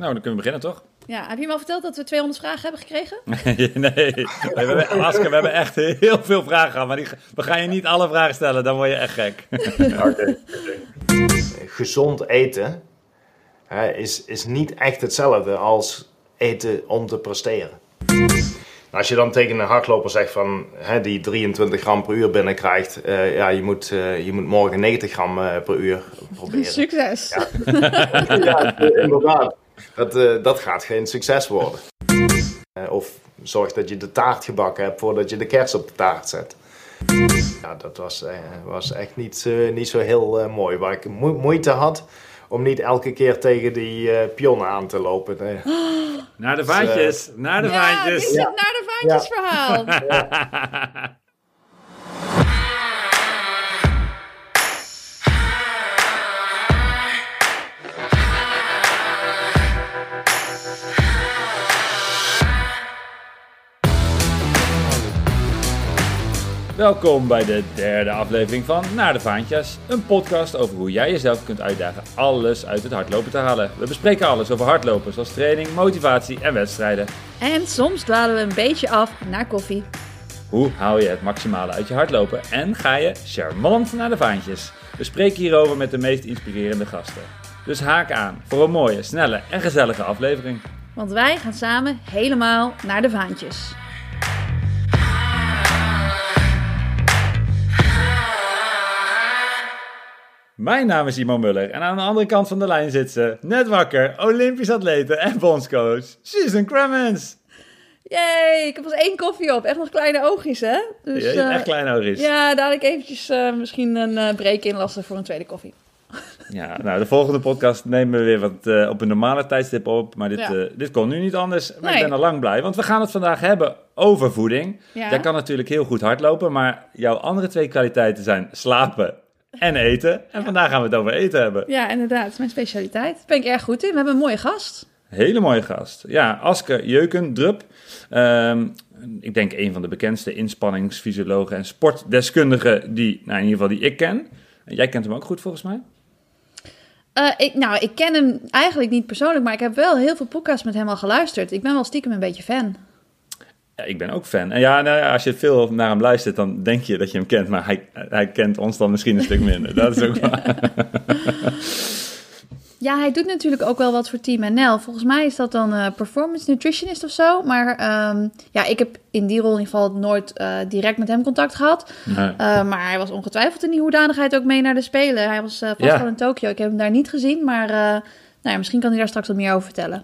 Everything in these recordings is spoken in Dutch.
Nou, dan kunnen we beginnen, toch? Ja, heb je hem al verteld dat we 200 vragen hebben gekregen? nee, we hebben, we hebben echt heel veel vragen gehad. Maar die, we gaan je niet alle vragen stellen, dan word je echt gek. Gezond eten hè, is, is niet echt hetzelfde als eten om te presteren. Als je dan tegen een hardloper zegt van hè, die 23 gram per uur binnenkrijgt, eh ja, je moet, eh, je moet morgen 90 gram eh, per uur proberen. Succes! ja, inderdaad. Dat, eh, dat gaat geen succes worden. Eh, of zorg dat je de taart gebakken hebt voordat je de kers op de taart zet. Ja, dat was, eh, was echt niet, eh, niet zo heel eh, mooi. Waar ik mo- moeite had om niet elke keer tegen die eh pion aan te lopen. Naar de vaantjes, naar de Ja, dit is vaantjes. het naar de vaantjes verhaal. Welkom bij de derde aflevering van Naar de Vaantjes. Een podcast over hoe jij jezelf kunt uitdagen alles uit het hardlopen te halen. We bespreken alles over hardlopen, zoals training, motivatie en wedstrijden. En soms dwalen we een beetje af naar koffie. Hoe haal je het maximale uit je hardlopen en ga je charmant naar de vaantjes? We spreken hierover met de meest inspirerende gasten. Dus haak aan voor een mooie, snelle en gezellige aflevering. Want wij gaan samen helemaal naar de vaantjes. Mijn naam is Simon Muller en aan de andere kant van de lijn zit ze, net wakker, Olympisch atlete en bondscoach, Susan Cremens. Yay, ik heb pas één koffie op. Echt nog kleine oogjes, hè? Dus, je hebt eh, echt klein oogjes. Ja, dadelijk eventjes eh, misschien een eh break inlassen voor een tweede koffie. Ja, nou, de volgende podcast nemen we weer wat op een normale tijdstip op. Maar dit, Ja. dit kon nu niet anders. Maar ik ben al lang blij, want we gaan het vandaag hebben over voeding. Ja. Jij kan natuurlijk heel goed hardlopen, maar jouw andere twee kwaliteiten zijn slapen en eten. En vandaag gaan we het over eten hebben. Ja, inderdaad. Is mijn specialiteit. Daar ben ik erg goed in. We hebben een mooie gast. Hele mooie gast. Ja, Aske Jeukendrup. Ehm, ik denk een van de bekendste inspanningsfysiologen en sportdeskundigen die, nou, in ieder geval die ik ken. En jij kent hem ook goed volgens mij? Eh, ik, nou, ik ken hem eigenlijk niet persoonlijk, maar ik heb wel heel veel podcasts met hem al geluisterd. Ik ben wel stiekem een beetje fan. Ja, ik ben ook fan. En ja, nou ja, als je veel naar hem luistert, dan denk je dat je hem kent. Maar hij, hij kent ons dan misschien een stuk minder. Dat is ook waar. Ja, hij doet natuurlijk ook wel wat voor Team NL. Volgens mij is dat dan eh, performance nutritionist of zo. Maar ehm, ja, ik heb in die rol in ieder geval nooit eh, direct met hem contact gehad. Nee. Eh, maar hij was ongetwijfeld in die hoedanigheid ook mee naar de Spelen. Hij was vast Ja. wel in Tokio. Ik heb hem daar niet gezien, maar nou ja, misschien kan hij daar straks wat meer over vertellen.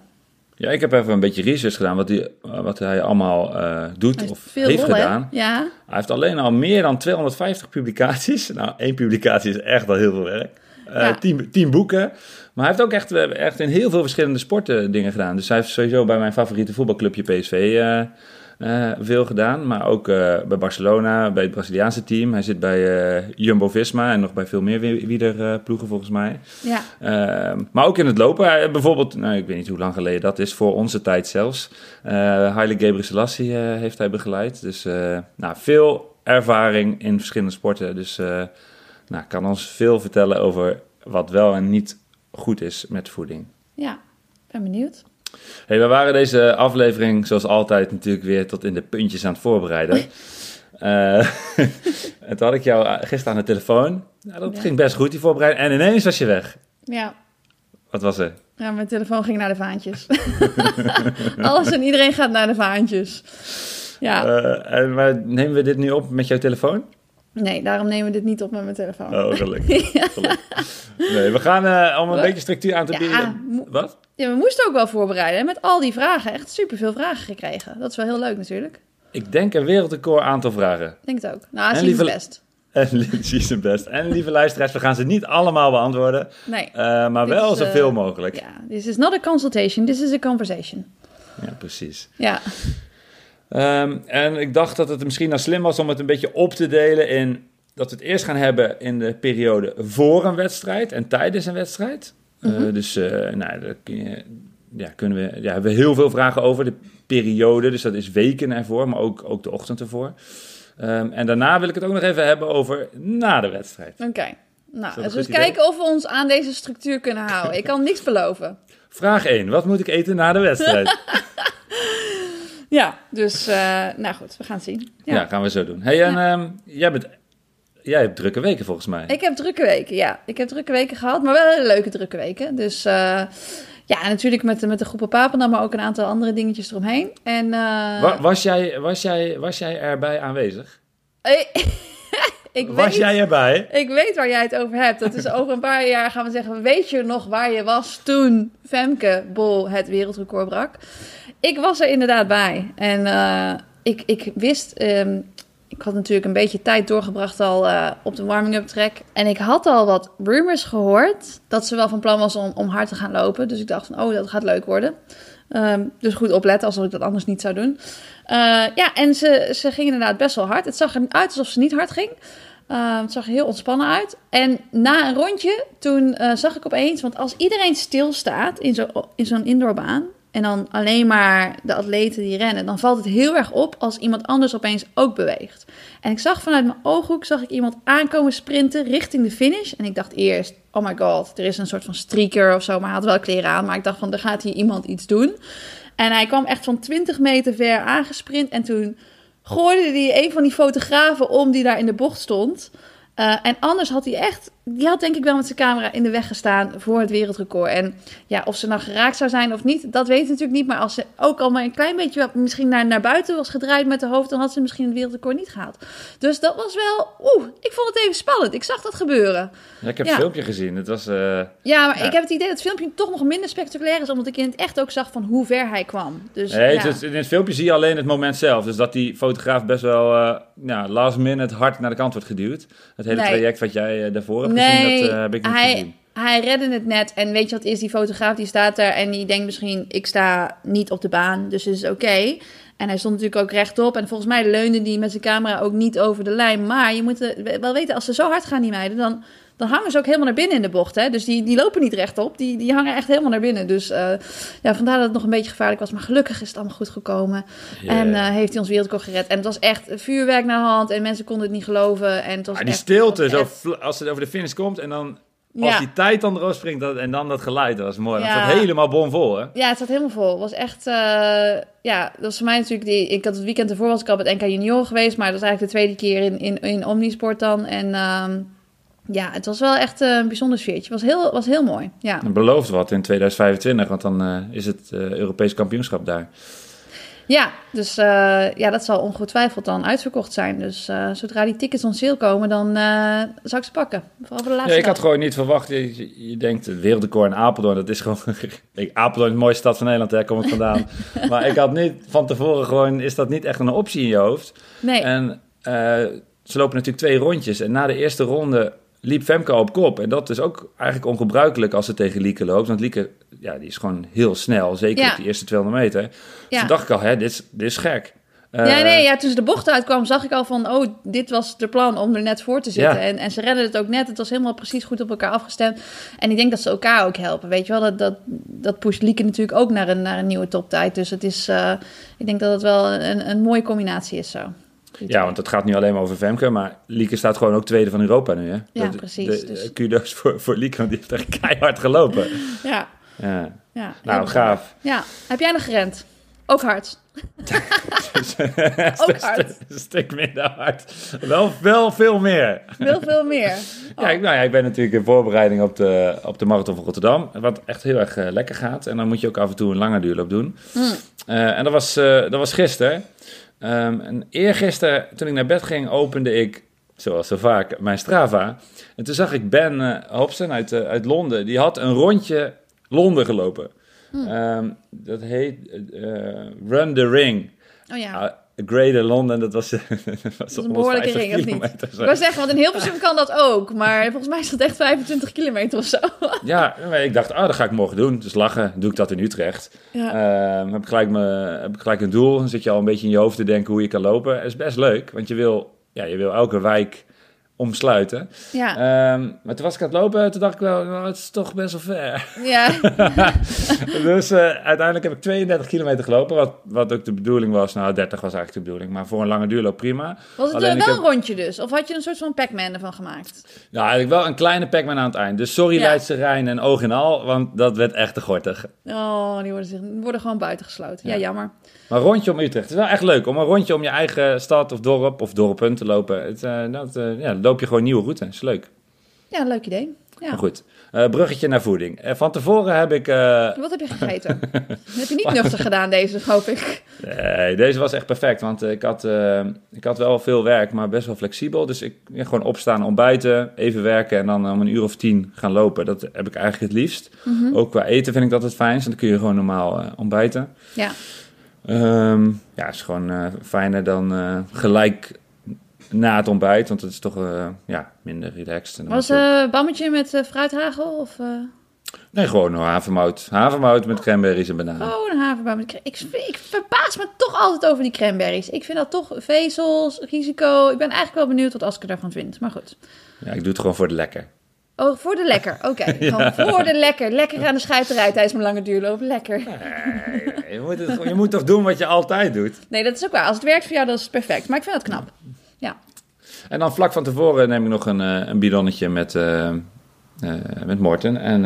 Ja, ik heb even een beetje research gedaan wat hij, eh, wat hij allemaal eh, doet Hij of heeft gedaan. Ja, Hij heeft alleen al meer dan 250 publicaties. Nou, één publicatie is echt al heel veel werk. Eh Ja. tien, tien boeken. Maar hij heeft ook echt, eh, echt in heel veel verschillende sporten dingen gedaan. Dus hij heeft sowieso bij mijn favoriete voetbalclubje PSV eh, veel gedaan. Maar ook eh, bij Barcelona, bij het Braziliaanse team. Hij zit bij eh, Jumbo-Visma en nog bij veel meer wie- wielerploegen volgens mij. ja. Ehm, maar ook in het lopen. Bijvoorbeeld, nou, ik weet niet hoe lang geleden dat is, voor onze tijd zelfs. Uh, Haile Gebrselassie heeft hij begeleid. Dus nou, veel ervaring in verschillende sporten. Dus nou, kan ons veel vertellen over wat wel en niet goed is met voeding. ja. ben benieuwd. Hey, we waren deze aflevering zoals altijd natuurlijk weer tot in de puntjes aan het voorbereiden. Eh, en toen had ik jou gisteren aan de telefoon. Nou, dat Ja. ging best goed, die voorbereiding. En ineens was je weg. Ja, Wat was er? Ja, mijn telefoon ging naar de vaantjes. Alles en iedereen gaat naar de vaantjes. Ja, Eh, en, maar nemen we dit nu op met jouw telefoon? Nee, daarom nemen we dit niet op met mijn telefoon. Oh, gelukkig. Nee, we gaan eh, om een Wat? beetje structuur aan te Ja, bieden. Wat? Ja, we moesten ook wel voorbereiden. Met al die vragen. Echt superveel vragen gekregen. Dat is wel heel leuk natuurlijk. Ik denk een wereldrecord aantal vragen. Denk het ook. Nou, het lieve- best. En zijn best. En lieve luisteraars, we gaan ze niet allemaal beantwoorden. Nee. eh, maar wel is, eh, zoveel mogelijk. Ja. Ja, this is not a consultation. This is a conversation. precies. Ja, Ehm, en ik dacht dat het misschien nou slim was om het een beetje op te delen in... dat we het eerst gaan hebben in de periode voor een wedstrijd en tijdens een wedstrijd. Eh, Mhm. dus eh, nou, daar kun je, ja, kunnen we, ja, hebben we heel veel vragen over. De periode, dus dat is weken ervoor, maar ook, ook de ochtend ervoor. Ehm, en daarna wil ik het ook nog even hebben over na de wedstrijd. oké. Nou, we eens goed idee? kijken of we ons aan deze structuur kunnen houden. Ik kan niks beloven. Vraag 1. Wat moet ik eten na de wedstrijd? Ja, dus uh, nou goed, we gaan het zien. Ja, ja gaan we zo doen. Hey, en um, jij, bent, jij hebt drukke weken volgens mij. Ik heb drukke weken, ja. Ik heb drukke weken gehad, maar wel leuke drukke weken. Dus uh, ja, natuurlijk met, met de groepen Papendam, maar ook een aantal andere dingetjes eromheen. En, uh, was, was, jij, was, jij, was jij erbij aanwezig? ik was weet, jij erbij? Ik weet waar jij het over hebt. Dat is over een paar jaar gaan we zeggen, weet je nog waar je was toen Femke Bol het wereldrecord brak? Ik was er inderdaad bij. En uh, ik, ik wist, um, ik had natuurlijk een beetje tijd doorgebracht al uh, op de warming-up track. En ik had al wat rumors gehoord dat ze wel van plan was om, om hard te gaan lopen. Dus ik dacht van, oh, dat gaat leuk worden. Um, dus goed opletten, alsof ik dat anders niet zou doen. Uh, ja, en ze, ze ging inderdaad best wel hard. Het zag er uit alsof ze niet hard ging. Uh, het zag er heel ontspannen uit. En na een rondje, toen uh, zag ik opeens... Want als iedereen stilstaat in zo'n in zo'n indoorbaan... en dan alleen maar de atleten die rennen... dan valt het heel erg op als iemand anders opeens ook beweegt. En ik zag vanuit mijn ooghoek zag ik iemand aankomen sprinten richting de finish. En ik dacht eerst, oh my god, er is een soort van streaker of zo. Maar hij had wel kleren aan. Maar ik dacht van, er gaat hier iemand iets doen. En hij kwam echt van 20 meter ver aangesprint. En toen gooide hij een van die fotografen om die daar in de bocht stond. Uh, en anders had hij echt, die had denk ik wel met zijn camera in de weg gestaan voor het wereldrecord. En ja, of ze nou geraakt zou zijn of niet, dat weet ik natuurlijk niet. Maar als ze ook al maar een klein beetje misschien naar, naar buiten was gedraaid met de hoofd, dan had ze misschien het wereldrecord niet gehaald. Dus dat was wel, oeh, ik vond het even spannend. Ik zag dat gebeuren. Ja, ik heb ja. het filmpje gezien. Het was, uh, ja, maar ja. ik heb het idee dat het filmpje toch nog minder spectaculair is, omdat ik in het echt ook zag van hoe ver hij kwam. Dus, nee, ja. het, in het filmpje zie je alleen het moment zelf. Dus dat die fotograaf best wel uh, ja, last minute hard naar de kant wordt geduwd. Het hele nee. traject wat jij daarvoor hebt nee, gezien, dat uh, heb ik niet hij, gezien. Hij redde het net. En weet je wat is? Die fotograaf die staat daar en die denkt misschien... ik sta niet op de baan, dus het is oké. Okay. En hij stond natuurlijk ook rechtop. En volgens mij leunde die met zijn camera ook niet over de lijn. Maar je moet wel weten, als ze zo hard gaan, die meiden... dan, dan hangen ze ook helemaal naar binnen in de bocht. Hè? Dus die, die lopen niet rechtop. Die, die hangen echt helemaal naar binnen. Dus uh, ja, vandaar dat het nog een beetje gevaarlijk was. Maar gelukkig is het allemaal goed gekomen. Yeah. En uh, heeft hij ons wereldrecord gered. En het was echt vuurwerk naar de hand. En mensen konden het niet geloven. En het was ah, die echt, stilte, was zo als het over de finish komt en dan... Als ja. die tijd dan erop springt dat, en dan dat geluid, dat was mooi. Ja. Dat zat helemaal bomvol, hè? Ja, het zat helemaal vol. Het was echt... Uh, ja, dat was voor mij natuurlijk... Die, ik had het weekend ervoor was ik al met NK Junior geweest. Maar dat was eigenlijk de tweede keer in, in, in Omnisport dan. En... Um, ja, het was wel echt een bijzonder sfeertje. Het was heel, was heel mooi. Ja. En belooft wat in 2025, want dan uh, is het uh, Europees kampioenschap daar. Ja, dus uh, ja, dat zal ongetwijfeld dan uitverkocht zijn. Dus zodra die tickets on sale komen, dan zou ik ze pakken. Vooral voor de laatste ja, ik had gewoon niet verwacht. Je, je denkt, het wereldrecord in Apeldoorn, dat is gewoon... Apeldoorn is de mooiste stad van Nederland, daar kom ik vandaan. maar ik had niet van tevoren gewoon... Is dat niet echt een optie in je hoofd? Nee. En ze lopen natuurlijk twee rondjes. En na de eerste ronde liep Femke op kop. En dat is ook eigenlijk ongebruikelijk als ze tegen Lieke loopt. Want Lieke, ja, die is gewoon heel snel. Zeker ja. op die eerste 200 meter. Dus Ja. toen dacht ik al, hè, dit is, dit is gek. Uh, ja, nee, ja, toen ze de bocht uitkwam, zag ik al van, oh, dit was de plan om er net voor te zitten. Ja. En, en ze redden het ook net. Het was helemaal precies goed op elkaar afgestemd. En ik denk dat ze elkaar ook helpen. Weet je wel, dat, dat, dat pusht Lieke natuurlijk ook naar een, naar een nieuwe toptijd. Dus het is, uh, ik denk dat het wel een, een mooie combinatie is zo. Ja, want het gaat nu alleen maar over Femke, maar Lieke staat gewoon ook tweede van Europa nu, hè? Ja, dat, precies. De, dus... Kudos voor, voor Lieke, want die heeft echt keihard gelopen. ja. Ja. ja. Nou, gaaf. Ja. Heb jij nog gerend? Ook hard. ook hard. Een stuk minder hard. Wel, wel veel meer. Wel veel meer. Oh. Ja, ik, nou ja, ik ben natuurlijk in voorbereiding op de, op de Marathon van Rotterdam. Wat echt heel erg uh, lekker gaat. En dan moet je ook af en toe een lange duurloop doen. Mm. Uh, en dat was, uh, dat was gisteren. Um, en eergisteren, toen ik naar bed ging, opende ik, zoals zo vaak, mijn Strava. En toen zag ik Ben uh, Hobson uit, uh, uit Londen. Die had een rondje Londen gelopen. Hmm. Um, dat heet uh, Run the Ring. Oh ja. Greater London, dat was, dat was, een behoorlijke ring, of niet? Ik wou zeggen, want in Hilversum kan dat ook. Maar volgens mij is dat echt 25 kilometer of zo. ja, ik dacht, oh, dat ga ik morgen doen. Dus lachen, doe ik dat in Utrecht. Ja. Um, heb, ik gelijk me, heb ik gelijk een doel. Dan zit je al een beetje in je hoofd te denken hoe je kan lopen. Is best leuk, want je wil, ja, je wil elke wijk omsluiten. Ja. Ehm, maar toen was ik aan het lopen, toen dacht ik wel, nou, het is toch best wel ver. ja. dus eh, uiteindelijk heb ik 32 kilometer gelopen, wat, wat ook de bedoeling was. Nou, 30 was eigenlijk de bedoeling, maar voor een lange duurloop prima. Was het Alleen wel heb- een rondje dus? Of had je een soort van Pac-Man ervan gemaakt? Ja, eigenlijk wel een kleine Pac-Man aan het eind. Dus sorry Ja. Leidse Rijn en oog en al, want dat werd echt te gortig. Oh, die worden, zich, worden gewoon buitengesloten. Ja, Ja. jammer. Maar een rondje om Utrecht. Het is wel echt leuk om een rondje om je eigen stad of dorp of dorpen te lopen. Het, eh, dat, eh, ja, loop je gewoon nieuwe route. is leuk. Ja, leuk idee. Ja. Maar goed, Eh, bruggetje naar voeding. Eh, van tevoren heb ik... eh, Wat heb je gegeten? Dat heb je niet nuchter gedaan deze, hoop ik. Nee, deze was echt perfect, want ik had, ik had wel veel werk, maar best wel flexibel. Dus ik ja, gewoon opstaan, ontbijten, even werken en dan om een uur of tien gaan lopen. Dat heb ik eigenlijk het liefst. Ook qua eten vind ik dat het fijnst, want dan kun je gewoon normaal ontbijten. Ja. Ehm, ja, is gewoon fijner dan gelijk na het ontbijt, want het is toch eh, ja, minder relaxed. En Was eh bammetje met eh, fruithagel? Of, Nee, gewoon een havermout. Havermout met cranberries en bananen. Oh, een haverboom. met Ik, ik verbaas me toch altijd over die cranberries. Ik vind dat toch vezels, risico. Ik ben eigenlijk wel benieuwd wat Aske daarvan vindt. Maar goed. Ja, ik doe het gewoon voor de lekker. Oh, voor de lekker. Oké, voor de lekker. Lekker aan de scheiterij tijdens mijn lange duurloop. Lekker. Nee, je, moet het, je moet toch doen wat je altijd doet. Nee, dat is ook waar. Als het werkt voor jou, dan is het perfect. Maar ik vind dat knap. Ja. En dan vlak van tevoren neem ik nog een, eh, een bidonnetje met, eh, eh, met Morten. En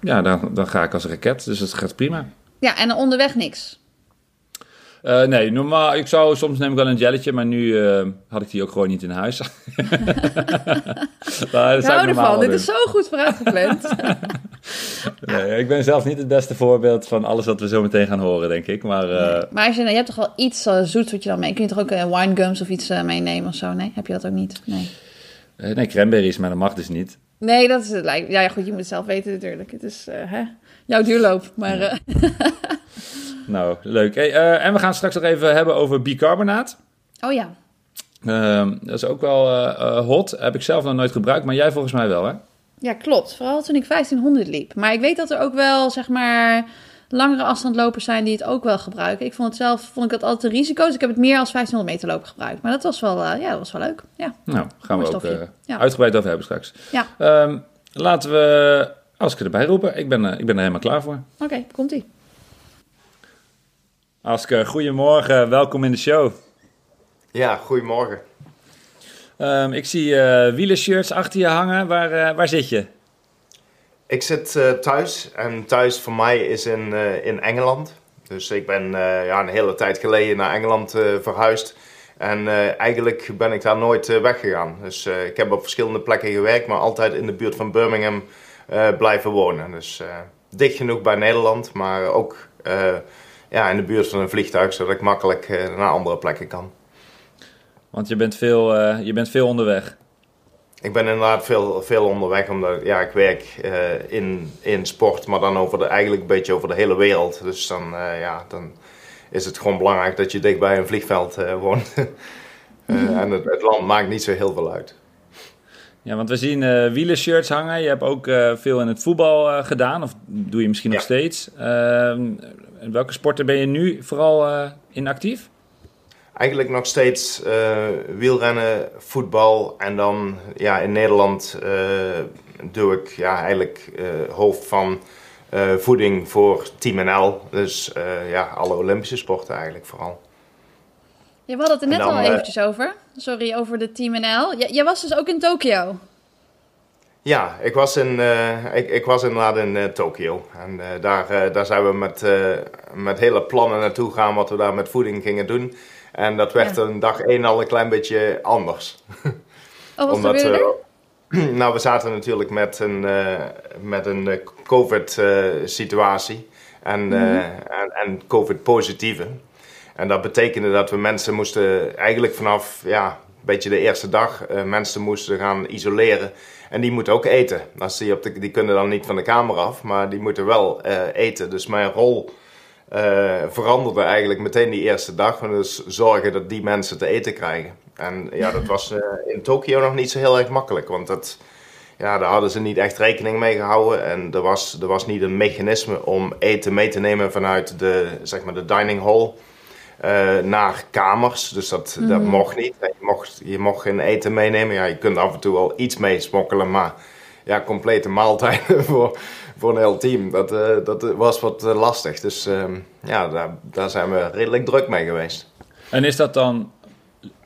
ja, dan, dan ga ik als raket. Dus het gaat prima. Ja, en onderweg niks. Eh, nee, normaal, ik zou, soms neem ik wel een jelletje, maar nu eh, had ik die ook gewoon niet in huis. Dat Ik hou ervan. Dit is zo goed vooruitgepland. Nee, ik ben zelf niet het beste voorbeeld van alles wat we zo meteen gaan horen, denk ik. Maar eh, maar als je, je hebt toch wel iets zoets wat je dan mee... Kun je toch ook winegums of iets meenemen of zo? Nee, heb je dat ook niet? Nee. nee, cranberries, maar dat mag dus niet. Nee, dat is het lijkt. Ja, ja, goed, je moet het zelf weten natuurlijk. Het is hè, jouw duurloop. Maar eh, Nou, leuk. Hey, eh, en we gaan straks nog even hebben over bicarbonaat. oh ja. Ehm, dat is ook wel eh, eh, hot. Heb ik zelf nog nooit gebruikt, maar jij volgens mij wel, hè? Ja, klopt. Vooral toen ik 1500 liep. Maar ik weet dat er ook wel, zeg maar, langere afstandlopers zijn die het ook wel gebruiken. Ik vond het zelf, vond ik dat altijd een risico. Dus ik heb het meer als 1500 meter lopen gebruikt. Maar dat was wel, ja, dat was wel leuk. Ja, Nou, gaan we ook Ja. uitgebreid over hebben straks. ja. Ehm, laten we Aske erbij roepen. Ik ben, ik ben er helemaal klaar voor. oké, komt-ie. Aske, goedemorgen. Welkom in de show. Ja, goedemorgen. Ehm, ik zie eh wielershirts achter je hangen. Waar, eh, waar zit je? Ik zit eh, thuis en thuis voor mij is in, in Engeland. Dus ik ben ja, een hele tijd geleden naar Engeland verhuisd. En eigenlijk ben ik daar nooit weggegaan. Dus ik heb op verschillende plekken gewerkt, maar altijd in de buurt van Birmingham blijven wonen. Dus dicht genoeg bij Nederland, maar ook ja, in de buurt van een vliegtuig, zodat ik makkelijk eh, naar andere plekken kan. Want je bent veel, eh, je bent veel onderweg. Ik ben inderdaad veel, veel onderweg, omdat ja, ik werk eh, in, in sport, maar dan over de, eigenlijk een beetje over de hele wereld. Dus dan, ja, dan is het gewoon belangrijk dat je dicht bij een vliegveld woont. Eh, en het, het land maakt niet zo heel veel uit. Ja, want we zien eh wielershirts hangen. Je hebt ook veel in het voetbal gedaan. Of doe je misschien nog steeds. In welke sporten ben je nu vooral eh, in actief? Eigenlijk nog steeds eh, wielrennen, voetbal en dan ja, in Nederland eh, doe ik ja, eigenlijk eh, hoofd van eh, voeding voor Team NL. Dus eh, ja, alle Olympische sporten eigenlijk vooral. Ja, we hadden het er net En dan, al eventjes over. Sorry, over de Team NL. J- jij was dus ook in Tokio. Ja, ik was, in, eh, ik, ik was inderdaad in eh, Tokio. En eh, daar, daar zijn we met, met hele plannen naartoe gegaan wat we daar met voeding gingen doen. En dat werd Ja. een dag één al een klein beetje anders. Oh, wat Omdat, er? eh, nou, we zaten natuurlijk met een, met een COVID-situatie en, eh, en, en COVID-positieve. En dat betekende dat we mensen moesten eigenlijk vanaf ja, een beetje de eerste dag mensen moesten gaan isoleren. En die moeten ook eten. Als die, op de, die kunnen dan niet van de kamer af, maar die moeten wel eh, eten. Dus mijn rol eh, veranderde eigenlijk meteen die eerste dag. Dus zorgen dat die mensen te eten krijgen. En ja, dat was eh, in Tokio nog niet zo heel erg makkelijk. Want dat, ja, daar hadden ze niet echt rekening mee gehouden. En er was, er was niet een mechanisme om eten mee te nemen vanuit de, zeg maar, de dining hall. Naar kamers. Dus dat, dat Mhm. mocht niet. Je mocht, je mocht geen eten meenemen. Ja, je kunt af en toe wel iets meesmokkelen, maar ja, complete maaltijden voor, voor een heel team. Dat, eh, dat was wat eh, lastig. Dus ehm, ja, daar, daar zijn we redelijk druk mee geweest. En is dat dan,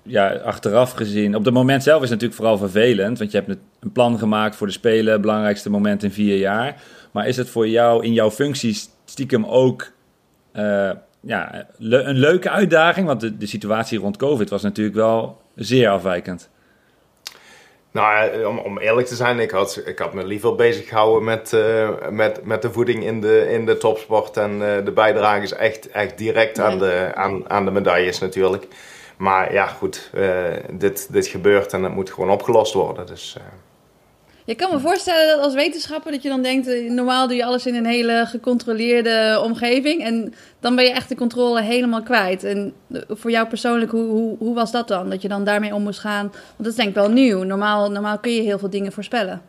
ja, achteraf gezien, op het moment zelf is het natuurlijk vooral vervelend, want je hebt een plan gemaakt voor de Spelen, belangrijkste moment in vier jaar. Maar is het voor jou in jouw functie stiekem ook eh, ja, le- een leuke uitdaging? Want de, de situatie rond COVID was natuurlijk wel zeer afwijkend. Nou, eh, om, om eerlijk te zijn, ik had, ik had me liever bezig gehouden met, eh, met, met de voeding in de, in de topsport. En eh, de bijdrage is echt, echt direct aan, de, aan, aan de medailles natuurlijk. Maar ja, goed, eh, dit, dit gebeurt en het moet gewoon opgelost worden. Dus eh, Je kan me voorstellen dat als wetenschapper dat je dan denkt, eh, normaal doe je alles in een hele gecontroleerde omgeving en dan ben je echt de controle helemaal kwijt. En eh, voor jou persoonlijk, hoe, hoe, was dat dan? Dat je dan daarmee om moest gaan? Want dat is denk ik wel nieuw. Normaal, normaal kun je heel veel dingen voorspellen.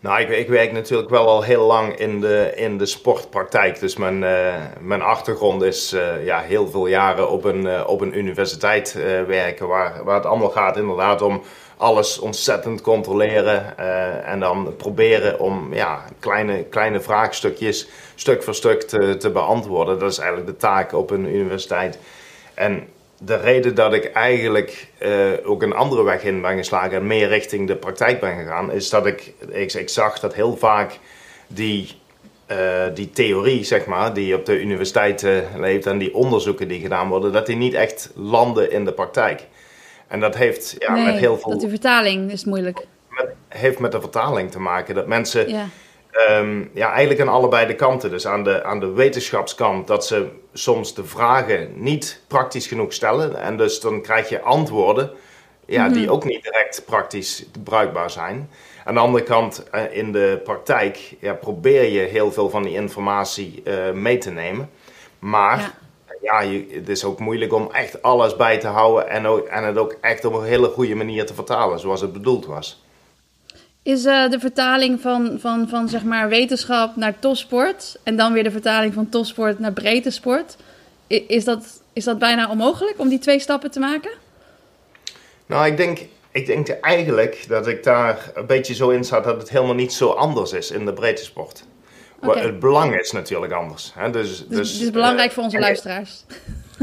Nou, ik, ik werk natuurlijk wel al heel lang in de, in de sportpraktijk. Dus mijn, eh, mijn achtergrond is ja, heel veel jaren op een, op een universiteit werken. Waar, waar het allemaal gaat inderdaad om alles ontzettend controleren. eh, en dan proberen om ja, kleine, kleine vraagstukjes stuk voor stuk te, te beantwoorden. Dat is eigenlijk de taak op een universiteit. En de reden dat ik eigenlijk eh, ook een andere weg in ben geslagen en meer richting de praktijk ben gegaan, is dat ik, ik, zag dat heel vaak die, eh, die theorie, zeg maar, die op de universiteit leeft en die onderzoeken die gedaan worden, dat die niet echt landen in de praktijk. En dat heeft ja, nee, met heel veel dat die vertaling is moeilijk. met, heeft met de vertaling te maken. Dat mensen Ja. Ehm, ja, eigenlijk aan allebei de kanten. Dus aan de, aan de wetenschapskant dat ze soms de vragen niet praktisch genoeg stellen. En dus dan krijg je antwoorden ja, die ook niet direct praktisch bruikbaar zijn. Aan de andere kant, eh, in de praktijk, ja, probeer je heel veel van die informatie eh, mee te nemen. Maar Ja. Ja, je, het is ook moeilijk om echt alles bij te houden en, ook, en het ook echt op een hele goede manier te vertalen, zoals het bedoeld was. Is eh, de vertaling van, van, van zeg maar wetenschap naar topsport en dan weer de vertaling van topsport naar breedte sport, is dat, is dat bijna onmogelijk om die twee stappen te maken? Nou, ik denk, ik denk eigenlijk dat ik daar een beetje zo in sta dat het helemaal niet zo anders is in de breedte sport. Het belang is natuurlijk anders. Hè? Dus, Dus, dus, het is belangrijk eh, voor onze luisteraars.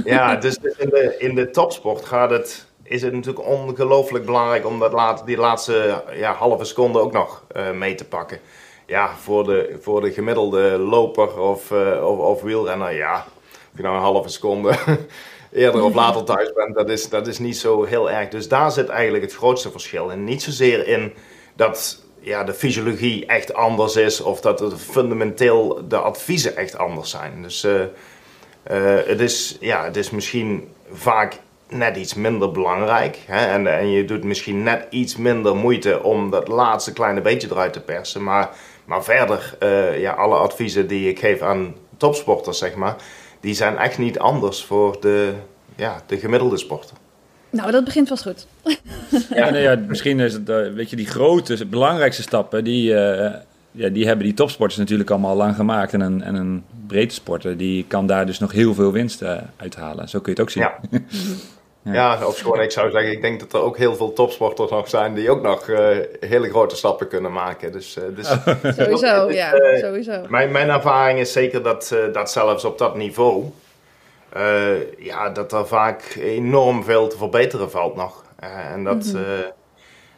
Ja, dus in de, in de topsport gaat het, is het natuurlijk ongelooflijk belangrijk om dat laat, die laatste ja, halve seconde ook nog eh, mee te pakken. Ja, voor de, voor de gemiddelde loper of, eh, of, of wielrenner, ja, of je nou een halve seconde eerder of later thuis bent, dat is, dat is niet zo heel erg. Dus daar zit eigenlijk het grootste verschil. En niet zozeer in dat ja, de fysiologie echt anders is of dat het fundamenteel de adviezen echt anders zijn. Dus eh, eh, het, is, ja, het is misschien vaak net iets minder belangrijk. Hè? En, en je doet misschien net iets minder moeite om dat laatste kleine beetje eruit te persen. Maar, maar verder, eh, ja, alle adviezen die ik geef aan topsporters, zeg maar, die zijn echt niet anders voor de, ja, de gemiddelde sporter. Nou, dat begint vast goed. Ja, nee, ja, misschien is het, eh, weet je, die grote, belangrijkste stappen, die, eh, ja, die hebben die topsporters natuurlijk allemaal al lang gemaakt. En een, en een breedte sporter, die kan daar dus nog heel veel winst eh, uithalen. Zo kun je het ook zien. Ja. Ja, of gewoon, ik zou zeggen, ik denk dat er ook heel veel topsporters nog zijn die ook nog eh, hele grote stappen kunnen maken. Dus, eh, dus Sowieso, ja, sowieso. Mijn, mijn ervaring is zeker dat, eh, dat zelfs op dat niveau, eh, ja, dat er vaak enorm veel te verbeteren valt nog. Eh, en, dat, eh,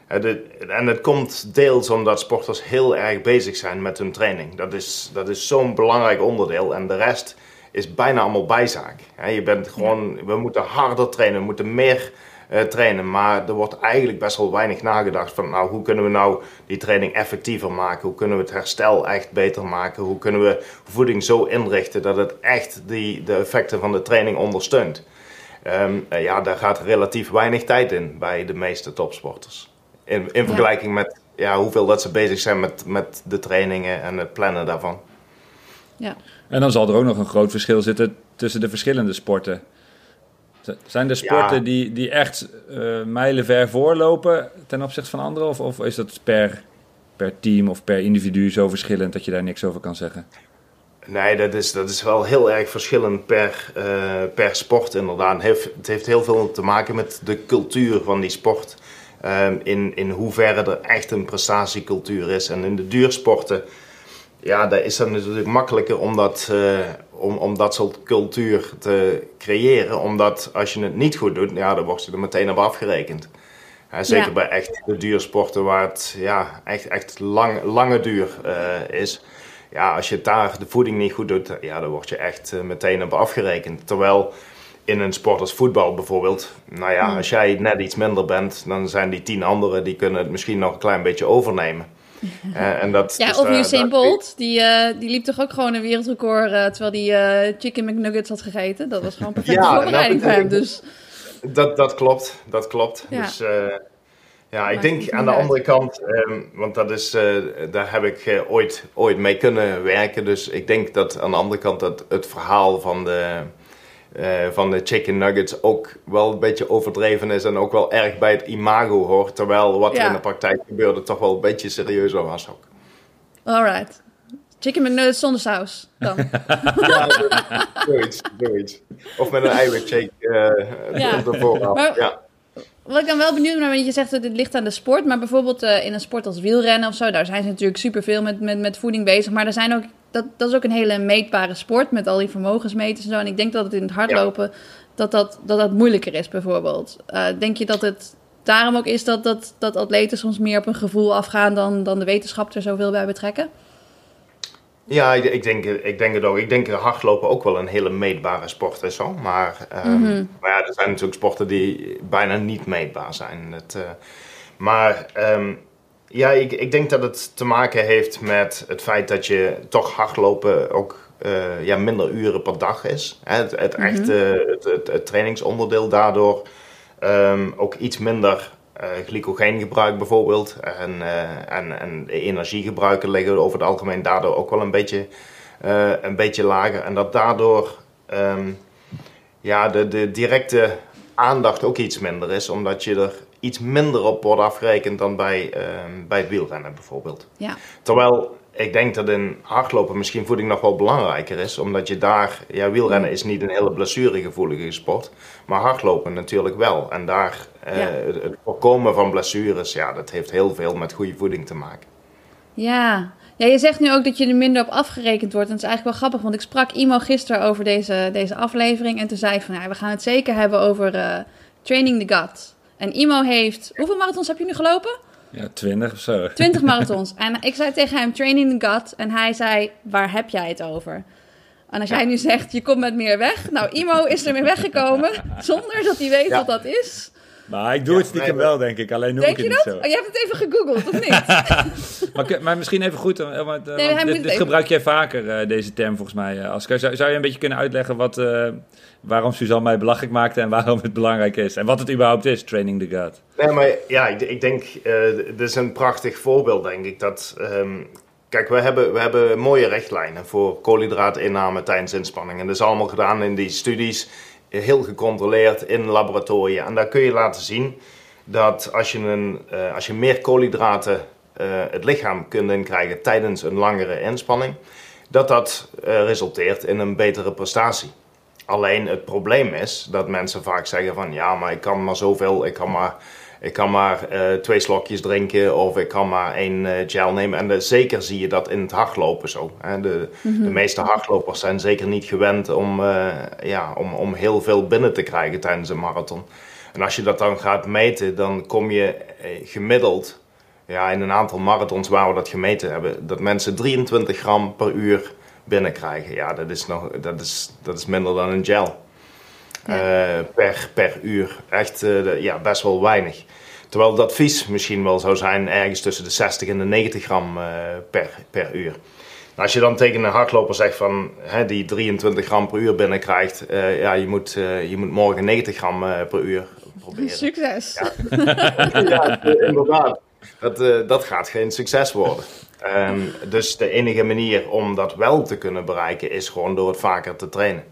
het, en het komt deels omdat sporters heel erg bezig zijn met hun training. Dat is, dat is zo'n belangrijk onderdeel. En de rest is bijna allemaal bijzaak. Je bent gewoon, we moeten harder trainen, we moeten meer eh, trainen. Maar er wordt eigenlijk best wel weinig nagedacht van nou, hoe kunnen we nou die training effectiever maken? Hoe kunnen we het herstel echt beter maken? Hoe kunnen we voeding zo inrichten dat het echt die, de effecten van de training ondersteunt? Ehm, eh, ja, daar gaat relatief weinig tijd in bij de meeste topsporters. In, in vergelijking met ja, hoeveel dat ze bezig zijn met, met de trainingen en het plannen daarvan. Ja. En dan zal er ook nog een groot verschil zitten tussen de verschillende sporten. Zijn er sporten Ja. die, die echt eh mijlenver voorlopen ten opzichte van anderen? Of, of is dat per, per team of per individu zo verschillend dat je daar niks over kan zeggen? Nee, dat is, dat is wel heel erg verschillend per, uh, per sport inderdaad. Het heeft, het heeft heel veel te maken met de cultuur van die sport. Um, in, in hoeverre er echt een prestatiecultuur is. En in de duursporten, ja, daar is het natuurlijk makkelijker om dat, uh, om, om dat soort cultuur te creëren. Omdat als je het niet goed doet, ja, dan word je er meteen op afgerekend. Ja, zeker ja. bij echt de duursporten waar het ja, echt, echt lang, lange duur uh, is ja, als je daar de voeding niet goed doet, ja, dan word je echt uh, meteen op afgerekend. Terwijl in een sport als voetbal bijvoorbeeld, nou ja, Hmm. als jij net iets minder bent, dan zijn die tien anderen die kunnen het misschien nog een klein beetje overnemen. Uh, en dat, Ja, dus of daar- Usain Bolt, die, eh, die liep toch ook gewoon een wereldrecord eh, terwijl die eh, chicken McNuggets had gegeten. Dat was gewoon perfecte Ja, voorbereiding nou, voor hem. dat- Dus Dat, dat klopt, dat klopt. Ja. Dus eh, ja, ik denk aan de andere kant, ehm, want dat is, eh, daar heb ik eh, ooit, ooit mee kunnen werken. Dus ik denk dat aan de andere kant dat het verhaal van de, eh, van de chicken nuggets ook wel een beetje overdreven is en ook wel erg bij het imago hoort. Terwijl wat er in de praktijk gebeurde toch wel een beetje serieuzer was ook. alright. Chicken McNuggets zonder saus dan. Ja, zoiets, zoiets. Of met een eiwitshake eh Ja. ervoor. af. Maar- Ja. Wat ik dan wel benieuwd ben, want je zegt dat het ligt aan de sport. Maar bijvoorbeeld eh, in een sport als wielrennen of zo, daar zijn ze natuurlijk superveel met, met, met voeding bezig. Maar er zijn ook, dat, dat is ook een hele meetbare sport met al die vermogensmeters en zo. En ik denk dat het in het hardlopen, dat, dat, dat dat moeilijker is bijvoorbeeld. Eh, denk je dat het daarom ook is dat, dat, dat atleten soms meer op een gevoel afgaan dan, dan de wetenschap er zoveel bij betrekken? Ja, ik, ik, denk, ik denk het ook. Ik denk hardlopen ook wel een hele meetbare sport is. Zo. Maar, ehm, Mhm. maar ja, er zijn natuurlijk sporten die bijna niet meetbaar zijn. Het, eh, maar ehm, ja, ik, ik denk dat het te maken heeft met het feit dat je toch hardlopen ook eh, ja, minder uren per dag is. Hè, Het, het, echte, het, het, het trainingsonderdeel daardoor ehm, ook iets minder eh glycogeengebruik bijvoorbeeld. En, eh, en, en energiegebruiken liggen over het algemeen daardoor ook wel een beetje, een beetje lager. En dat daardoor ehm, ja, de, de directe aandacht ook iets minder is, omdat je er iets minder op wordt afgerekend dan bij, ehm, bij het wielrennen bijvoorbeeld. Ja. Terwijl ik denk dat in hardlopen misschien voeding nog wel belangrijker is. Omdat je daar, ja, wielrennen is niet een hele blessuregevoelige sport. Maar hardlopen natuurlijk wel. En daar, eh, Ja. het, voorkomen van blessures, ja, dat heeft heel veel met goede voeding te maken. Ja. ja, je zegt nu ook dat je er minder op afgerekend wordt. En het is eigenlijk wel grappig, want ik sprak Imo gisteren over deze, deze aflevering. En toen zei van, ja, we gaan het zeker hebben over eh, Training the Gut. En Imo heeft, hoeveel marathons heb je nu gelopen? Ja, 20 of zo. 20 marathons. En ik zei tegen hem Training the Gut. En hij zei, waar heb jij het over? En als jij nu zegt, je komt met meer weg. Nou, Imo is ermee weggekomen, zonder dat hij weet Ja. wat dat is. Maar ik doe het stiekem nee, wel, denk ik. Alleen noem Denk ik je het dat? niet Oh, je hebt het even gegoogeld, of niet? Maar, maar misschien even goed, eh, want, eh, Nee, want hij moet dit, het dit even- gebruik jij vaker, eh, deze term volgens mij. eh, Oscar. Zou, zou je een beetje kunnen uitleggen wat, eh, waarom Suzanne mij belachelijk maakte en waarom het belangrijk is? En wat het überhaupt is, Training the gut. Nee, maar ja, ik, ik denk, eh dit is een prachtig voorbeeld, denk ik. Dat, ehm, kijk, we hebben, we hebben mooie richtlijnen voor koolhydraatinname tijdens inspanning. En dat is allemaal gedaan in die studies, eh, heel gecontroleerd in laboratoria. En daar kun je laten zien dat als je, een, eh, als je meer koolhydraten eh, het lichaam kunt inkrijgen tijdens een langere inspanning, dat dat eh, resulteert in een betere prestatie. Alleen het probleem is dat mensen vaak zeggen van ja, maar ik kan maar zoveel, ik kan maar, ik kan maar eh, twee slokjes drinken of ik kan maar één eh, gel nemen. En de- zeker zie je dat in het hardlopen zo. Hè. De, de meeste hardlopers zijn zeker niet gewend om, eh, ja, om, om heel veel binnen te krijgen tijdens een marathon. En als je dat dan gaat meten, dan kom je eh, gemiddeld ja, in een aantal marathons waar we dat gemeten hebben, dat mensen 23 gram per uur binnenkrijgen. Ja, dat is, nog, dat is, dat is minder dan een gel Ja. eh, per, per uur. Echt eh, ja, best wel weinig. Terwijl het advies misschien wel zou zijn ergens tussen de 60 en de 90 gram eh, per, per uur. Nou, als je dan tegen een hardloper zegt van, hè, die 23 gram per uur binnenkrijgt, ja, je moet, je moet morgen 90 gram per uur proberen. Succes. Ja, inderdaad. Dat, dat gaat geen succes worden. Ehm, dus de enige manier om dat wel te kunnen bereiken is gewoon door het vaker te trainen.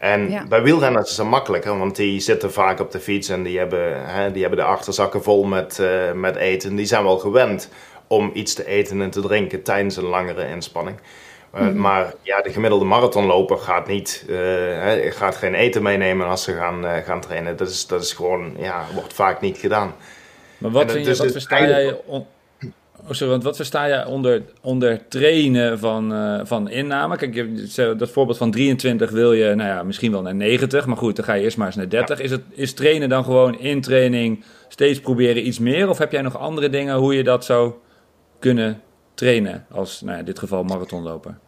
En Ja. bij wielrenners is het makkelijker, want die zitten vaak op de fiets en die hebben, hè, die hebben de achterzakken vol met, eh, met eten. Die zijn wel gewend om iets te eten en te drinken tijdens een langere inspanning. Mhm. Maar ja, de gemiddelde marathonloper gaat, niet, gaat geen eten meenemen als ze gaan, gaan trainen. Dat is, dat is gewoon, ja, wordt vaak niet gedaan. Maar wat, vind je, wat versta jij... Oh, sorry, want wat versta je onder, onder trainen van, uh, van inname? Kijk, je, dat voorbeeld van 23 wil je nou ja, misschien wel naar 90, maar goed, dan ga je eerst maar eens naar 30. Is, het, is trainen dan gewoon in training steeds proberen iets meer? Of heb jij nog andere dingen hoe je dat zou kunnen trainen als, nou ja, in dit geval marathonloper?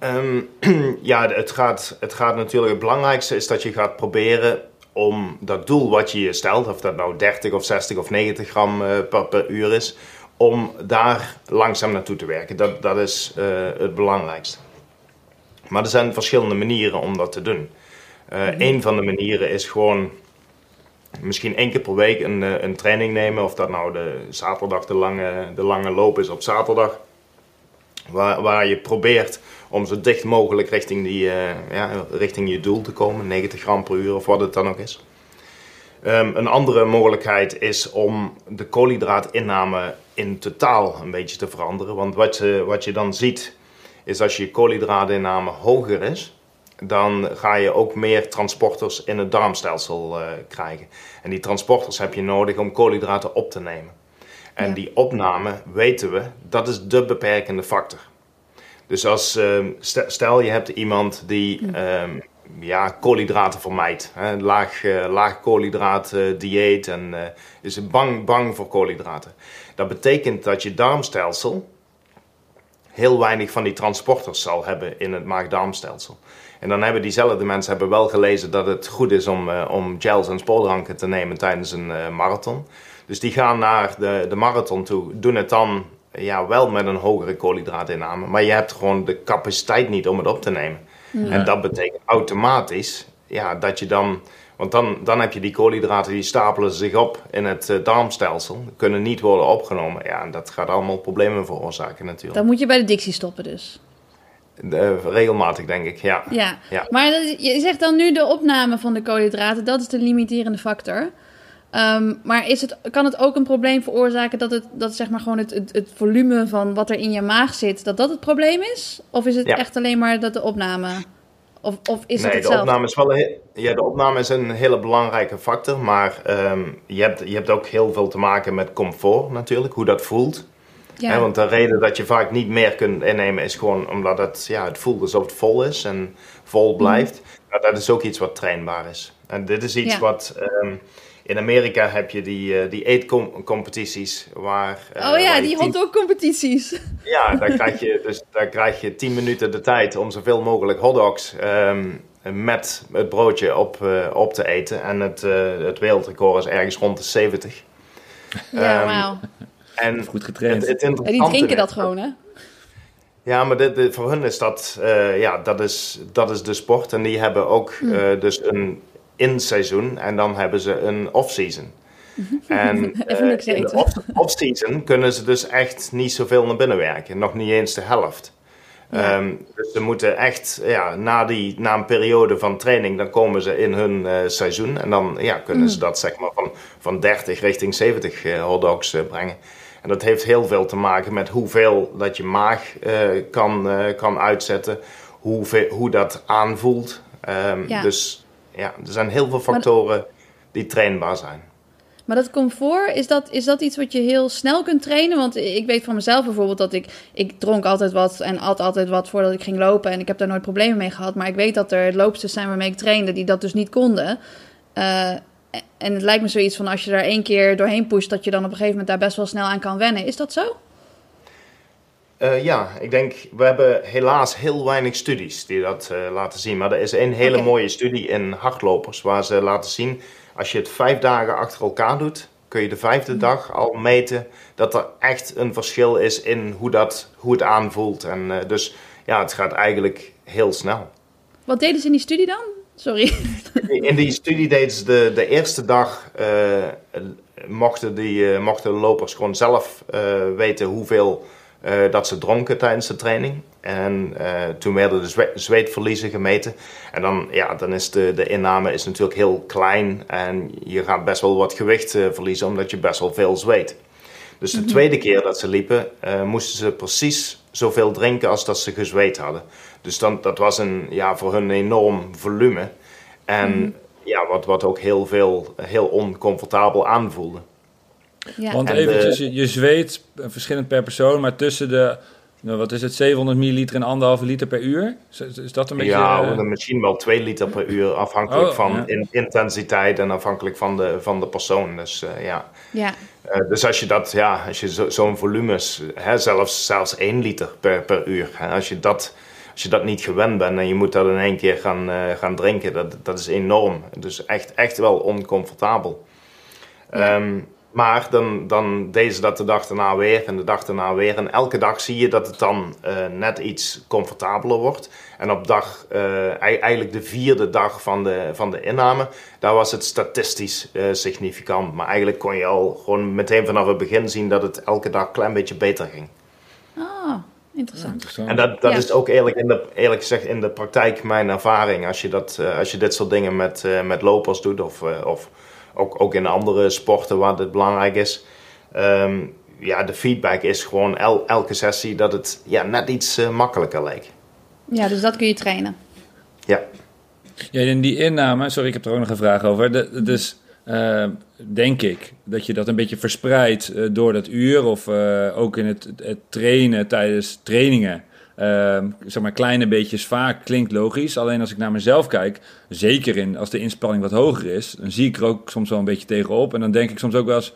Um, ja, het gaat, het gaat natuurlijk, het belangrijkste is dat je gaat proberen om dat doel wat je je stelt, of dat nou 30 of 60 of 90 gram per, per uur is, om daar langzaam naartoe te werken. Dat, dat is uh, het belangrijkste. Maar er zijn verschillende manieren om dat te doen. Uh, mm Een van de manieren is gewoon misschien één keer per week een, uh, een training nemen. Of dat nou de zaterdag de lange, de lange loop is op zaterdag. Waar, waar je probeert om zo dicht mogelijk richting, die, ja, richting je doel te komen. 90 gram per uur of wat het dan ook is. Um, een andere mogelijkheid is om de koolhydraatinname in totaal een beetje te veranderen. Want wat je, wat je dan ziet, is als je koolhydraatinname hoger is, dan ga je ook meer transporters in het darmstelsel uh, krijgen. En die transporters heb je nodig om koolhydraten op te nemen. En die opname, weten we, dat is de beperkende factor. Dus als, uh, stel je hebt iemand die um, ja, koolhydraten vermijdt. Hè, laag, uh, laag koolhydraat dieet en is bang, bang voor koolhydraten. Dat betekent dat je darmstelsel heel weinig van die transporters zal hebben in het maag-darmstelsel. En dan hebben diezelfde mensen hebben wel gelezen dat het goed is om, om gels en spoordranken te nemen tijdens een marathon. Dus die gaan naar de, de marathon toe, doen het dan ja, wel met een hogere koolhydraatinname. Maar je hebt gewoon de capaciteit niet om het op te nemen. En dat betekent automatisch ja, dat je dan. Want dan, dan heb je die koolhydraten die stapelen zich op in het uh, darmstelsel. Kunnen niet worden opgenomen. Ja, en dat gaat allemaal problemen veroorzaken natuurlijk. Dan moet je bij de dictie stoppen dus. De, regelmatig denk ik, ja. ja. ja. Maar je zegt dan nu de opname van de koolhydraten, dat is de limiterende factor. Um, maar is het, kan het ook een probleem veroorzaken dat, het, dat zeg maar gewoon het, het, het, volume van wat er in je maag zit, dat dat het probleem is? Of is het echt alleen maar dat de opname? Of, of is nee, het de opname is wel een, ja, de opname is een hele belangrijke factor, maar um, je, hebt, je hebt ook heel veel te maken met comfort natuurlijk, hoe dat voelt. Ja. want de reden dat je vaak niet meer kunt innemen is gewoon omdat het, ja, het voelt alsof het vol is en vol mhm. blijft. Mm. dat is ook iets wat trainbaar is. En dit is iets ja. wat... Um, in Amerika heb je die, uh, die eetcompetities waar... Uh, oh ja, die hotdog competities. Ja, daar krijg, je, dus, daar krijg je 10 minuten de tijd om zoveel mogelijk hotdogs um, met het broodje op, uh, op te eten. En het, het wereldrecord is ergens rond de 70. Ja, um, wauw. En goed getraind. Het, het en die drinken dat gewoon, hè? Ja, maar dit, dit, voor hun is dat, ja, dat, is, dat is de sport. En die hebben ook mm. dus een in seizoen en dan hebben ze een off-season. En uh, in de off-season kunnen ze dus echt niet zoveel naar binnen werken. Nog niet eens de helft. Ja. Um, dus ze moeten echt, ja, na, die, na een periode van training, dan komen ze in hun uh, seizoen. En dan ja, kunnen ze mm. dat zeg maar van, van 30 richting 70 uh, hotdogs uh, brengen. En dat heeft heel veel te maken met hoeveel dat je maag kan, kan uitzetten. Hoeveel, hoe dat aanvoelt. Um, ja. Dus ja, er zijn heel veel factoren die trainbaar zijn. Maar dat comfort, is dat, is dat iets wat je heel snel kunt trainen? Want ik weet van mezelf bijvoorbeeld dat ik... Ik dronk altijd wat en at altijd wat voordat ik ging lopen. En ik heb daar nooit problemen mee gehad. Maar ik weet dat er loopsters zijn waarmee ik trainde die dat dus niet konden. Uh, en het lijkt me zoiets van als je daar één keer doorheen pusht... dat je dan op een gegeven moment daar best wel snel aan kan wennen. Is dat zo? Uh, ja, ik denk, we hebben helaas heel weinig studies die dat uh, laten zien. Maar er is een hele okay. mooie studie in hardlopers waar ze laten zien, als je het vijf dagen achter elkaar doet, kun je de vijfde mm. dag al meten dat er echt een verschil is in hoe, dat, hoe het aanvoelt. En uh, dus ja, het gaat eigenlijk heel snel. Wat deden ze in die studie dan? Sorry. In die studie deden ze de, de eerste dag, mochten, die, mochten de lopers gewoon zelf weten hoeveel uh, dat ze dronken tijdens de training. En uh, toen werden de zwe zweetverliezen gemeten. En dan, ja, dan is de, de inname is natuurlijk heel klein. En je gaat best wel wat gewicht uh, verliezen, omdat je best wel veel zweet. Dus de mm -hmm. tweede keer dat ze liepen, moesten ze precies zoveel drinken als dat ze gezweet hadden. Dus dan, dat was een, ja, voor hun een enorm volume. En Mhm. ja, wat, wat ook heel veel, heel oncomfortabel aanvoelde. Ja. Want En eventjes, de- je, je zweet verschillend per persoon, maar tussen de, nou, wat is het, 700 milliliter en anderhalve liter per uur? Is, dat een beetje... ja, eh, misschien wel 2 liter per uur, afhankelijk Oh, van ja. in- intensiteit en afhankelijk van de, van de persoon. Dus eh, ja. ja. Eh, dus als je dat, ja, als je zo- zo'n volumes, hè, zelfs, zelfs 1 liter per, per uur, hè, als, je dat, als je dat niet gewend bent en je moet dat in één keer gaan, eh, gaan drinken, dat, dat is enorm. Dus echt, echt wel oncomfortabel. Ja. Ehm, maar dan, dan deden ze dat de dag daarna weer en de dag daarna weer. En elke dag zie je dat het dan eh, net iets comfortabeler wordt. En op dag, eh, ei- eigenlijk de vierde dag van de, van de inname, daar was het statistisch eh, significant. Maar eigenlijk kon je al gewoon meteen vanaf het begin zien dat het elke dag een klein beetje beter ging. Ah, interessant. interessant. En dat, dat Ja. is ook eerlijk, in de, eerlijk gezegd in de praktijk mijn ervaring. Als je, dat, eh, als je dit soort dingen met, eh, met lopers doet, of, eh, of ook, ook in andere sporten waar dit belangrijk is. Ehm, ja, de feedback is gewoon el- elke sessie dat het ja, net iets eh, makkelijker lijkt. Ja, dus dat kun je trainen. Ja. Ja, in die inname, sorry, ik heb er ook nog een vraag over. De- dus eh, denk ik dat je dat een beetje verspreidt eh, door dat uur of eh, ook in het, het trainen tijdens trainingen. Eh, zeg maar kleine beetjes vaak klinkt logisch. Alleen als ik naar mezelf kijk, zeker in, als de inspanning wat hoger is, dan zie ik er ook soms wel een beetje tegenop. En dan denk ik soms ook wel eens,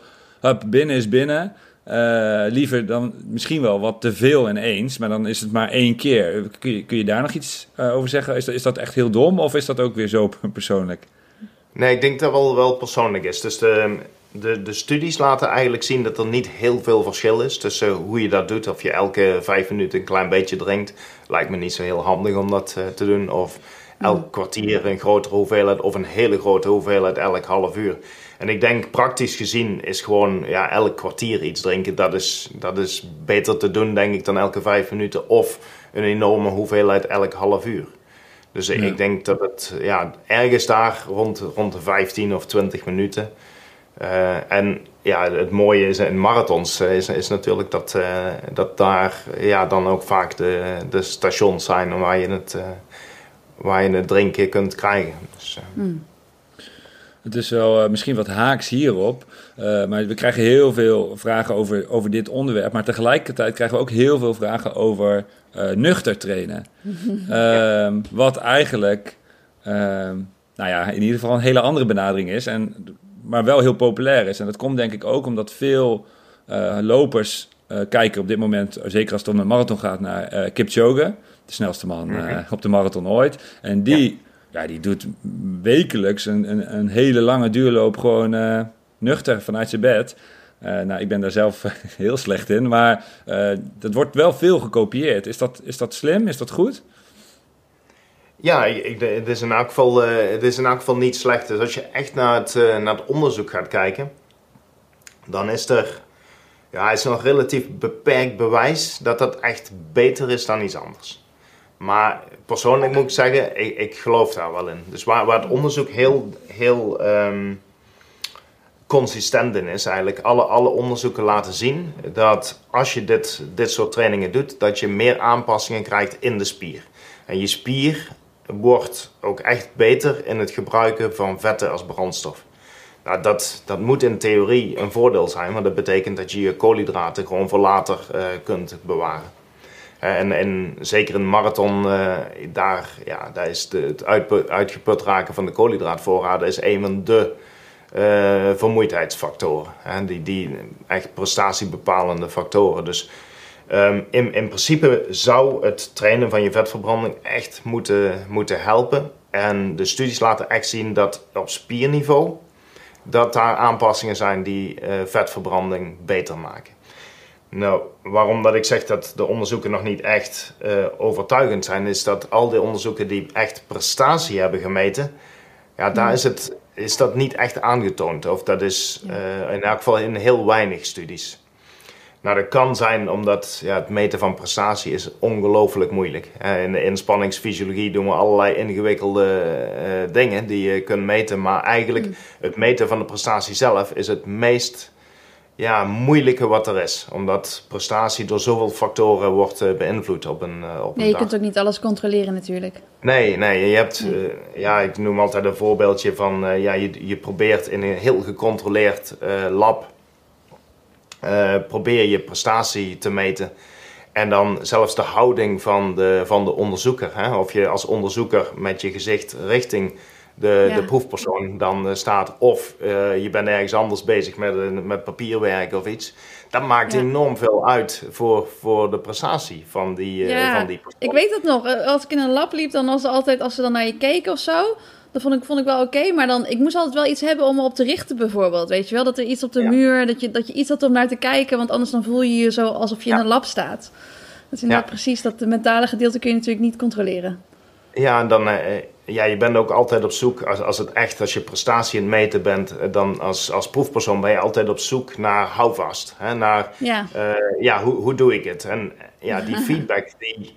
binnen is binnen. Eh, liever dan misschien wel wat te veel ineens, maar dan is het maar één keer. Kun je, kun je daar nog iets eh, over zeggen? Is dat, is dat echt heel dom of is dat ook weer zo persoonlijk? Nee, ik denk dat wel, wel persoonlijk is. Dus de, de, de studies laten eigenlijk zien dat er niet heel veel verschil is tussen hoe je dat doet. Of je elke vijf minuten een klein beetje drinkt. Lijkt me niet zo heel handig om dat eh, te doen. Of elk kwartier een grotere hoeveelheid of een hele grote hoeveelheid elk half uur. En ik denk praktisch gezien is gewoon ja, elk kwartier iets drinken. Dat is, dat is beter te doen denk ik dan elke vijf minuten. Of een enorme hoeveelheid elk half uur. Dus Ja. ik denk dat het ja, ergens daar rond, rond de 15 of 20 minuten. Eh, en ja, het mooie is in marathons eh, is, is natuurlijk dat, eh, dat daar ja, dan ook vaak de, de stations zijn waar je het, eh, waar je het drinken kunt krijgen. Dus, eh, Het is wel misschien wat haaks hierop. eh, maar we krijgen heel veel vragen over, over dit onderwerp. Maar tegelijkertijd krijgen we ook heel veel vragen over eh, nuchter trainen. Ehm, wat eigenlijk, ehm, nou ja, in ieder geval een hele andere benadering is. En, maar wel heel populair is. En dat komt denk ik ook omdat veel eh, lopers eh, kijken op dit moment, zeker als het om een marathon gaat, naar eh Kipchoge. De snelste man eh, op de marathon ooit. En die, ja. die doet wekelijks een, een, een hele lange duurloop gewoon nuchter vanuit zijn bed. Nou, ik ben daar zelf heel slecht in, maar dat wordt wel veel gekopieerd. Is dat, is dat slim? Is dat goed? Ja, het, is in elk geval, eh, het is in elk geval niet slecht. Dus als je echt naar het, eh, naar het onderzoek gaat kijken, dan is er, ja, is nog relatief beperkt bewijs dat dat echt beter is dan iets anders. Maar persoonlijk moet ik zeggen, ik, ik geloof daar wel in. Dus waar, waar het onderzoek heel, heel ehm, consistent in is eigenlijk, alle, alle onderzoeken laten zien dat als je dit, dit soort trainingen doet, dat je meer aanpassingen krijgt in de spier. En je spier wordt ook echt beter in het gebruiken van vetten als brandstof. Nou, dat, dat moet in theorie een voordeel zijn, want dat betekent dat je je koolhydraten gewoon voor later eh, kunt bewaren. Eh, En, en zeker in marathon, eh, daar, ja, daar is de, het uitgeput raken van de koolhydraatvoorraden is een van de vermoeidheidsfactoren. Hè, die, die echt prestatiebepalende factoren. Dus Ehm, in, in principe zou het trainen van je vetverbranding echt moeten, moeten helpen. En de studies laten echt zien dat op spierniveau dat daar aanpassingen zijn die eh, vetverbranding beter maken. Nou, waarom dat ik zeg dat de onderzoeken nog niet echt eh, overtuigend zijn, is dat al die onderzoeken die echt prestatie hebben gemeten, ja, daar is, het, is dat niet echt aangetoond. Of dat is eh, in elk geval in heel weinig studies. Nou, dat kan zijn omdat ja, het meten van prestatie is ongelooflijk moeilijk. Eh, In de inspanningsfysiologie doen we allerlei ingewikkelde eh, dingen die je kunt meten. Maar eigenlijk het meten van de prestatie zelf is het meest ja, moeilijke wat er is. Omdat prestatie door zoveel factoren wordt uh, beïnvloed op een, uh, op nee, je kunt ook niet alles controleren natuurlijk. Nee, nee. Je hebt, nee. Uh, ja, ik noem altijd een voorbeeldje van, ja, je, je probeert in een heel gecontroleerd lab, probeer je prestatie te meten. En dan zelfs de houding van de, van de onderzoeker. Hè? Of je als onderzoeker met je gezicht richting de, ja. de proefpersoon dan staat. Of uh, je bent ergens anders bezig met, met papierwerk of iets. Dat maakt ja. enorm veel uit voor, voor de prestatie van die, uh, van die persoon. Ik weet het nog. Als ik in een lab liep, dan was het altijd als ze dan naar je keken of zo. Dat vond ik, vond ik wel oké. Okay, maar dan, ik moest altijd wel iets hebben om me op te richten, bijvoorbeeld. Weet je wel? Dat er iets op de muur, dat je, dat je iets had om naar te kijken. Want anders dan voel je je zo alsof je in een lab staat. Dat is inderdaad precies dat de mentale gedeelte kun je natuurlijk niet controleren. Ja, en dan, uh, ja, je bent ook altijd op zoek, als, als het echt, als je prestatie in het meten bent, dan als, als proefpersoon ben je altijd op zoek naar houvast. Hè, naar, ja, uh, ja hoe, hoe doe ik het? En ja, die feedback, die,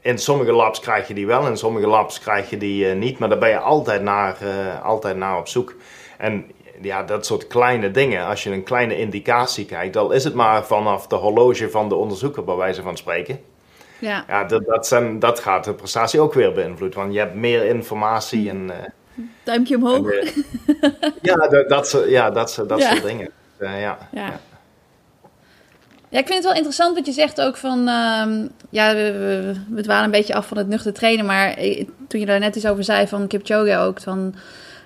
in sommige labs krijg je die wel, in sommige labs krijg je die uh, niet, maar daar ben je altijd naar, altijd naar op zoek. En ja, dat soort kleine dingen, als je een kleine indicatie kijkt, dan is het maar vanaf de horloge van de onderzoeker, bij wijze van spreken. Ja, ja dat, dat, zijn, dat gaat de prestatie ook weer beïnvloeden, want je hebt meer informatie en... Uh, Duimpje omhoog. en, uh, ja, dat, dat, ja, dat, dat Ja. soort dingen. Uh, ja. Ja. Ja, ik vind het wel interessant wat je zegt ook van... ehm, ja, we, we, we dwalen een beetje af van het nuchter trainen. Maar toen je daar net iets over zei van Kipchoge ook... Van,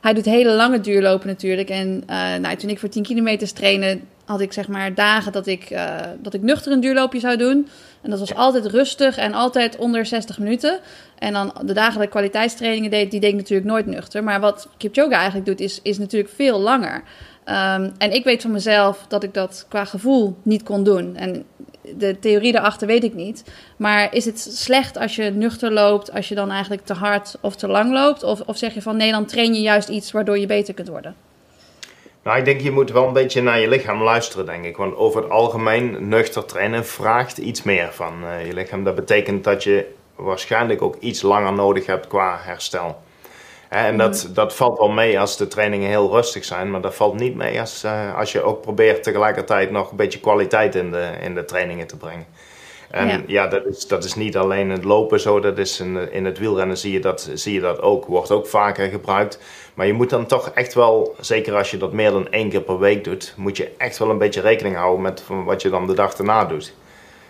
hij doet hele lange duurlopen natuurlijk. En eh, nou, toen ik voor 10 kilometers trainde... had ik zeg maar dagen dat ik, eh, dat ik nuchter een duurloopje zou doen. En dat was altijd rustig en altijd onder 60 minuten. En dan de dagen dat ik kwaliteitstrainingen deed... die deed ik natuurlijk nooit nuchter. Maar wat Kipchoge eigenlijk doet is, is natuurlijk veel langer... Um, en ik weet van mezelf dat ik dat qua gevoel niet kon doen. En de theorie daarachter weet ik niet. Maar is het slecht als je nuchter loopt, als je dan eigenlijk te hard of te lang loopt? Of, of zeg je van nee, dan train je juist iets waardoor je beter kunt worden? Nou, ik denk je moet wel een beetje naar je lichaam luisteren, denk ik. Want over het algemeen, nuchter trainen vraagt iets meer van uh, je lichaam. Dat betekent dat je waarschijnlijk ook iets langer nodig hebt qua herstel. En dat, dat valt wel mee als de trainingen heel rustig zijn, maar dat valt niet mee als, uh, als je ook probeert tegelijkertijd nog een beetje kwaliteit in de, in de trainingen te brengen. En ja, ja dat, is, dat is niet alleen het lopen zo, dat is in, in het wielrennen zie je, dat, zie je dat ook, wordt ook vaker gebruikt. Maar je moet dan toch echt wel, zeker als je dat meer dan één keer per week doet, moet je echt wel een beetje rekening houden met wat je dan de dag erna doet.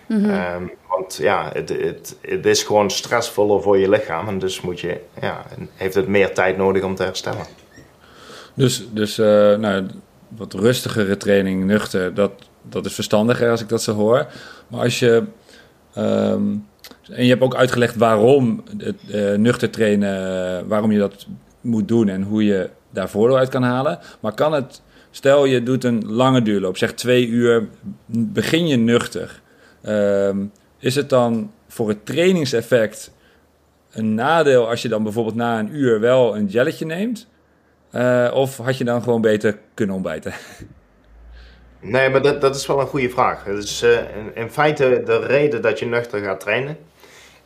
Mm -hmm. um, want ja, het, het, het is gewoon stressvoller voor je lichaam. En dus moet je, ja, heeft het meer tijd nodig om te herstellen. Dus, dus uh, nou, wat rustigere training, nuchter, dat, dat is verstandiger als ik dat zo hoor. Maar als je. Um, en je hebt ook uitgelegd waarom het uh, nuchter trainen, waarom je dat moet doen en hoe je daar voordeel uit kan halen. Maar kan het, stel je doet een lange duurloop, zeg twee uur, begin je nuchter. Um, is het dan voor het trainingseffect een nadeel als je dan bijvoorbeeld na een uur wel een jelletje neemt? Uh, of had je dan gewoon beter kunnen ontbijten? Nee, maar dat, dat is wel een goede vraag. Uh, in, in, feite de reden dat je nuchter gaat trainen,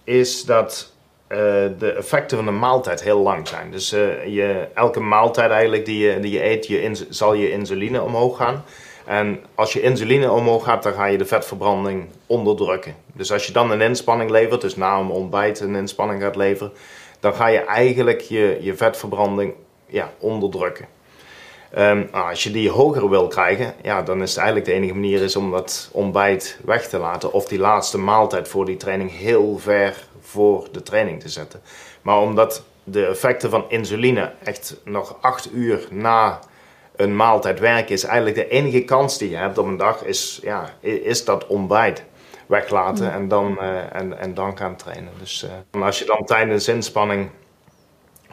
is dat uh, de effecten van de maaltijd heel lang zijn. Dus je, elke maaltijd eigenlijk die je, die je eet, je zal je insuline omhoog gaan. En als je insuline omhoog gaat, dan ga je de vetverbranding onderdrukken. Dus als je dan een inspanning levert, dus na een ontbijt een inspanning gaat leveren, dan ga je eigenlijk je, je vetverbranding ja, onderdrukken. Um, als je die hoger wil krijgen, ja, dan is het eigenlijk de enige manier is om dat ontbijt weg te laten. Of die laatste maaltijd voor die training heel ver voor de training te zetten. Maar omdat de effecten van insuline echt nog acht uur na een maaltijd werken is eigenlijk de enige kans die je hebt op een dag is, ja, is dat ontbijt weglaten mm. en, dan, uh, en, en dan gaan trainen. Dus uh, als je dan tijdens inspanning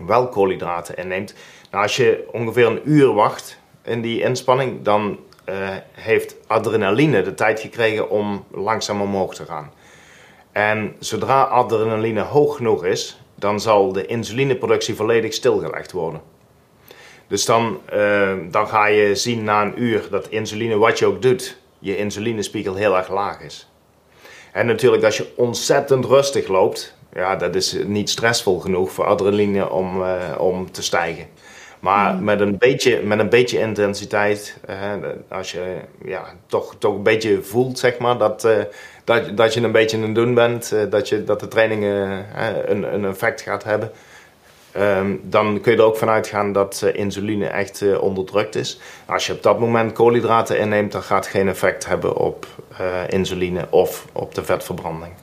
wel koolhydraten inneemt, nou als je ongeveer een uur wacht in die inspanning, dan uh, heeft adrenaline de tijd gekregen om langzaam omhoog te gaan. En zodra adrenaline hoog genoeg is, dan zal de insulineproductie volledig stilgelegd worden. Dus dan, uh, dan ga je zien na een uur dat insuline, wat je ook doet, je insulinespiegel heel erg laag is. En natuurlijk als je ontzettend rustig loopt, ja, dat is niet stressvol genoeg voor adrenaline om, uh, om te stijgen. Maar met, een beetje, met een beetje intensiteit, als je ja, toch, toch een beetje voelt, zeg maar, dat, dat, dat je een beetje aan het doen bent, dat, je, dat de trainingen een, een effect gaat hebben. Ehm, dan kun je er ook vanuit gaan dat uh, insuline echt uh, onderdrukt is. Als je op dat moment koolhydraten inneemt, dan gaat het geen effect hebben op uh, insuline of op de vetverbranding.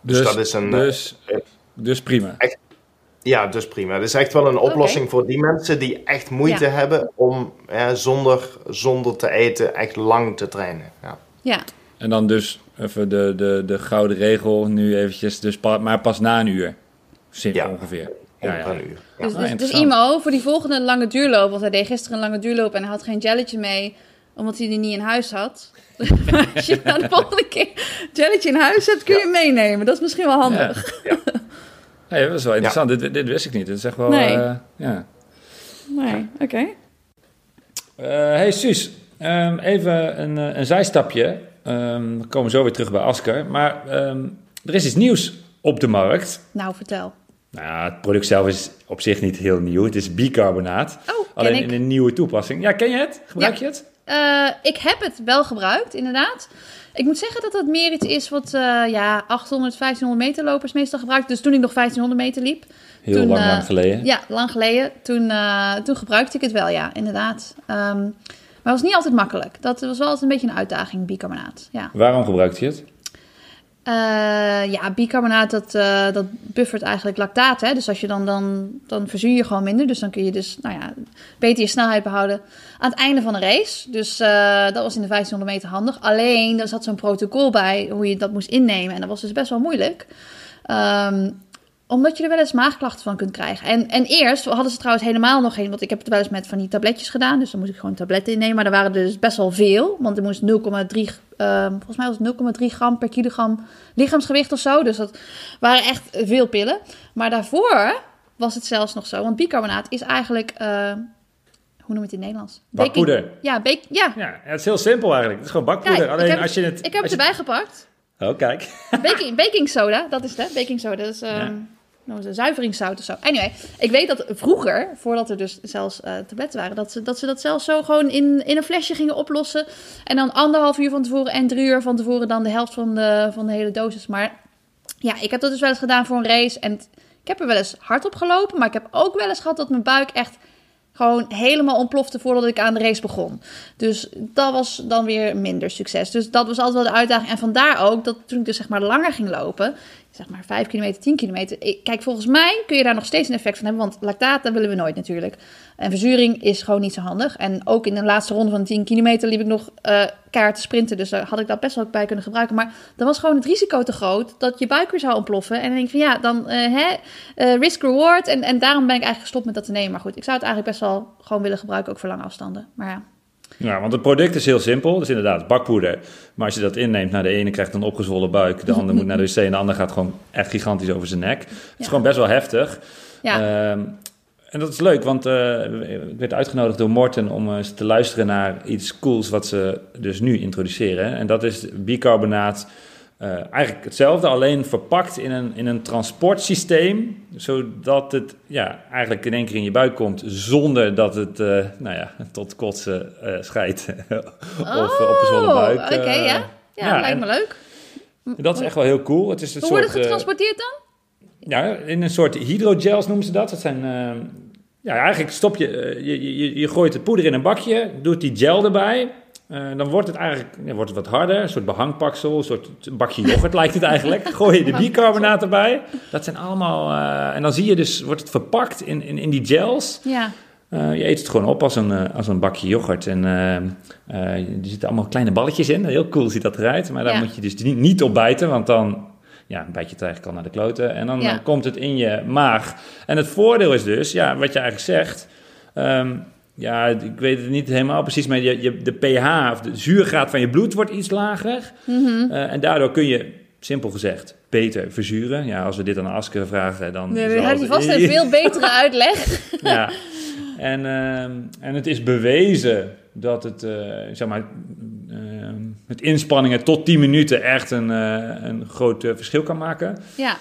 Dus, dus dat is een. Dus, dus prima. Echt, ja, dus prima. Het is echt wel een oplossing voor die mensen die echt moeite hebben om zonder, zonder te eten echt lang te trainen. Ja. ja. En dan dus even de, de, de gouden regel nu eventjes, dus maar pas na een uur. Simpel ja. ongeveer. Ja, ja. Uur. Dus, dus, dus IMO, voor die volgende lange duurloop, want hij deed gisteren een lange duurloop en hij had geen jelletje mee, omdat hij die niet in huis had. Als je dan de volgende keer jelletje in huis hebt, kun je hem meenemen. Dat is misschien wel handig. Ja, ja. dat is wel interessant. Dit, dit, wist ik niet. Dit is echt wel... Nee. Uh, ja. Nee, oké. Okay. Uh, hey Suus, um, even een, eh, een zijstapje. Um, we komen zo weer terug bij Asker. Maar um, er is iets nieuws op de markt. Nou, vertel. Nou ja, het product zelf is op zich niet heel nieuw. Het is bicarbonaat. Oh, Alleen in een nieuwe toepassing. Ja, ken je het? Gebruik je het? Uh, ik heb het wel gebruikt, inderdaad. Ik moet zeggen dat dat meer iets is wat uh, ja, 800, 1500 meter lopers meestal gebruikt. Dus toen ik nog 1500 meter liep. Heel toen, lang, uh, lang geleden. Ja, lang geleden. Toen, toen gebruikte ik het wel, ja, inderdaad. Um, maar het was niet altijd makkelijk. Dat was wel altijd een beetje een uitdaging, bicarbonaat. Ja. Waarom gebruikte je het? Uh, ja, bicarbonaat dat, uh, dat buffert eigenlijk lactaat. Hè? Dus als je dan, dan, dan verzuur je gewoon minder. Dus dan kun je dus nou ja, beter je snelheid behouden aan het einde van de race. Dus uh, dat was in de 1500 meter handig. Alleen, er zat zo'n protocol bij hoe je dat moest innemen. En dat was dus best wel moeilijk. Um, omdat je er wel eens maagklachten van kunt krijgen. En, en eerst hadden ze trouwens helemaal nog geen... Want ik heb het wel eens met van die tabletjes gedaan. Dus dan moest ik gewoon tabletten innemen. Maar er waren er dus best wel veel. Want er moest 0,3... Uh, volgens mij was het 0,3 gram per kilogram lichaamsgewicht of zo. Dus dat waren echt veel pillen. Maar daarvoor was het zelfs nog zo. Want bicarbonaat is eigenlijk... Uh, hoe noem je het in Nederlands? Bakpoeder. Ja, bake, ja. ja, het is heel simpel eigenlijk. Het is gewoon bakpoeder. Alleen heb, als je het... Ik heb het erbij gepakt. Oh, kijk. Baking, baking soda, dat is het, Baking soda. Dus, um, ja een zuiveringszout of zo. Anyway, ik weet dat vroeger, voordat er dus zelfs uh, tabletten waren, dat ze, dat ze dat zelfs zo gewoon in, in een flesje gingen oplossen. En dan anderhalf uur van tevoren en drie uur van tevoren dan de helft van de, van de hele dosis. Maar ja, ik heb dat dus wel eens gedaan voor een race. En ik heb er wel eens hard op gelopen, maar ik heb ook wel eens gehad dat mijn buik echt gewoon helemaal ontplofte voordat ik aan de race begon. Dus dat was dan weer minder succes. Dus dat was altijd wel de uitdaging. En vandaar ook dat toen ik dus zeg maar langer ging lopen, zeg maar 5 kilometer, 10 kilometer. Kijk, volgens mij kun je daar nog steeds een effect van hebben, want lactaat, dat willen we nooit natuurlijk. En verzuring is gewoon niet zo handig. En ook in de laatste ronde van 10 kilometer liep ik nog uh, te sprinten, dus daar had ik dat best wel bij kunnen gebruiken. Maar dan was gewoon het risico te groot dat je buik weer zou ontploffen. En dan denk ik van ja, dan uh, hè, uh, risk-reward. En, en daarom ben ik eigenlijk gestopt met dat te nemen. Maar goed, ik zou het eigenlijk best wel gewoon willen gebruiken, ook voor lange afstanden. Maar ja. Ja, want het product is heel simpel. Dus inderdaad, bakpoeder. Maar als je dat inneemt, nou, de ene krijgt een opgezwollen buik, de ander moet naar de wc en de ander gaat gewoon echt gigantisch over zijn nek. Het is gewoon best wel heftig. Ja. Um, en dat is leuk, want uh, ik werd uitgenodigd door Morten om eens te luisteren naar iets cools wat ze dus nu introduceren. En dat is bicarbonaat uh, eigenlijk hetzelfde, alleen verpakt in een, in een transportsysteem, zodat het ja, eigenlijk in één keer in je buik komt zonder dat het uh, nou ja, tot kotsen uh, scheidt of op de zwolle buik. Oké, okay, ja. ja. Ja, lijkt me leuk. Dat is echt wel heel cool. Het is een Hoe soort, wordt het getransporteerd dan? Ja, in een soort hydrogels noemen ze dat. Dat zijn ja, eigenlijk stop je, je, je, je gooit het poeder in een bakje, doet die gel erbij. Uh, dan wordt het eigenlijk ja, wordt het wat harder, een soort behangpaksel, een soort bakje yoghurt lijkt het eigenlijk. Gooi je de bicarbonaat erbij. Dat zijn allemaal. Uh, en dan zie je dus, wordt het verpakt in, in, in die gels. Ja. Uh, je eet het gewoon op als een, als een bakje yoghurt. En er zitten allemaal kleine balletjes in. Heel cool ziet dat eruit. Maar daar ja. moet je dus niet, niet op bijten, want dan ja, bijt je het eigenlijk al naar de kloten. En dan, komt het in je maag. En het voordeel is dus, ja, wat je eigenlijk zegt. Um, ja, ik weet het niet helemaal precies, maar je, je, de pH of de zuurgraad van je bloed wordt iets lager. Mm -hmm. uh, en daardoor kun je, simpel gezegd, beter verzuren. Ja, als we dit aan Asker vragen, dan... Nee, dan vast een veel betere uitleg. ja, en, uh, en het is bewezen dat het, uh, zeg maar, met inspanningen tot 10 minuten echt een, een groot verschil kan maken. Ja.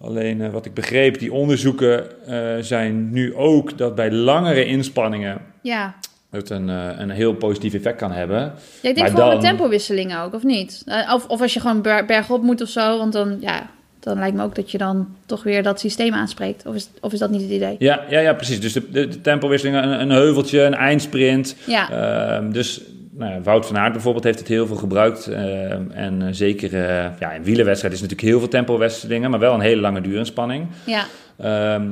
Alleen eh, wat ik begreep, die onderzoeken eh, zijn nu ook dat bij langere inspanningen Ja. het een, eh, een heel positief effect kan hebben. Ja, ik denk Maar vooral dan- met tempowisselingen ook, of niet? Eh, Of, of als je gewoon ber- bergop moet of zo, want dan, ja, dan lijkt me ook dat je dan toch weer dat systeem aanspreekt. Of is, of is dat niet het idee? Ja, ja, ja precies. Dus de, de, de tempowisselingen, een, een heuveltje, een eindsprint. Ja, Ehm, dus nou ja, Wout van Aert bijvoorbeeld heeft het heel veel gebruikt. Ehm, en eh, zeker ja, in wielerwedstrijden is natuurlijk heel veel tempowisselingen, maar wel een hele lange duurinspanning. ja. Ehm,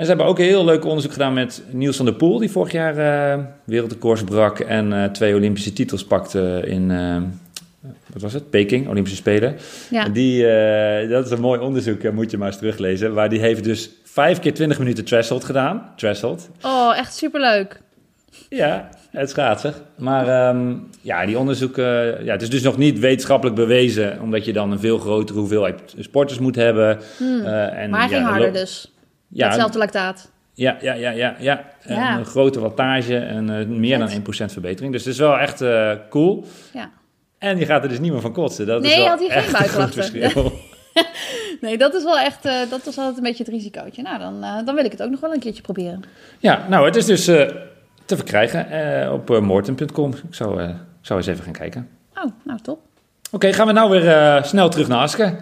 en ze hebben ook een heel leuk onderzoek gedaan met Niels van der Poel, die vorig jaar uh, wereldrecords brak en uh, twee Olympische titels pakte in, uh, wat was het, Peking, Olympische Spelen. Ja. Die, dat is een mooi onderzoek, moet je maar eens teruglezen, waar die heeft dus vijf keer 20 minuten threshold gedaan. Threshold. Oh, echt superleuk. Ja, het schaatsen. Maar um, ja, die onderzoeken, ja, het is dus nog niet wetenschappelijk bewezen, omdat je dan een veel grotere hoeveelheid sporters moet hebben. Hmm. en, maar hij ging harder dus. Ja, Hetzelfde lactaat. Ja, ja, ja, ja, ja. Ja. Een grote wattage en uh, meer dan 1% verbetering. Dus het is wel echt uh, cool. Ja. En je gaat er dus niet meer van kotsen. Dat nee, is wel had hij echt geen verschil. nee, dat is wel echt, uh, dat was altijd een beetje het risicootje. Nou, dan, dan wil ik het ook nog wel een keertje proberen. Ja, nou, het is dus te verkrijgen op morten.com. Ik zou, zou eens even gaan kijken. Oh, nou top. Oké, okay, gaan we nou weer snel terug naar Aske.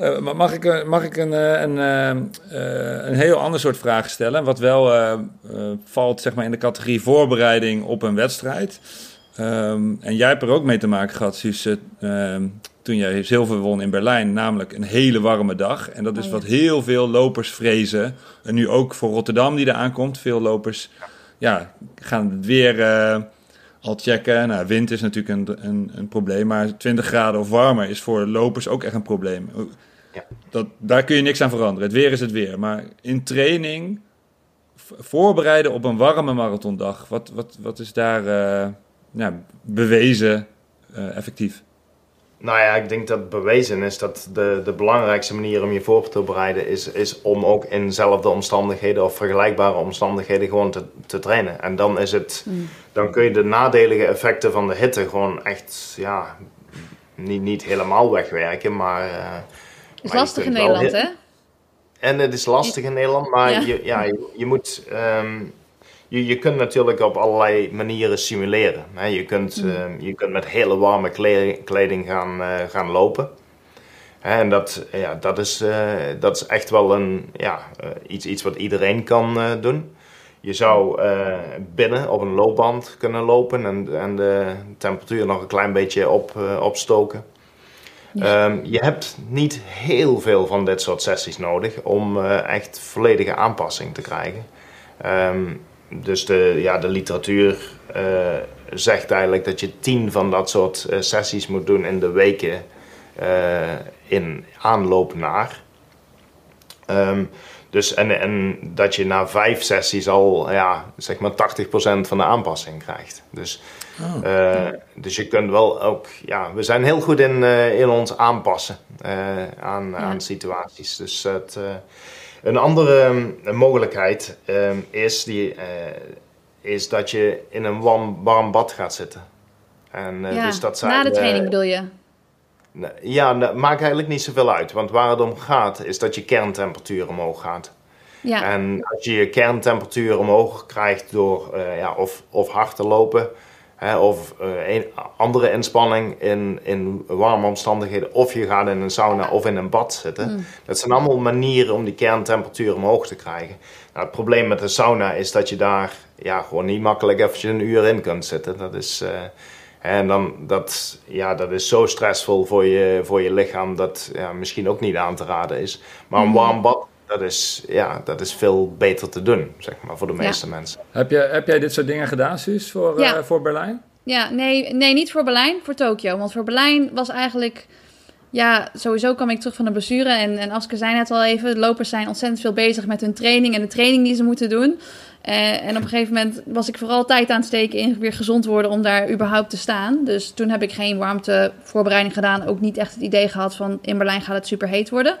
Uh, mag ik, mag ik een, een, uh, een heel ander soort vraag stellen? Wat wel uh, valt zeg maar, in de categorie voorbereiding op een wedstrijd. Um, en jij hebt er ook mee te maken gehad, Suus, toen jij zilver won in Berlijn. Namelijk een hele warme dag. En dat is Oh, ja. wat heel veel lopers vrezen. En nu ook voor Rotterdam die eraan komt. Veel lopers ja, gaan het weer al checken. Nou, wind is natuurlijk een, een, een probleem, maar 20 graden of warmer is voor lopers ook echt een probleem. Ja. Dat, daar kun je niks aan veranderen. Het weer is het weer. Maar in training, voorbereiden op een warme marathondag, wat, wat, wat is daar eh, ja, bewezen eh, effectief? Nou ja, ik denk dat bewezen is dat de, de belangrijkste manier om je voor te bereiden is, is om ook in dezelfde omstandigheden of vergelijkbare omstandigheden gewoon te, te trainen. En dan is het, Mm. dan kun je de nadelige effecten van de hitte gewoon echt, ja, niet, niet helemaal wegwerken, maar... eh, is lastig in wel Nederland, hè? En het is lastig in Nederland, maar Ja. Je, ja, je, je moet. ehm, je, je kunt natuurlijk op allerlei manieren simuleren. Hè. Je, kunt, Mm. ehm, je kunt met hele warme kleding, kleding gaan, eh, gaan lopen. En dat, ja, dat, is, eh, dat is echt wel een, ja, eh, iets, iets wat iedereen kan doen. Je zou binnen op een loopband kunnen lopen en, en de temperatuur nog een klein beetje op, eh, Ehm, je hebt niet heel veel van dit soort sessies nodig om eh, echt volledige aanpassing te krijgen. Ehm, dus de, ja, de literatuur eh, zegt eigenlijk dat je tien van dat soort eh, sessies moet doen in de weken in aanloop naar. Ehm, dus en, en dat je na vijf sessies al ja, zeg maar 80% van de aanpassing krijgt. Dus, eh, dus je kunt wel ook, ja, we zijn heel goed in, eh, in ons aanpassen eh, aan, aan situaties. Dus het, een andere um, mogelijkheid um, is, die, is dat je in een warm, warm bad gaat zitten. En, ja, dus dat zijn, na de training bedoel je? Ja, dat maakt eigenlijk niet zoveel uit. Want waar het om gaat, is dat je kerntemperatuur omhoog gaat. Ja, En als je je kerntemperatuur omhoog krijgt door uh, ja, of, of hard te lopen, hè, of uh, een andere inspanning in, in warme omstandigheden, of je gaat in een sauna of in een bad zitten. Mm. Dat zijn allemaal manieren om die kerntemperatuur omhoog te krijgen. Nou, het probleem met de sauna is dat je daar ja, gewoon niet makkelijk eventjes een uur in kunt zitten. Dat is, uh, en dan, dat, ja, dat is zo stressvol voor je, voor je lichaam dat ja, misschien ook niet aan te raden is. Maar een warm bad dat is, ja, dat is veel beter te doen, zeg maar, voor de meeste Ja. mensen. Heb, je, heb jij dit soort dingen gedaan, Suus, voor, Ja. eh, voor Berlijn? Ja, nee, nee, niet voor Berlijn, voor Tokio. Want voor Berlijn was eigenlijk... Ja, sowieso kwam ik terug van de blessure. En, en Aske zei net al even, lopers zijn ontzettend veel bezig met hun training en de training die ze moeten doen. Eh, en op een gegeven moment was ik vooral tijd aan het steken in weer gezond worden om daar überhaupt te staan. Dus toen heb ik geen warmtevoorbereiding gedaan. Ook niet echt het idee gehad van in Berlijn gaat het super heet worden.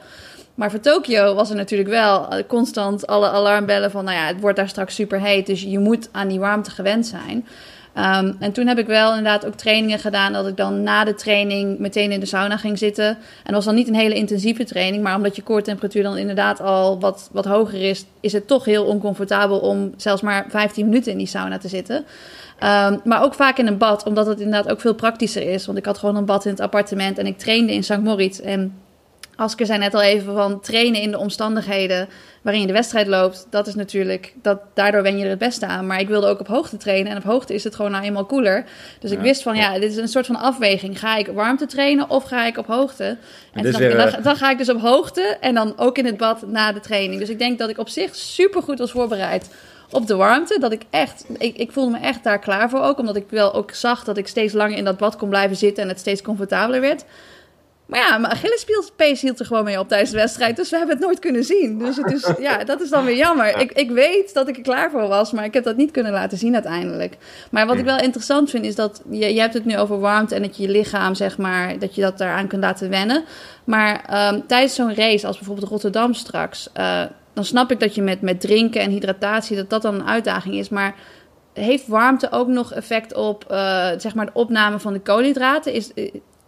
Maar voor Tokio was er natuurlijk wel eh, constant alle alarmbellen van, nou ja, het wordt daar straks super heet. Dus je moet aan die warmte gewend zijn. Ehm, en toen heb ik wel inderdaad ook trainingen gedaan dat ik dan na de training meteen in de sauna ging zitten. En dat was dan niet een hele intensieve training, maar omdat je koortemperatuur dan inderdaad al wat, wat hoger is, is het toch heel oncomfortabel om zelfs maar 15 minuten in die sauna te zitten. Ehm, maar ook vaak in een bad, omdat het inderdaad ook veel praktischer is. Want ik had gewoon een bad in het appartement en ik trainde in St. Moritz. En Asker zei net al even van trainen in de omstandigheden waarin je de wedstrijd loopt. Dat is natuurlijk, dat, daardoor wen je er het beste aan. Maar ik wilde ook op hoogte trainen. En op hoogte is het gewoon nou eenmaal koeler. Dus ik wist van ja, dit is een soort van afweging. Ga ik warmte trainen of ga ik op hoogte? En dan, dan, dan, ga ik dus op hoogte en dan ook in het bad na de training. Dus ik denk dat ik op zich super goed was voorbereid op de warmte. Dat ik echt, ik, ik voelde me echt daar klaar voor ook. Omdat ik wel ook zag dat ik steeds langer in dat bad kon blijven zitten en het steeds comfortabeler werd. Maar ja, mijn Achillespees hield er gewoon mee op tijdens de wedstrijd. Dus we hebben het nooit kunnen zien. Dus het is, ja, dat is dan weer jammer. Ik, ik weet dat ik er klaar voor was, maar ik heb dat niet kunnen laten zien uiteindelijk. Maar wat ik wel interessant vind, is dat je, je hebt het nu over warmte en dat je je lichaam, zeg maar, dat je dat daaraan kunt laten wennen. Maar um, tijdens zo'n race, als bijvoorbeeld Rotterdam straks, uh, dan snap ik dat je met, met drinken en hydratatie, dat dat dan een uitdaging is. Maar heeft warmte ook nog effect op uh, zeg maar de opname van de koolhydraten? Is,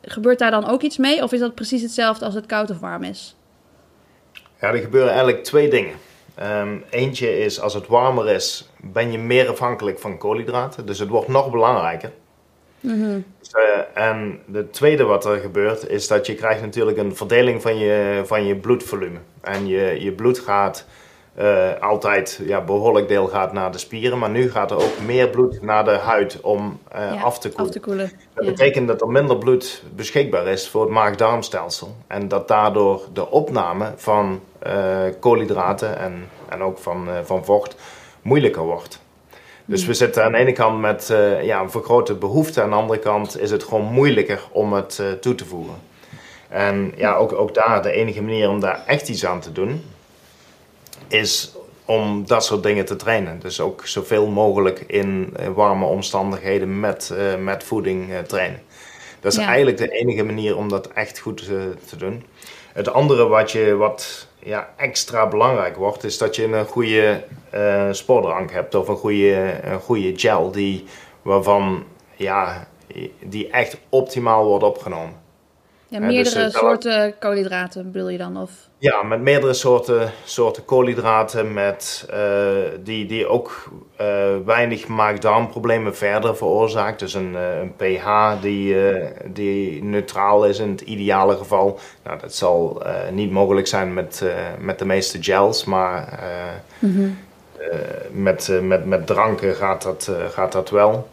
gebeurt daar dan ook iets mee? Of is dat precies hetzelfde als het koud of warm is? Ja, er gebeuren eigenlijk twee dingen. Um, eentje is als het warmer is, ben je meer afhankelijk van koolhydraten. Dus het wordt nog belangrijker. Mm -hmm. dus, uh, en de tweede wat er gebeurt, is dat je krijgt natuurlijk een verdeling van je, van je bloedvolume. En je, je bloed gaat uh, altijd ja, behoorlijk deel gaat naar de spieren, maar nu gaat er ook meer bloed naar de huid om uh, ja, af te koelen. Af te koelen. Dat ja. betekent dat er minder bloed beschikbaar is voor het maag-darmstelsel en dat daardoor de opname van uh, koolhydraten en, en ook van, van vocht moeilijker wordt. Dus we zitten aan de ene kant met ja, een vergrote behoefte, aan de andere kant is het gewoon moeilijker om het toe te voegen. En ja, ook, ook daar de enige manier om daar echt iets aan te doen, is om dat soort dingen te trainen. Dus ook zoveel mogelijk in uh, warme omstandigheden met, uh, met voeding uh, trainen. Dat is ja. eigenlijk de enige manier om dat echt goed te doen. Het andere wat, je, wat ja, extra belangrijk wordt, is dat je een goede sportdrank hebt of een goede, een goede gel die, waarvan ja, die echt optimaal wordt opgenomen. Ja, meerdere dus, soorten koolhydraten bedoel je dan? Of? Ja, met meerdere soorten, soorten koolhydraten met, uh, die, die ook uh, weinig maag-darmproblemen verder veroorzaakt. Dus een, uh, een pH die, die neutraal is in het ideale geval. Nou, dat zal niet mogelijk zijn met, met de meeste gels, maar mm -hmm. met, met, met dranken gaat dat, gaat dat wel.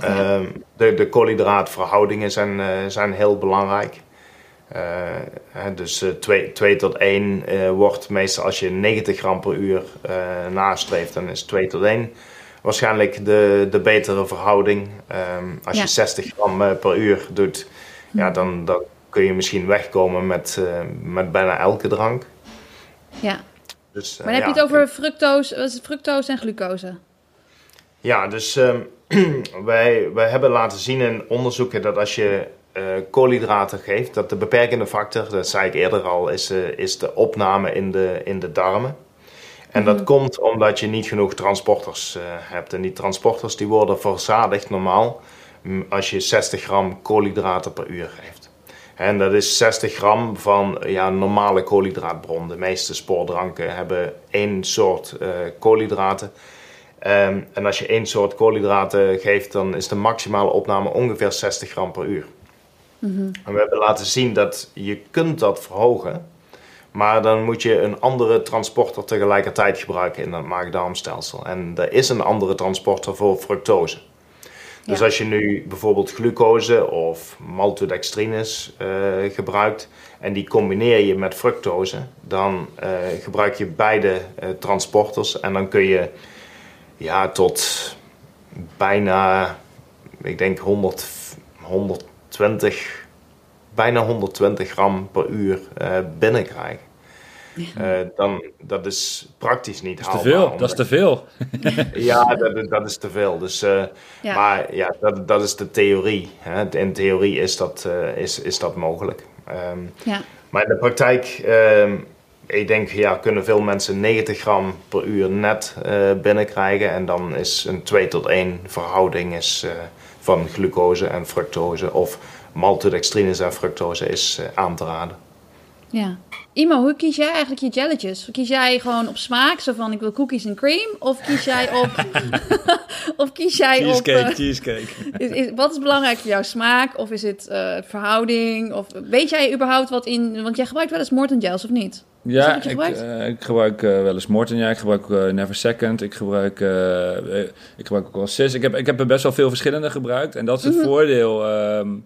Ja. Uh, de, de koolhydraatverhoudingen zijn, uh, zijn heel belangrijk. Uh, dus 2 uh, tot 1 wordt meestal als je 90 gram per uur nastreeft, dan is 2 tot 1 waarschijnlijk de, de betere verhouding. Um, als ja. je 60 gram per uur doet, hm. ja, dan, dan kun je misschien wegkomen met, met bijna elke drank. Ja. Dus, maar dan heb je het over fructose, fructose en glucose? Ja, dus um, wij, wij hebben laten zien in onderzoeken dat als je uh, koolhydraten geeft, dat de beperkende factor, dat zei ik eerder al, is, uh, is de opname in de, in de darmen. En dat mm -hmm. komt omdat je niet genoeg transporters uh, hebt. En die transporters die worden verzadigd normaal als je 60 gram koolhydraten per uur geeft. En dat is 60 gram van ja, normale koolhydraatbron. De meeste spoordranken hebben één soort koolhydraten. Um, en als je één soort koolhydraten geeft, dan is de maximale opname ongeveer 60 gram per uur. Mm -hmm. En we hebben laten zien dat je kunt dat verhogen, maar dan moet je een andere transporter tegelijkertijd gebruiken in het maag-darmstelsel. En er is een andere transporter voor fructose. Dus ja. als je nu bijvoorbeeld glucose of maltodextrines uh, gebruikt en die combineer je met fructose, dan uh, gebruik je beide uh, transporters en dan kun je ja, tot bijna, ik denk 100, 120, bijna 120 gram per uur uh, binnenkrijgen. Uh, dan, dat is praktisch niet dat is haalbaar. Te veel, dat is te veel. ja, dat, dat is te veel. Dus, uh, ja. Maar ja, dat, dat is de theorie. Hè. In theorie is dat, uh, is, is dat mogelijk. Um, ja. Maar in de praktijk um, ik denk, ja, kunnen veel mensen 90 gram per uur net binnenkrijgen. En dan is een 2 tot 1 verhouding is, van glucose en fructose of maltodextrines en fructose is aan te raden. Ja. Imo, hoe kies jij eigenlijk je jelletjes? Kies jij gewoon op smaak, zo van ik wil cookies en cream? Of kies jij op... of kies jij cheesecake, op... cheesecake, is, wat is belangrijk voor jouw smaak? Of is het uh, verhouding? Of weet jij überhaupt wat in... Want jij gebruikt wel eens Morton gels, of niet? Ja, ik, uh, ik, gebruik uh, wel eens Morton. Ja, ik gebruik Never Second. Ik gebruik, ik gebruik ook wel Sis. Ik heb, ik heb er best wel veel verschillende gebruikt. En dat is het mm -hmm. voordeel... Um,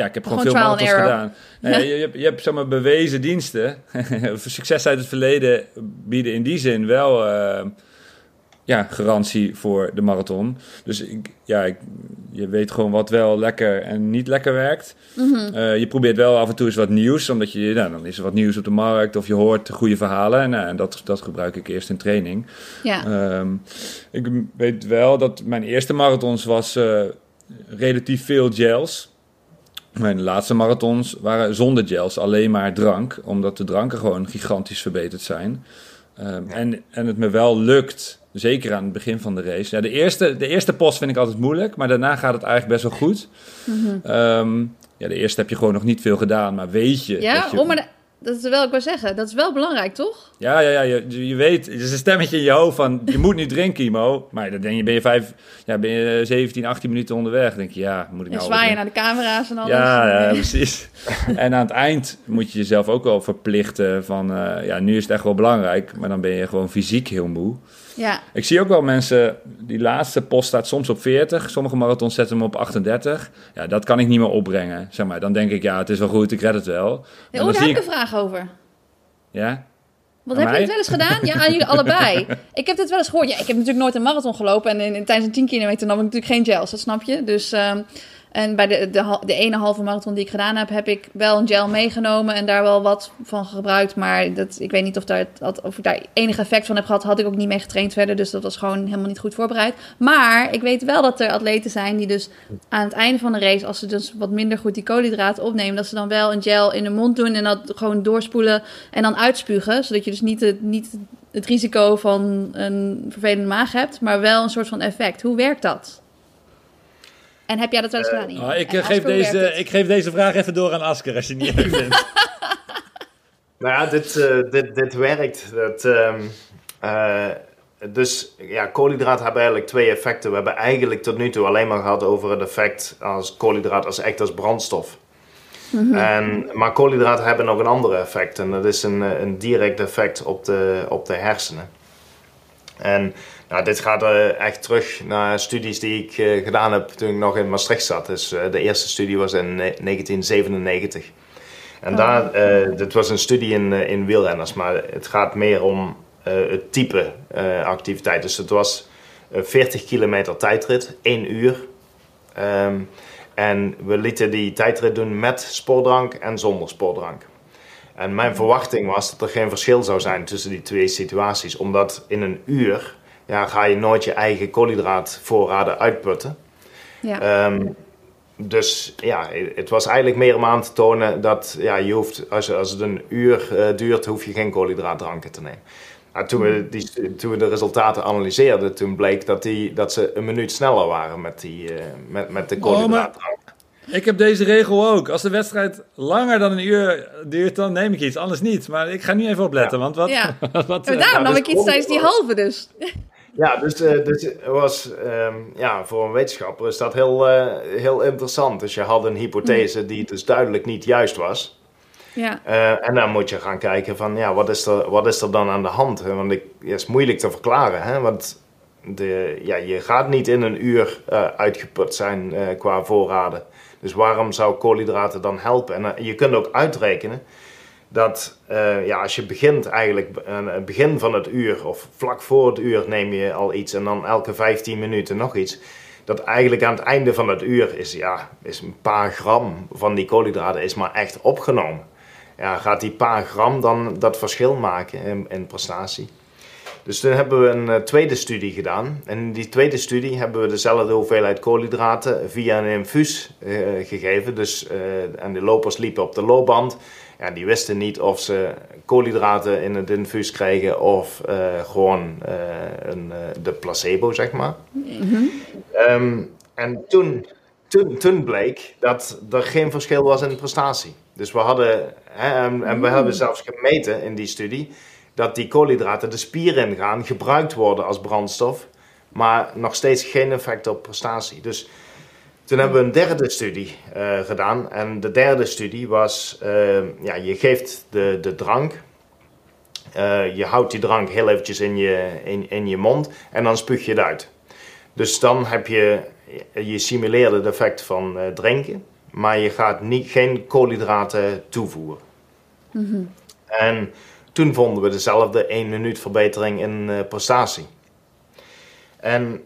ja, ik heb gewoon, veel marathons gedaan. Nee, je, je, hebt, je hebt zeg maar, bewezen diensten. Succes uit het verleden bieden in die zin wel uh, ja, garantie voor de marathon. Dus ik, ja, ik, je weet gewoon wat wel lekker en niet lekker werkt. Mm -hmm. uh, je probeert wel af en toe eens wat nieuws, omdat je, nou, dan is er wat nieuws op de markt of je hoort goede verhalen. En, uh, en dat, dat gebruik ik eerst in training. Ja. Um, ik weet wel dat mijn eerste marathons was relatief veel gels. Mijn laatste marathons waren zonder gels, alleen maar drank. Omdat de dranken gewoon gigantisch verbeterd zijn. Um, ja. en, en het me wel lukt, zeker aan het begin van de race. Ja, de, eerste, de eerste post vind ik altijd moeilijk, maar daarna gaat het eigenlijk best wel goed. Mm -hmm. um, ja, de eerste heb je gewoon nog niet veel gedaan, maar weet je... Ja, je... oh, maar dat is wel, ik wil zeggen, dat is wel belangrijk, toch? Ja, ja, ja je, je weet, er is een stemmetje in je hoofd van, je moet nu drinken, Imo. Maar dan denk je, ben je, vijf, ja, ben je 17, 18 minuten onderweg. Dan denk je, ja, moet ik en nou... zwaai je naar de camera's en alles. Ja, ja precies. en aan het eind moet je jezelf ook wel verplichten van, uh, ja, nu is het echt wel belangrijk. Maar dan ben je gewoon fysiek heel moe. Ja. Ik zie ook wel mensen, die laatste post staat soms op 40. Sommige marathons zetten hem op 38. Ja, dat kan ik niet meer opbrengen. Zeg maar. Dan denk ik, ja, het is wel goed, ik red het wel. Ja, oh, daar heb ik een vraag over. Ja? Wat heb je het wel eens gedaan? Ja, aan jullie allebei. Ik heb dit wel eens gehoord. Ja, ik heb natuurlijk nooit een marathon gelopen. En in, in, tijdens een 10 kilometer nam ik natuurlijk geen gels, dat snap je. Dus... Um, en bij de, de, de ene halve marathon die ik gedaan heb, heb ik wel een gel meegenomen en daar wel wat van gebruikt. Maar dat, ik weet niet of, daar, of ik daar enig effect van heb gehad. Had ik ook niet mee getraind verder, dus dat was gewoon helemaal niet goed voorbereid. Maar ik weet wel dat er atleten zijn die dus aan het einde van de race, als ze dus wat minder goed die koolhydraten opnemen, dat ze dan wel een gel in de mond doen en dat gewoon doorspoelen en dan uitspugen. Zodat je dus niet, het, niet het risico van een vervelende maag hebt, maar wel een soort van effect. Hoe werkt dat? En heb jij dat wel eens gedaan? Uh, oh, ik, geef deze, ik geef deze vraag even door aan Asker als je het niet erg vindt. nou ja, dit, uh, dit, dit werkt. Dat, um, uh, dus ja, koolhydraten hebben eigenlijk twee effecten. We hebben eigenlijk tot nu toe alleen maar gehad over het effect als koolhydraat als echt als brandstof. Mm -hmm. en, maar koolhydraten hebben nog een ander effect. En dat is een, een direct effect op de, op de hersenen. En nou, dit gaat uh, echt terug naar studies die ik uh, gedaan heb toen ik nog in Maastricht zat. Dus uh, de eerste studie was in 1997. En oh. daar, dit was een studie in, in wielrenners, maar het gaat meer om het type activiteit. Dus het was 40 kilometer tijdrit, 1 uur. Um, en we lieten die tijdrit doen met sportdrank en zonder sportdrank. En mijn verwachting was dat er geen verschil zou zijn tussen die twee situaties, omdat in een uur ja, ga je nooit je eigen koolhydraatvoorraden uitputten. Ja. Um, dus ja, het was eigenlijk meer om aan te tonen dat ja, je hoeft, als, als het een uur uh, duurt, hoef je geen koolhydraatdranken te nemen. Nou, toen, we die, toen we de resultaten analyseerden, toen bleek dat, die, dat ze een minuut sneller waren met, die, uh, met, met de. Oh, ik heb deze regel ook. Als de wedstrijd langer dan een uur duurt, dan neem ik iets. Anders niet. Maar ik ga nu even opletten. Ja. Want wat. Ja. wat uh, daarom nam ik iets tijdens die halve dus. Ja, dus, uh, dus was, um, ja, voor een wetenschapper is dat heel, uh, heel interessant. Dus je had een hypothese die dus duidelijk niet juist was. Ja. Uh, en dan moet je gaan kijken van, ja, wat is er, wat is er dan aan de hand? Want het is moeilijk te verklaren, hè? want de, ja, je gaat niet in een uur uitgeput zijn qua voorraden. Dus waarom zou koolhydraten dan helpen? En je kunt ook uitrekenen dat uh, ja, als je begint eigenlijk aan het begin van het uur of vlak voor het uur neem je al iets en dan elke 15 minuten nog iets. Dat eigenlijk aan het einde van het uur is, ja, is een paar gram van die koolhydraten is maar echt opgenomen. Ja, gaat die paar gram dan dat verschil maken in, prestatie? Dus toen hebben we een uh, tweede studie gedaan. En in die tweede studie hebben we dezelfde hoeveelheid koolhydraten via een infuus uh, gegeven. Dus, en de lopers liepen op de loopband. Ja, die wisten niet of ze koolhydraten in het infuus kregen of gewoon een, de placebo, zeg maar. Ehm, en toen, toen, toen bleek dat er geen verschil was in prestatie. Dus we hadden, hè, en, en we mm. hebben zelfs gemeten in die studie, dat die koolhydraten de spier ingaan, gebruikt worden als brandstof, maar nog steeds geen effect op prestatie. Dus toen hebben we een derde studie uh, gedaan. En de derde studie was, uh, ja, je geeft de, de drank. Uh, je houdt die drank heel eventjes in je, in, in je mond en dan spuug je het uit. Dus dan heb je, je simuleert het effect van drinken, maar je gaat niet, geen koolhydraten toevoegen. Mm -hmm. En toen vonden we dezelfde 1 minuut verbetering in prestatie. En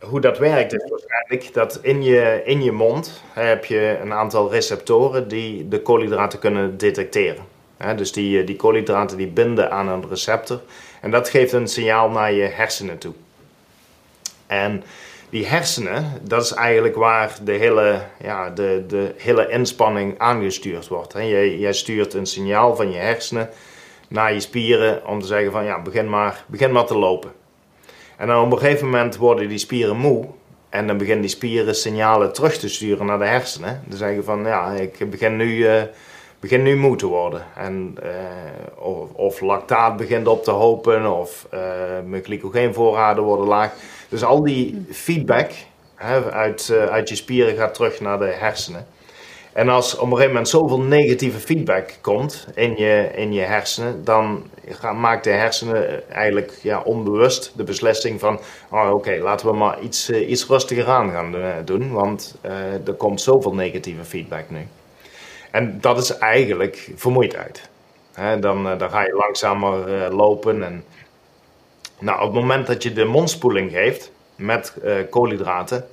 hoe dat werkt is waarschijnlijk dat in je, in je mond heb je een aantal receptoren die de koolhydraten kunnen detecteren. dus die, die koolhydraten die binden aan een receptor en dat geeft een signaal naar je hersenen toe. En die hersenen, dat is eigenlijk waar de hele, ja, de, de hele inspanning aangestuurd wordt. Jij, jij stuurt een signaal van je hersenen naar je spieren om te zeggen van ja, begin maar, begin maar te lopen. En dan op een gegeven moment worden die spieren moe. En dan beginnen die spieren signalen terug te sturen naar de hersenen. Dan zeggen van ja, ik begin nu, uh, begin nu moe te worden. En, uh, of, of, lactaat begint op te hopen. Of uh, mijn glycogeenvoorraden worden laag. Dus al die feedback hè, uit, uit je spieren gaat terug naar de hersenen. En als op een gegeven moment zoveel negatieve feedback komt in je, in je hersenen, dan maakt de hersenen eigenlijk ja, onbewust de beslissing van: oh, oké, laten we maar iets, uh, iets rustiger aan gaan doen, want uh, er komt zoveel negatieve feedback nu. En dat is eigenlijk vermoeidheid. Hè, dan, dan ga je langzamer lopen. En, nou, op het moment dat je de mondspoeling geeft met koolhydraten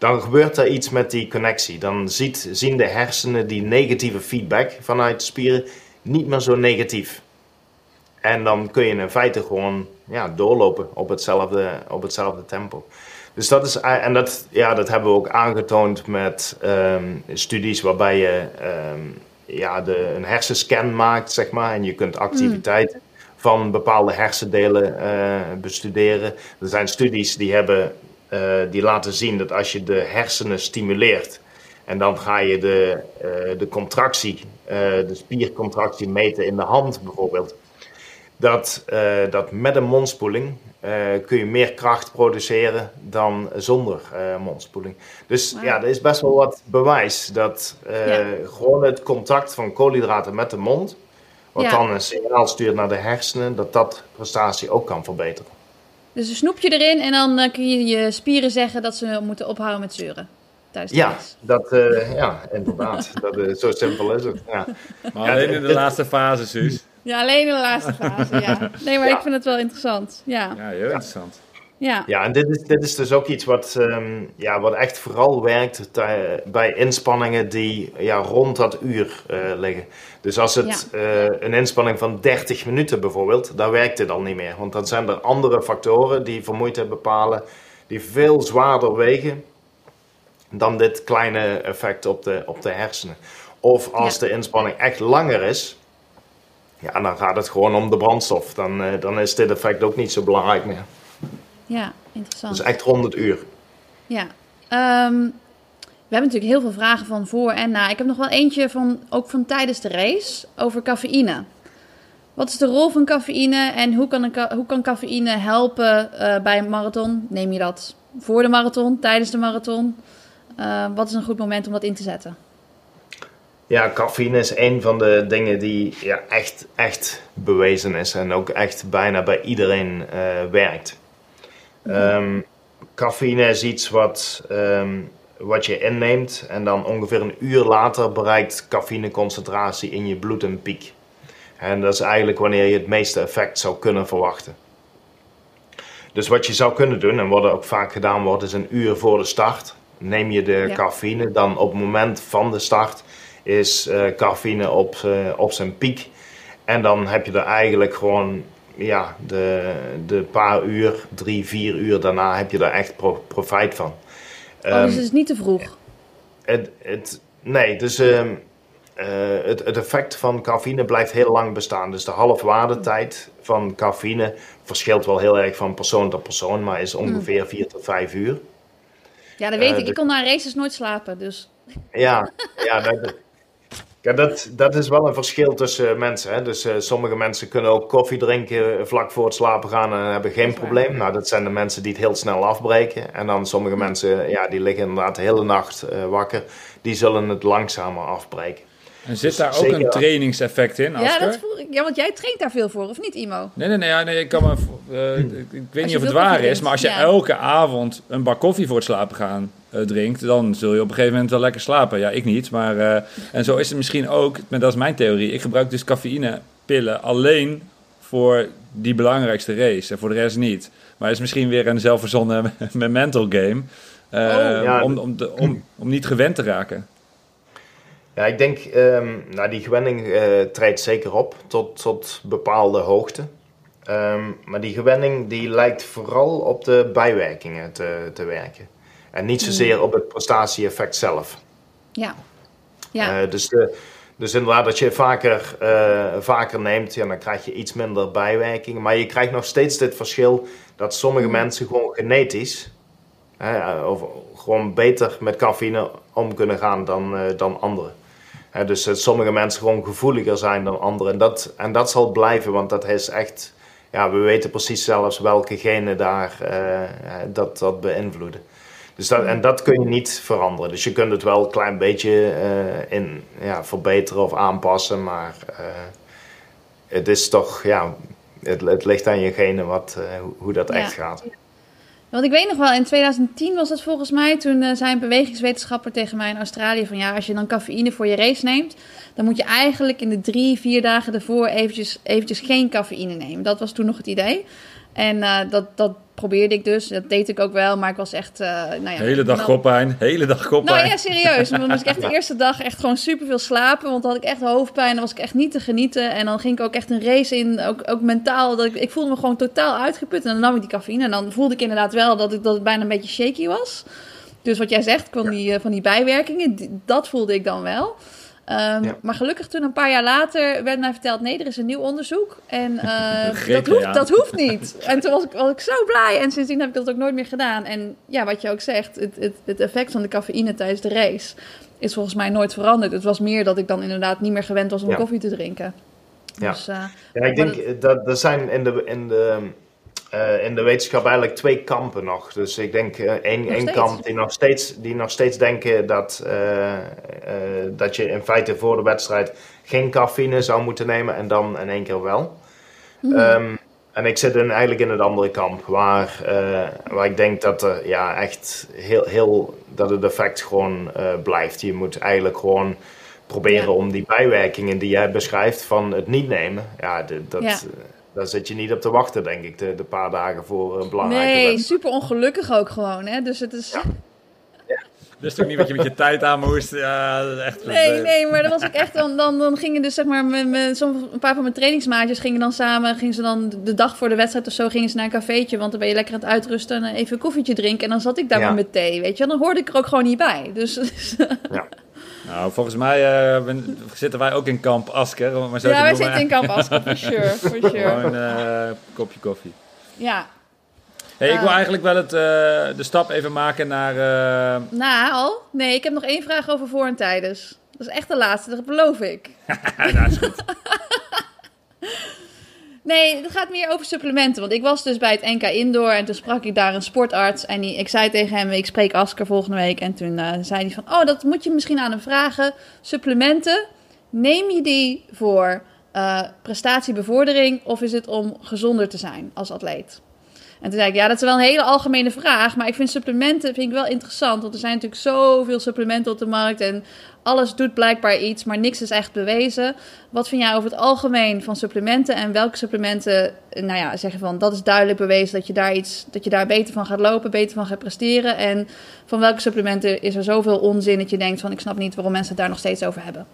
dan gebeurt er iets met die connectie. Dan ziet, zien de hersenen die negatieve feedback vanuit de spieren niet meer zo negatief. En dan kun je in feite gewoon ja, doorlopen op hetzelfde, op hetzelfde tempo. Dus dat is, en dat, ja, dat hebben we ook aangetoond met um, studies waarbij je um, ja, de, een hersenscan maakt, zeg maar. En je kunt activiteit mm. van bepaalde hersendelen uh, bestuderen. Er zijn studies die hebben uh, die laten zien dat als je de hersenen stimuleert en dan ga je de, uh, de contractie, uh, de spiercontractie meten in de hand bijvoorbeeld, dat, dat met een mondspoeling kun je meer kracht produceren dan zonder mondspoeling. Dus wow. ja, er is best wel wat bewijs dat ja. gewoon het contact van koolhydraten met de mond, wat ja. dan een signaal stuurt naar de hersenen, dat dat prestatie ook kan verbeteren. Dus een snoepje erin en dan uh, kun je je spieren zeggen dat ze moeten ophouden met zeuren. Ja, dat, uh, ja, inderdaad. dat, uh, zo simpel is het. Ja. Maar alleen in de laatste fase, Suus. Ja, alleen in de laatste fase, ja. Nee, maar ja. ik vind het wel interessant. Ja, ja heel interessant. Ja, ja en dit is, dit is dus ook iets wat, um, ja, wat echt vooral werkt bij inspanningen die ja, rond dat uur uh, liggen. Dus als het ja. uh, een inspanning van 30 minuten bijvoorbeeld, dan werkt dit al niet meer. Want dan zijn er andere factoren die vermoeidheid bepalen, die veel zwaarder wegen dan dit kleine effect op de, op de hersenen. Of als ja. de inspanning echt langer is, ja, dan gaat het gewoon om de brandstof. Dan, uh, dan is dit effect ook niet zo belangrijk meer. Ja, interessant. Dus echt 100 uur. Ja. Um, we hebben natuurlijk heel veel vragen van voor en na. Ik heb nog wel eentje van, ook van tijdens de race over cafeïne. Wat is de rol van cafeïne en hoe kan, een, hoe kan cafeïne helpen uh, bij een marathon? Neem je dat voor de marathon, tijdens de marathon? Uh, wat is een goed moment om dat in te zetten? Ja, cafeïne is een van de dingen die ja, echt, echt bewezen is en ook echt bijna bij iedereen uh, werkt. Um, cafeïne is iets wat, um, wat je inneemt en dan ongeveer een uur later bereikt cafeïneconcentratie in je bloed een piek. En dat is eigenlijk wanneer je het meeste effect zou kunnen verwachten. Dus wat je zou kunnen doen, en wat er ook vaak gedaan wordt, is een uur voor de start. Neem je de ja. cafeïne, dan op het moment van de start is uh, cafeïne op, uh, op zijn piek. En dan heb je er eigenlijk gewoon ja, de, de paar uur, drie, vier uur daarna heb je daar echt pro profijt van. Oh, um, dus het is niet te vroeg? Het, het, nee, dus um, het, het, effect van cafeïne blijft heel lang bestaan. Dus de halfwaardetijd van cafeïne verschilt wel heel erg van persoon tot persoon, maar is ongeveer 4 tot 5 uur. Ja, dat weet ik. Ik kon na races nooit slapen, dus... Ja, ja dat, ja, dat, dat is wel een verschil tussen mensen. Hè? Dus uh, sommige mensen kunnen ook koffie drinken vlak voor het slapen gaan en hebben geen probleem. Nou, dat zijn de mensen die het heel snel afbreken. En dan sommige mensen, ja, die liggen inderdaad de hele nacht uh, wakker. Die zullen het langzamer afbreken. En zit daar ook een trainingseffect in, Ja, dat voel ik. ja, want jij traint daar veel voor, of niet, Imo? Nee, nee, nee. nee ik, kan me, uh, ik weet niet of het waar is, maar als je elke avond een bak koffie voor het slapen gaan drinkt, dan zul je op een gegeven moment wel lekker slapen. Ja, ik niet, maar... Uh, en zo is het misschien ook, maar dat is mijn theorie. Ik gebruik dus cafeïnepillen alleen voor die belangrijkste race en voor de rest niet. Maar het is misschien weer een zelfverzonnen mental game. Uh, oh, ja. om, om, de, om, om niet gewend te raken. Ja, ik denk, um, nou, die gewenning uh, treedt zeker op tot, tot bepaalde hoogte. Um, maar die gewenning die lijkt vooral op de bijwerkingen te, te werken. En niet zozeer mm. op het prestatie-effect zelf. Ja. ja. Uh, dus, de, dus inderdaad, dat je vaker, uh, vaker neemt, ja, dan krijg je iets minder bijwerkingen. Maar je krijgt nog steeds dit verschil dat sommige mm. mensen gewoon genetisch, of gewoon beter met cafeïne om kunnen gaan dan, dan anderen dus sommige mensen gewoon gevoeliger zijn dan anderen. En dat, en dat zal blijven, want dat is echt... Ja, we weten precies zelfs welke genen daar dat, dat beïnvloeden. Dus dat, en dat kun je niet veranderen. Dus je kunt het wel een klein beetje uh, in, ja, verbeteren of aanpassen. Maar uh, het is toch, ja, het, het ligt aan je genen wat, hoe dat echt gaat. Want ik weet nog wel, in 2010 was het volgens mij, toen zei een bewegingswetenschapper tegen mij in Australië van ja, als je dan cafeïne voor je race neemt, dan moet je eigenlijk in de drie, vier dagen ervoor eventjes, eventjes geen cafeïne nemen. Dat was toen nog het idee. En uh, dat, dat probeerde ik dus. Dat deed ik ook wel, maar ik was echt... Uh, nou ja, hele dag koppijn, hele dag koppijn. Nou ja, serieus. Dan moest ik echt de eerste dag echt gewoon super veel slapen. Want dan had ik echt hoofdpijn. Dan was ik echt niet te genieten. En dan ging ik ook echt een race in, ook, ook mentaal. Dat ik, ik voelde me gewoon totaal uitgeput. En dan nam ik die cafeïne. En dan voelde ik inderdaad wel dat, ik, dat het bijna een beetje shaky was. Dus wat jij zegt, van, die, eh, van die bijwerkingen, dat voelde ik dan wel. Um, Maar gelukkig toen een paar jaar later werd mij verteld... nee, er is een nieuw onderzoek en uh, dat, hoeft, dat hoeft niet. En toen was ik, was ik zo blij en sindsdien heb ik dat ook nooit meer gedaan. En ja, wat je ook zegt, het, het, het effect van de cafeïne tijdens de race... is volgens mij nooit veranderd. Het was meer dat ik dan inderdaad niet meer gewend was om koffie te drinken. Ja, dus, uh, ja ik denk dat er zijn in de... In de uh, in de wetenschap eigenlijk twee kampen nog. Dus ik denk uh, één, één kamp die nog steeds, die nog steeds denken dat, uh, dat je in feite voor de wedstrijd geen cafeïne zou moeten nemen en dan in één keer wel. Mm. Um, en ik zit in, eigenlijk in het andere kamp, waar, waar ik denk dat er ja, echt heel, heel dat het effect gewoon blijft. Je moet eigenlijk gewoon proberen ja. om die bijwerkingen die jij beschrijft van het niet nemen, ja, dat. Ja daar zit je niet op te wachten, denk ik, de, de paar dagen voor een belangrijke Nee, super ongelukkig ook gewoon, hè. Dus het is... Ja. Dus toch niet wat je met je tijd aan moest. Ja, echt nee, nee, maar dan was ik echt. Dan, dan, dan gingen dus zeg maar. Met, met, een paar van mijn trainingsmaatjes gingen dan samen. Gingen ze dan de dag voor de wedstrijd of zo. Gingen ze naar een cafeetje. Want dan ben je lekker aan het uitrusten. En even een koffietje drinken. En dan zat ik daar ja. met thee. Weet je. Dan hoorde ik er ook gewoon niet bij. Dus. Ja. Nou, volgens mij uh, zitten wij ook in kamp Asker. Maar zo ja, wij zitten in kamp Asker, for sure. For sure. Gewoon een uh, kopje koffie. Ja. Hey, ik wil eigenlijk wel het, de stap even maken naar... Nou, al? Nee, ik heb nog één vraag over voor en tijdens. Dat is echt de laatste, dat beloof ik. nou, is goed. Nee, het gaat meer over supplementen. Want ik was dus bij het NK Indoor en toen sprak ik daar een sportarts. En die, ik zei tegen hem, ik spreek Asker volgende week. En toen uh, zei hij van, oh, dat moet je misschien aan hem vragen. Supplementen, neem je die voor uh, prestatiebevordering of is het om gezonder te zijn als atleet? En toen zei ik, ja, dat is wel een hele algemene vraag. Maar ik vind supplementen vind ik wel interessant. Want er zijn natuurlijk zoveel supplementen op de markt. En alles doet blijkbaar iets, maar niks is echt bewezen. Wat vind jij over het algemeen van supplementen? En welke supplementen, nou ja, zeggen van dat is duidelijk bewezen dat je daar iets, dat je daar beter van gaat lopen, beter van gaat presteren. En van welke supplementen is er zoveel onzin dat je denkt van ik snap niet waarom mensen het daar nog steeds over hebben?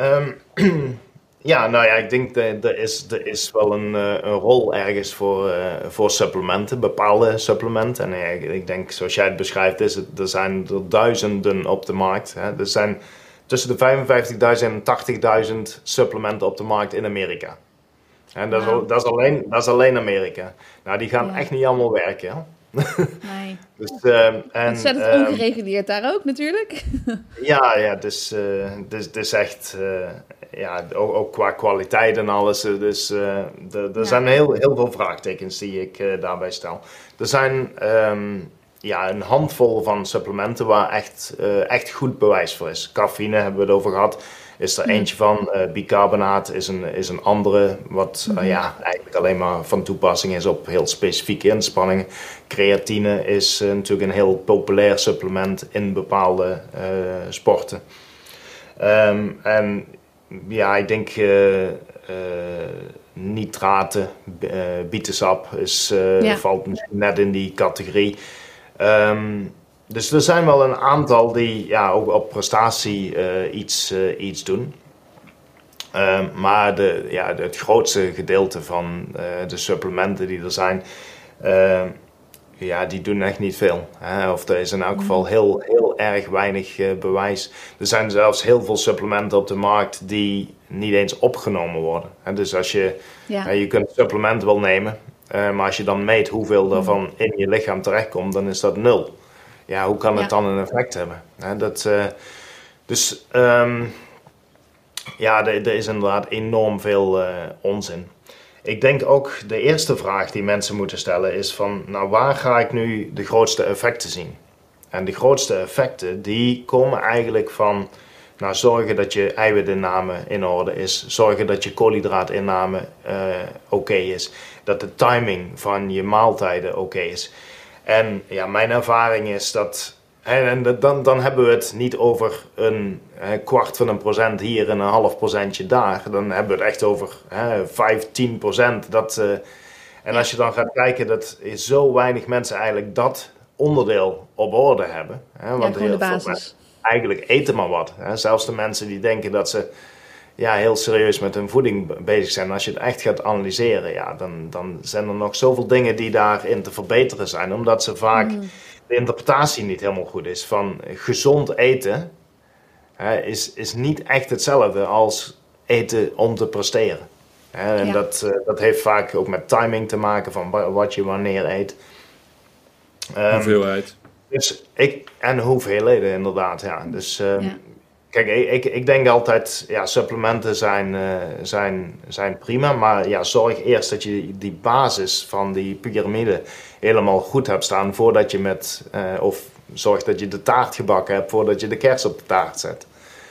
Um, Ja, nou ja, ik denk dat er is, er is wel een, eh, een rol ergens voor, uh, voor supplementen, bepaalde supplementen. En ja, ik denk, zoals jij het beschrijft, is het, er zijn er duizenden op de markt. Hè. Er zijn tussen de 55.000 en 80.000 supplementen op de markt in Amerika. En dat, is, dat, is alleen, dat is alleen Amerika. Nou, die gaan Ja. echt niet allemaal werken. Hè? Nee. Dus, ehm, en, Ontzettend ehm, ongereguleerd daar ook natuurlijk. ja, ja, dus, eh dus, dus echt, eh, ja, ook, ook qua kwaliteit en alles. eh, Dus er Ja. zijn heel, heel veel vraagtekens die ik daarbij stel. Er zijn ehm, ja, een handvol van supplementen waar echt, echt goed bewijs voor is. Cafeïne hebben we het over gehad. Is er eentje van. Eh, bicarbonaat is een, is een andere. Wat eh, ja, eigenlijk alleen maar van toepassing is op heel specifieke inspanningen. Creatine is eh, natuurlijk een heel populair supplement in bepaalde sporten. Ehm, en ja, ik denk nitraten, bietensap is, Ja. valt misschien net in die categorie. Ehm, dus er zijn wel een aantal die ja, ook op prestatie eh, iets, eh, iets doen. Ehm, maar de, ja, het grootste gedeelte van eh, de supplementen die er zijn, ehm, ja, die doen echt niet veel. Hè? Of er is in elk geval heel, heel erg weinig bewijs. Er zijn zelfs heel veel supplementen op de markt die niet eens opgenomen worden. Hè? Dus als je, Ja. je kunt een supplement wel nemen, maar als je dan meet hoeveel daarvan in je lichaam terechtkomt, dan is dat nul. Ja, hoe kan het Ja. dan een effect hebben? Hè? Dat, eh, dus ehm, ja, er, er is inderdaad enorm veel eh, onzin. Ik denk ook de eerste vraag die mensen moeten stellen is van, nou waar ga ik nu de grootste effecten zien? En de grootste effecten die komen eigenlijk van, nou zorgen dat je eiwitinname in orde is, zorgen dat je koolhydraatinname eh, oké is, dat de timing van je maaltijden oké is. En ja, mijn ervaring is dat. En, dan, dan hebben we het niet over een kwart van een procent hier en een half procentje daar. Dan hebben we het echt over hè, 5, 10 procent. Dat, eh, en als je dan gaat kijken dat zo weinig mensen eigenlijk dat onderdeel op orde hebben. Hè, ja, want de heel veel basis. mensen eigenlijk eten maar wat. Hè. Zelfs de mensen die denken dat ze ja, heel serieus met hun voeding be- bezig zijn. Als je het echt gaat analyseren, ja, dan, dan zijn er nog zoveel dingen die daarin te verbeteren zijn. Omdat ze vaak de interpretatie niet helemaal goed is. Van gezond eten hè, is, is niet echt hetzelfde als eten om te presteren. Hè, en Ja. dat, eh, dat heeft vaak ook met timing te maken van wa- wat je wanneer eet. Ehm, Hoeveelheid. dus ik, en hoeveelheden inderdaad, ja. Dus ehm, Ja. Kijk, ik, ik, denk altijd, ja, supplementen zijn, eh, zijn, zijn prima, maar ja, zorg eerst dat je die basis van die piramide helemaal goed hebt staan voordat je met, eh, of zorg dat je de taart gebakken hebt voordat je de kers op de taart zet.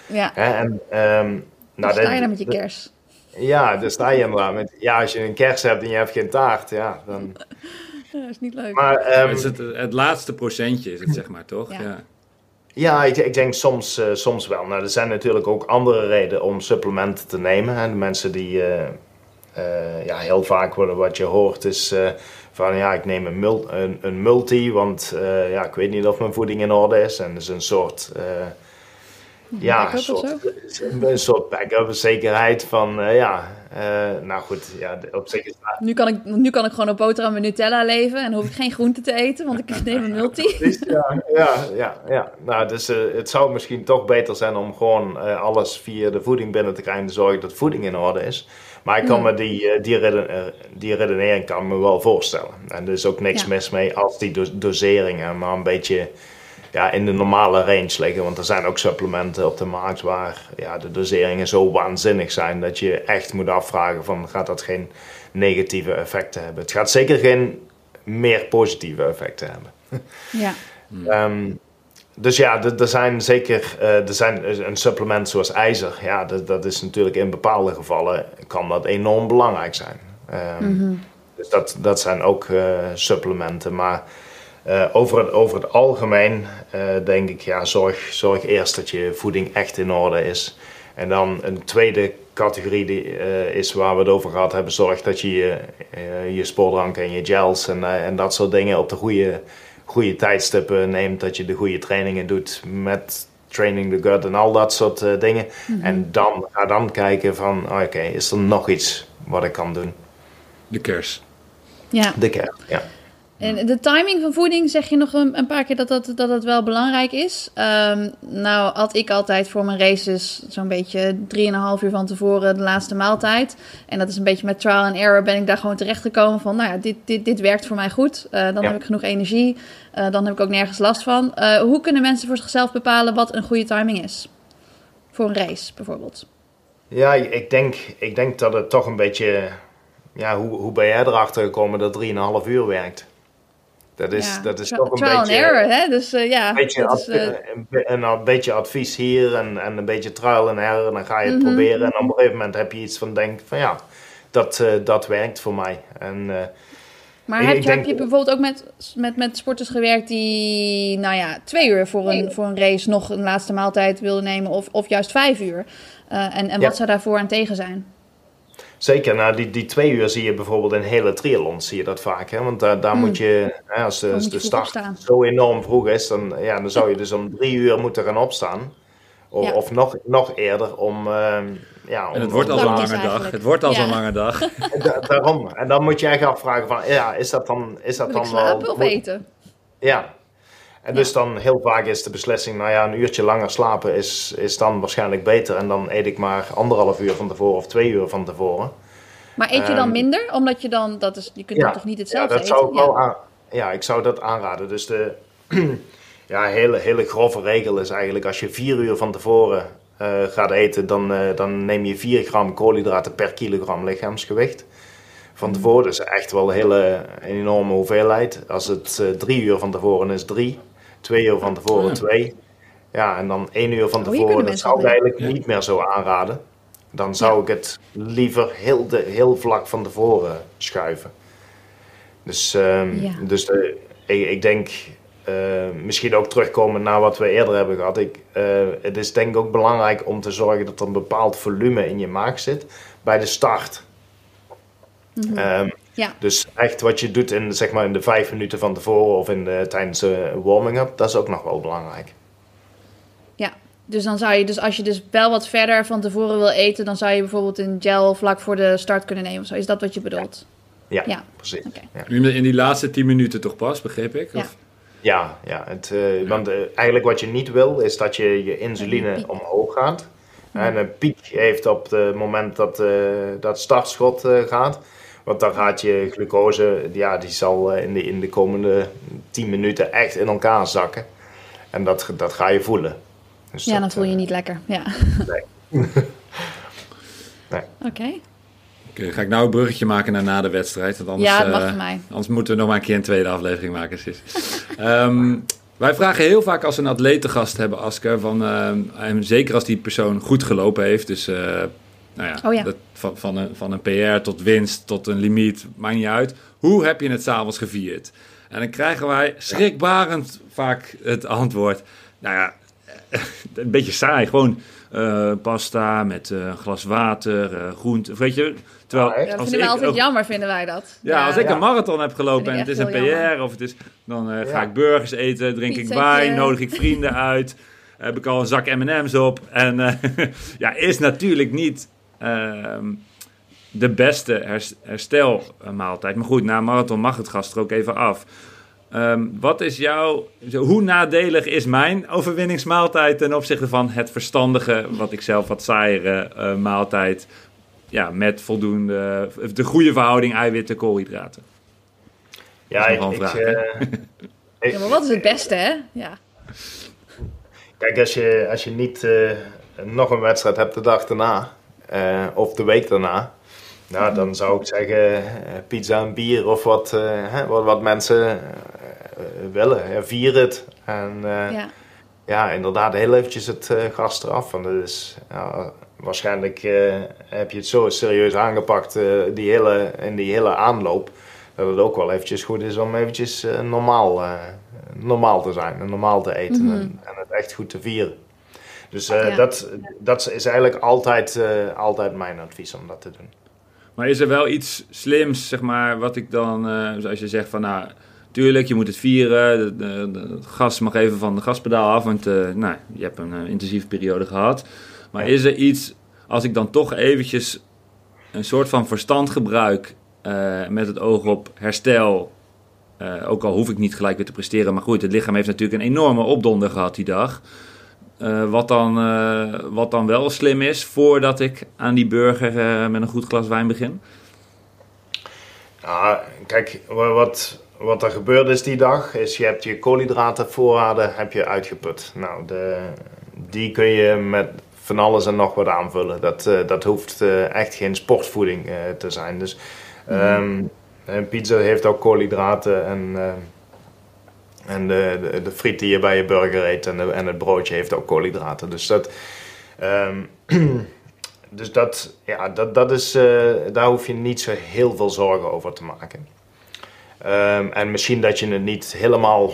Ja, Hè? En, ehm, nou, sta je dan met je kers. Ja, daar sta je inderdaad met, ja, als je een kers hebt en je hebt geen taart, ja, dan... Ja, dat is niet leuk. Maar, ehm, het, is het, het laatste procentje is het, zeg maar, toch? Ja. Ja. Ja, ik, denk soms, eh, soms wel. Nou, er zijn natuurlijk ook andere redenen om supplementen te nemen. Hè. De mensen die eh, eh, ja, heel vaak worden wat je hoort is van ja, ik neem een, een, multi, want ja, ik weet niet of mijn voeding in orde is. En dat is een soort, ja, een soort, een soort backup, een zekerheid van eh, ja, eh, nou goed, ja, op zich is dat Nu kan, ik, nu kan ik gewoon op boterham met Nutella leven en hoef ik geen groente te eten, want ik neem een multi. Ja, ja, ja, ja. Nou, dus eh, het zou misschien toch beter zijn om gewoon alles via de voeding binnen te krijgen en te zorgen dat voeding in orde is. Maar ik kan Ja. me die, die, reden- die redenering kan me wel voorstellen. En er is ook niks Ja. mis mee als die do- doseringen maar een beetje ja, in de normale range liggen. Want er zijn ook supplementen op de markt waar ja, de doseringen zo waanzinnig zijn dat je echt moet afvragen van gaat dat geen negatieve effecten hebben. Het gaat zeker geen meer positieve effecten hebben. Ja, Ehm, dus ja, er zijn zeker eh, er zijn een supplement zoals ijzer. Ja, dat, dat is natuurlijk in bepaalde gevallen kan dat enorm belangrijk zijn. Ehm, Dus dat, dat zijn ook eh, supplementen. Maar eh, over, het, over het algemeen eh, denk ik, ja, zorg, zorg eerst dat je voeding echt in orde is. En dan een tweede categorie die, eh, is waar we het over gehad hebben. Zorg dat je je, eh, je sportdranken en je gels en, en dat soort dingen op de goede, goede tijdstippen neemt. Dat je de goede trainingen doet met Training the Gut en al dat soort eh, dingen. En dan ga dan kijken van, oh, oké, is er nog iets wat ik kan doen? De kers. ja. De kern, ja. En de timing van voeding zeg je nog een, een paar keer dat dat, dat dat wel belangrijk is. Ehm, nou had ik altijd voor mijn races zo'n beetje 3,5 uur van tevoren de laatste maaltijd. En dat is een beetje met trial and error ben ik daar gewoon terecht gekomen van, nou ja, dit, dit, dit werkt voor mij goed. Eh, dan Ja. heb ik genoeg energie. Eh, dan heb ik ook nergens last van. Eh, hoe kunnen mensen voor zichzelf bepalen wat een goede timing is? Voor een race bijvoorbeeld. Ja, ik denk, ik denk dat het toch een beetje... Ja, hoe, hoe ben jij erachter gekomen dat 3,5 uur werkt? Dat is, Ja, dat is toch een trial beetje... error, hè? Dus eh, ja, Een beetje, dat is, adv- eh, een, be- een, een beetje advies hier en, en een beetje trial and error. En dan ga je het Mhm. proberen. En op een gegeven moment heb je iets van denk van ja, dat, eh, dat werkt voor mij. En eh, Maar Ik- heb, je, heb je bijvoorbeeld ook met, met, met sporters gewerkt die, nou ja, twee uur voor een, voor een race nog een laatste maaltijd wilden nemen, of, of juist vijf uur? Eh, en en Ja. wat zou daarvoor aan tegen zijn? Zeker, nou, die, die twee uur zie je bijvoorbeeld in hele triathlons zie je dat vaak. Hè? Want daar, daar Mm. moet je, hè, als de, als je start opstaan. zo enorm vroeg is, dan, ja, dan zou je dus om drie uur moeten gaan opstaan. Of, Ja. of nog, nog eerder om... ehm, ja, om, En het wordt al is lange dag. Het wordt al Ja. zo'n lange dag. Da- daarom. En dan moet je echt afvragen van, ja, is dat dan, is dat Wil dan wel... slapen of moet- eten? Ja. En Ja. dus dan heel vaak is de beslissing, nou ja, een uurtje langer slapen is, is dan waarschijnlijk beter. En dan eet ik maar anderhalf uur van tevoren of twee uur van tevoren. Maar eet je dan Ehm, minder? Omdat je dan, dat is, je kunt dan toch niet ja, hetzelfde dat eten? zou ik Ja. wel aan, ja, ik zou dat aanraden. Dus de ja, hele, hele grove regel is eigenlijk als je vier uur van tevoren eh, gaat eten, dan, eh, dan neem je 4 gram koolhydraten per kilogram lichaamsgewicht. Van tevoren, dus echt wel een hele een enorme hoeveelheid. Als het eh, drie uur van tevoren is, drie. Twee uur van tevoren, Ja. twee. Ja, en dan één uur van Oh, tevoren, dat zou ik eigenlijk Ja. niet meer zo aanraden. Dan zou ik het liever heel, de, heel vlak van tevoren schuiven. Dus, ehm, dus de, ik, ik denk, eh, misschien ook terugkomen naar wat we eerder hebben gehad. Ik, eh, het is denk ik ook belangrijk om te zorgen dat er een bepaald volume in je maag zit bij de start. Ehm, Ja. Dus echt wat je doet in, zeg maar, in de vijf minuten van tevoren of in de, tijdens de warming-up, dat is ook nog wel belangrijk. Ja, dus dan zou je, dus als je dus wel wat verder van tevoren wil eten, dan zou je bijvoorbeeld een gel vlak voor de start kunnen nemen of zo. Is dat wat je bedoelt? Ja, Ja. precies. Ja. In die laatste 10 minuten toch pas, begreep ik? Ja. Of- Ja, ja het, eh, want eh, eigenlijk wat je niet wil, is dat je je insuline omhoog gaat. En een piek heeft op het moment dat eh, dat startschot eh, gaat. Want dan gaat je glucose, ja, die zal eh, in, de, in de komende 10 minuten echt in elkaar zakken. En dat, dat ga je voelen. Dus Ja, dat, dan voel je eh, je niet lekker. Ja. Nee. Nee. Oké. Oké, ga ik nou een bruggetje maken naar na de wedstrijd? Want anders, Ja, dat mag eh, van mij. Anders moeten we nog maar een keer een tweede aflevering maken, Sis. Ehm, wij vragen heel vaak als we een atletengast hebben, Asker, van, ehm, en zeker als die persoon goed gelopen heeft, dus eh, nou ja, Oh ja. Dat, van, van, een, van een PR tot winst tot een limiet, maakt niet uit. Hoe heb je het s'avonds gevierd? En dan krijgen wij schrikbarend vaak het antwoord, nou ja, een beetje saai, gewoon eh, pasta met eh, een glas water, eh groente, weet je. Terwijl? Dat als vinden we ik altijd ook- jammer, vinden wij dat. ja, als ik Ja. een marathon heb gelopen en het is een PR jammer. of het is, dan eh, ga Ja. ik burgers eten, drink ik wijn, nodig ik vrienden uit, heb ik al een zak M&M's op. En eh, ja, is natuurlijk niet de beste hers- herstelmaaltijd. Maar goed, na een marathon mag het gast er ook even af. Ehm, wat is jouw, zo, hoe nadelig is mijn overwinningsmaaltijd ten opzichte van het verstandige, wat ik zelf wat saaiere eh, maaltijd, ja, met voldoende, de goede verhouding eiwitten, koolhydraten? Ja, Dat is ik, nog ik, wel een vraag, eh, ik- Ja, maar wat is het beste, hè? Ja. Kijk, als je, als je niet eh, nog een wedstrijd hebt de dag daarna, eh, of de week daarna, nou, dan zou ik zeggen eh, pizza en bier of wat, eh, hè, wat, wat mensen willen. Ja, vier het. En ja. ja. inderdaad, heel eventjes het gas eraf. Want dat is, ja, waarschijnlijk heb je het zo serieus aangepakt die hele, in die hele aanloop, dat het ook wel eventjes goed is om eventjes normaal, normaal te zijn en normaal te eten Mhm. en, en het echt goed te vieren. Dus eh, Ja. dat, dat is eigenlijk altijd, eh, altijd mijn advies om dat te doen. Maar is er wel iets slims, zeg maar, wat ik dan, eh, zoals je zegt van, nou, tuurlijk, je moet het vieren, de, de, de- het gas mag even van de gaspedaal af, want eh, nou, je hebt een intensieve periode gehad. Maar Ja. is er iets, als ik dan toch eventjes een soort van verstand gebruik, eh, met het oog op herstel, ook al hoef ik niet gelijk weer te presteren. Maar goed, het lichaam heeft natuurlijk een enorme opdonder gehad die dag. Wat, dan, wat dan wel slim is voordat ik aan die burger met een goed glas wijn begin? Ja, kijk, wat, wat er gebeurd is die dag, is je hebt je koolhydratenvoorraden heb je uitgeput. Nou, de, die kun je met van alles en nog wat aanvullen. Dat, dat hoeft echt geen sportvoeding te zijn. Dus um, pizza heeft ook koolhydraten en, en de, de, friet die je bij je burger eet en, en het broodje heeft ook koolhydraten. Dus dat... Um, dus dat, ja, dat, dat is, daar hoef je niet zo heel veel zorgen over te maken. Um, en misschien dat je het niet helemaal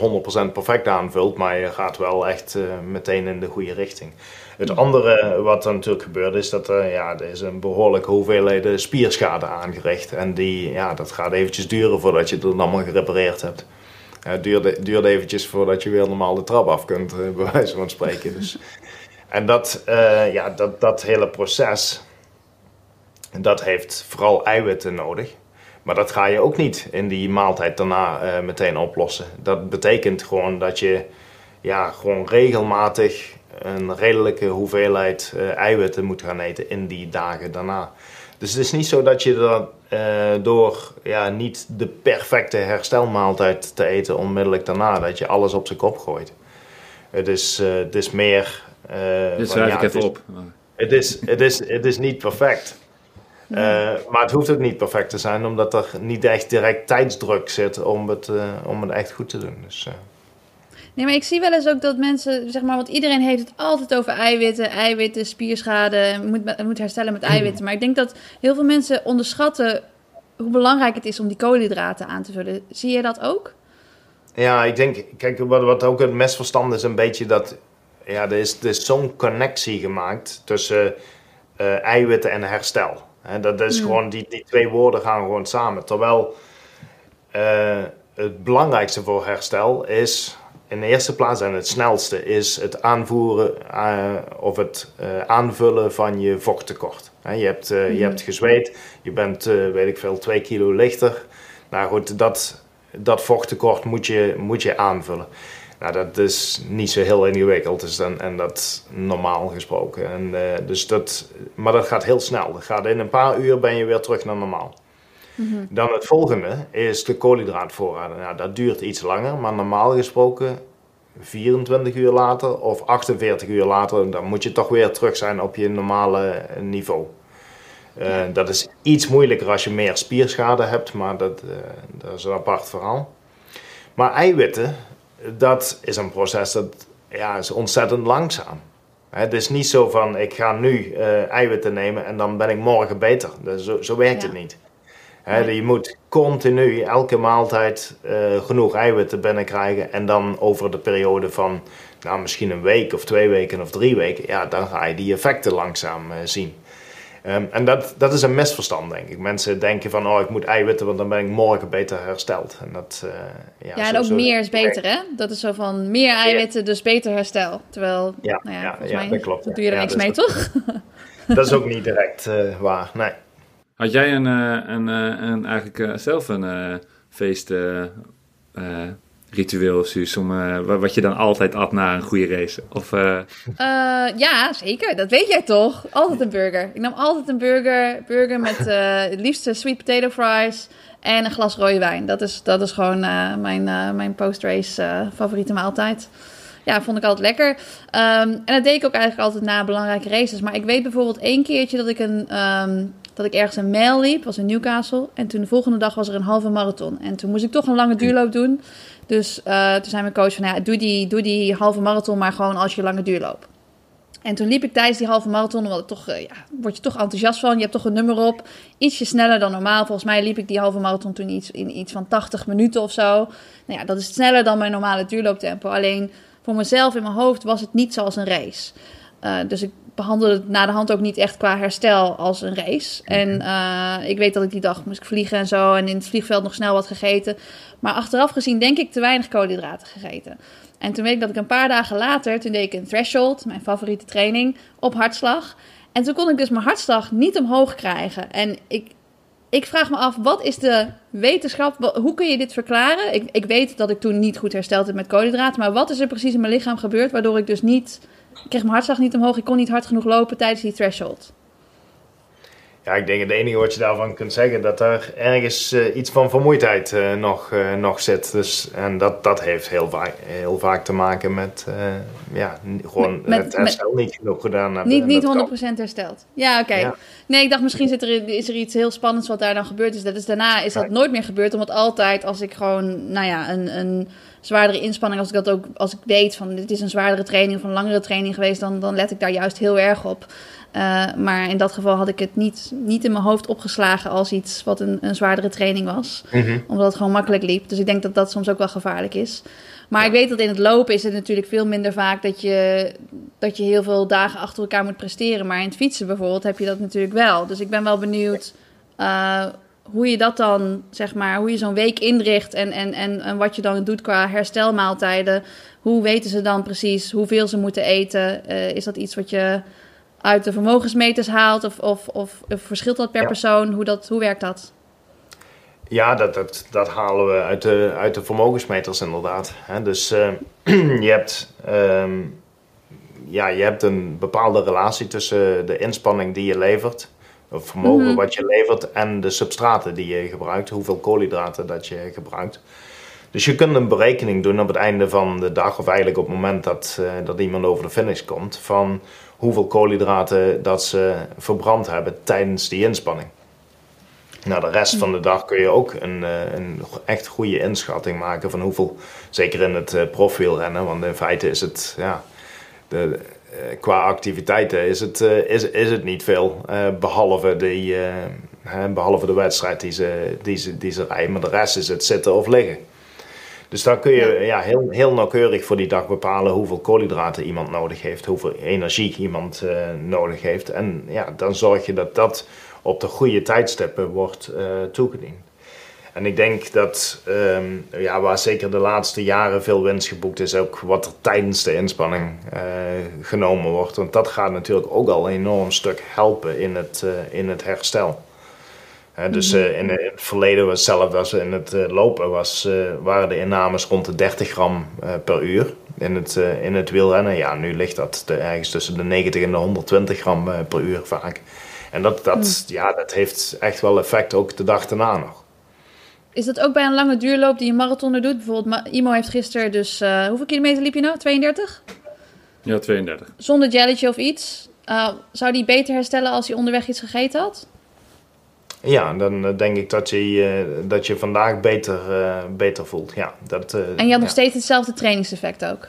100% perfect aanvult, maar je gaat wel echt uh, meteen in de goede richting. Het andere wat er natuurlijk gebeurt is dat uh, ja, er is een behoorlijke hoeveelheid spierschade aangericht. En die, ja, dat gaat eventjes duren voordat je het allemaal gerepareerd hebt. Het duurt, duurt eventjes voordat je weer normaal de trap af kunt, uh, bij wijze van spreken. Dus. en dat, ja, dat, dat hele proces, dat heeft vooral eiwitten nodig. Maar dat ga je ook niet in die maaltijd daarna uh, meteen oplossen. Dat betekent gewoon dat je ja, gewoon regelmatig een redelijke hoeveelheid uh, eiwitten moet gaan eten in die dagen daarna. Dus het is niet zo dat je er uh, door ja, niet de perfecte herstelmaaltijd te eten onmiddellijk daarna, dat je alles op zijn kop gooit. Het is, het is meer. Dit schrijf ik even op. Het is, het, is, het is niet perfect. Uh, maar het hoeft ook niet perfect te zijn, omdat er niet echt direct tijdsdruk zit om het, uh, om het echt goed te doen. Dus, uh. Nee, maar ik zie wel eens ook dat mensen, zeg maar, want iedereen heeft het altijd over eiwitten, eiwitten, spierschade, moet, moet herstellen met eiwitten. Maar ik denk dat heel veel mensen onderschatten hoe belangrijk het is om die koolhydraten aan te vullen. Zie je dat ook? Ja, ik denk, kijk, wat, wat ook het mesverstand is, een beetje dat, ja, er is, er is zo'n connectie gemaakt tussen eiwitten en herstel. En dat is gewoon, die, die twee woorden gaan gewoon samen. Terwijl uh, het belangrijkste voor herstel is, in de eerste plaats en het snelste, is het aanvoeren uh, of het uh, aanvullen van je vochttekort. je, hebt, mm. je hebt gezweet, je bent, weet ik veel, twee kilo lichter. Nou goed, dat, dat vochttekort moet je, moet je aanvullen. Nou, dat is niet zo heel ingewikkeld dus dan, en dat normaal gesproken. En, dus dat, maar dat gaat heel snel. Dat gaat in een paar uur ben je weer terug naar normaal. Mm -hmm. Dan het volgende is de koolhydraatvoorraden. Nou, dat duurt iets langer, maar normaal gesproken 24 uur later of 48 uur later, dan moet je toch weer terug zijn op je normale niveau. Uh, dat is iets moeilijker als je meer spierschade hebt, maar dat, uh, dat is een apart verhaal. Maar eiwitten, dat is een proces dat ja, is ontzettend langzaam. Het is niet zo van ik ga nu uh, eiwitten nemen en dan ben ik morgen beter. Dat, zo, zo werkt ja. het niet. He, Je moet continu elke maaltijd uh, genoeg eiwitten binnenkrijgen en dan over de periode van nou, misschien een week of twee weken of drie weken, ja, dan ga je die effecten langzaam uh, zien. Um, en dat, dat is een misverstand, denk ik. Mensen denken van, oh, ik moet eiwitten, want dan ben ik morgen beter hersteld. En dat, uh, ja, ja, en zo, ook zo meer is beter, hè? Dat is zo van, meer eiwitten, dus beter herstel. Terwijl, ja, nou ja, ja, mij dat klopt. doe je er niks mee, toch? dat is ook niet direct waar, nee. Had jij een, uh, een, een, eigenlijk zelf een feest ritueel, Suus, om, wat je dan altijd at na een goede race? Of, ja, zeker. Dat weet jij toch? Altijd een burger. Ik nam altijd een burger, burger met het liefste sweet potato fries en een glas rode wijn. Dat is, dat is gewoon mijn, mijn post-race favoriete maaltijd. Ja, vond ik altijd lekker. Um, en dat deed ik ook eigenlijk altijd na belangrijke races. Maar ik weet bijvoorbeeld één keertje dat ik een... Um, dat ik ergens een mijl liep, was in Newcastle. En toen de volgende dag was er een halve marathon. En toen moest ik toch een lange duurloop doen. Dus uh, toen zei mijn coach van, ja, doe die, doe die halve marathon maar gewoon als je lange duurloop. En toen liep ik tijdens die halve marathon, omdat het toch, uh, ja, word je toch enthousiast van. Je hebt toch een nummer op. Ietsje sneller dan normaal. Volgens mij liep ik die halve marathon toen iets, in iets van 80 minuten of zo. Nou ja, dat is sneller dan mijn normale duurlooptempo. Alleen voor mezelf in mijn hoofd was het niet zoals een race. Uh, dus ik behandelde het na de hand ook niet echt qua herstel als een race. En uh, ik weet dat ik die dag moest vliegen en zo. En in het vliegveld nog snel wat gegeten. Maar achteraf gezien denk ik te weinig koolhydraten gegeten. En toen weet ik dat ik een paar dagen later, toen deed ik een threshold, mijn favoriete training, op hartslag. En toen kon ik dus mijn hartslag niet omhoog krijgen. En ik, ik vraag me af, wat is de wetenschap? Hoe kun je dit verklaren? Ik, ik weet dat ik toen niet goed hersteld heb met koolhydraten. Maar wat is er precies in mijn lichaam gebeurd waardoor ik dus niet... Ik kreeg mijn hartslag niet omhoog. Ik kon niet hard genoeg lopen tijdens die threshold. Ja, ik denk het enige wat je daarvan kunt zeggen, dat er ergens uh, iets van vermoeidheid uh, nog, uh, nog zit. Dus, en dat, dat heeft heel vaak, heel vaak te maken met ja, gewoon met, het herstel met, niet genoeg gedaan hebben. Niet, niet 100% hersteld. Ja, oké. Okay. Nee, ik dacht misschien zit er, is er iets heel spannends wat daar dan gebeurd is. Dat is daarna is dat nooit meer gebeurd, omdat altijd als ik gewoon, nou ja, een... een zwaardere inspanning, als ik dat ook, als ik weet van dit is een zwaardere training of een langere training geweest, dan, dan let ik daar juist heel erg op. Uh, maar in dat geval had ik het niet, niet in mijn hoofd opgeslagen als iets wat een, een zwaardere training was. Mm -hmm. Omdat het gewoon makkelijk liep. Dus ik denk dat dat soms ook wel gevaarlijk is. Maar ja. ik weet dat in het lopen is het natuurlijk veel minder vaak dat je, dat je heel veel dagen achter elkaar moet presteren. Maar in het fietsen bijvoorbeeld heb je dat natuurlijk wel. Dus ik ben wel benieuwd uh, hoe je dat dan, zeg maar, hoe je zo'n week inricht en, en, en, en wat je dan doet qua herstelmaaltijden. Hoe weten ze dan precies hoeveel ze moeten eten? Uh, is dat iets wat je uit de vermogensmeters haalt? Of, of, of, of verschilt dat per ja. persoon? Hoe, dat, hoe werkt dat? Ja, dat, dat, dat halen we uit de, uit de vermogensmeters inderdaad. He, dus uh, je, hebt, um, ja, je hebt een bepaalde relatie tussen de inspanning die je levert, het vermogen mm -hmm. wat je levert, en de substraten die je gebruikt, hoeveel koolhydraten dat je gebruikt. Dus je kunt een berekening doen op het einde van de dag, of eigenlijk op het moment dat, uh, dat iemand over de finish komt, van hoeveel koolhydraten dat ze verbrand hebben tijdens die inspanning. Nou, de rest van de dag kun je ook een, een echt goede inschatting maken van hoeveel, zeker in het profielrennen, want in feite is het, ja, de, qua activiteiten is het, is, is het niet veel, behalve, die, behalve de wedstrijd die ze, die, ze, die ze rijden, maar de rest is het zitten of liggen. Dus dan kun je ja, heel, heel nauwkeurig voor die dag bepalen hoeveel koolhydraten iemand nodig heeft, hoeveel energie iemand uh, nodig heeft. En ja, dan zorg je dat dat op de goede tijdstippen wordt uh, toegediend. En ik denk dat um, ja, waar zeker de laatste jaren veel winst geboekt is, ook wat er tijdens de inspanning uh, genomen wordt. Want dat gaat natuurlijk ook al een enorm stuk helpen in het, in het herstel. He, dus uh, in, het verleden was hetzelfde als in het lopen was, waren de innames rond de 30 gram per uur in het, in het wielrennen. Ja, nu ligt dat de, ergens tussen de 90 en de 120 gram per uur vaak. En dat, dat, mm. ja, dat heeft echt wel effect ook de dag daarna nog. Is dat ook bij een lange duurloop die een marathoner doet? Bijvoorbeeld, Imo heeft gisteren dus... hoeveel kilometer liep je nou? 32? Ja, 32. Zonder jelletje of iets. zou die beter herstellen als hij onderweg iets gegeten had? Ja, dan denk ik dat je, uh, dat je vandaag beter, uh, beter voelt. Ja, dat, uh, en je had nog steeds hetzelfde trainingseffect ook?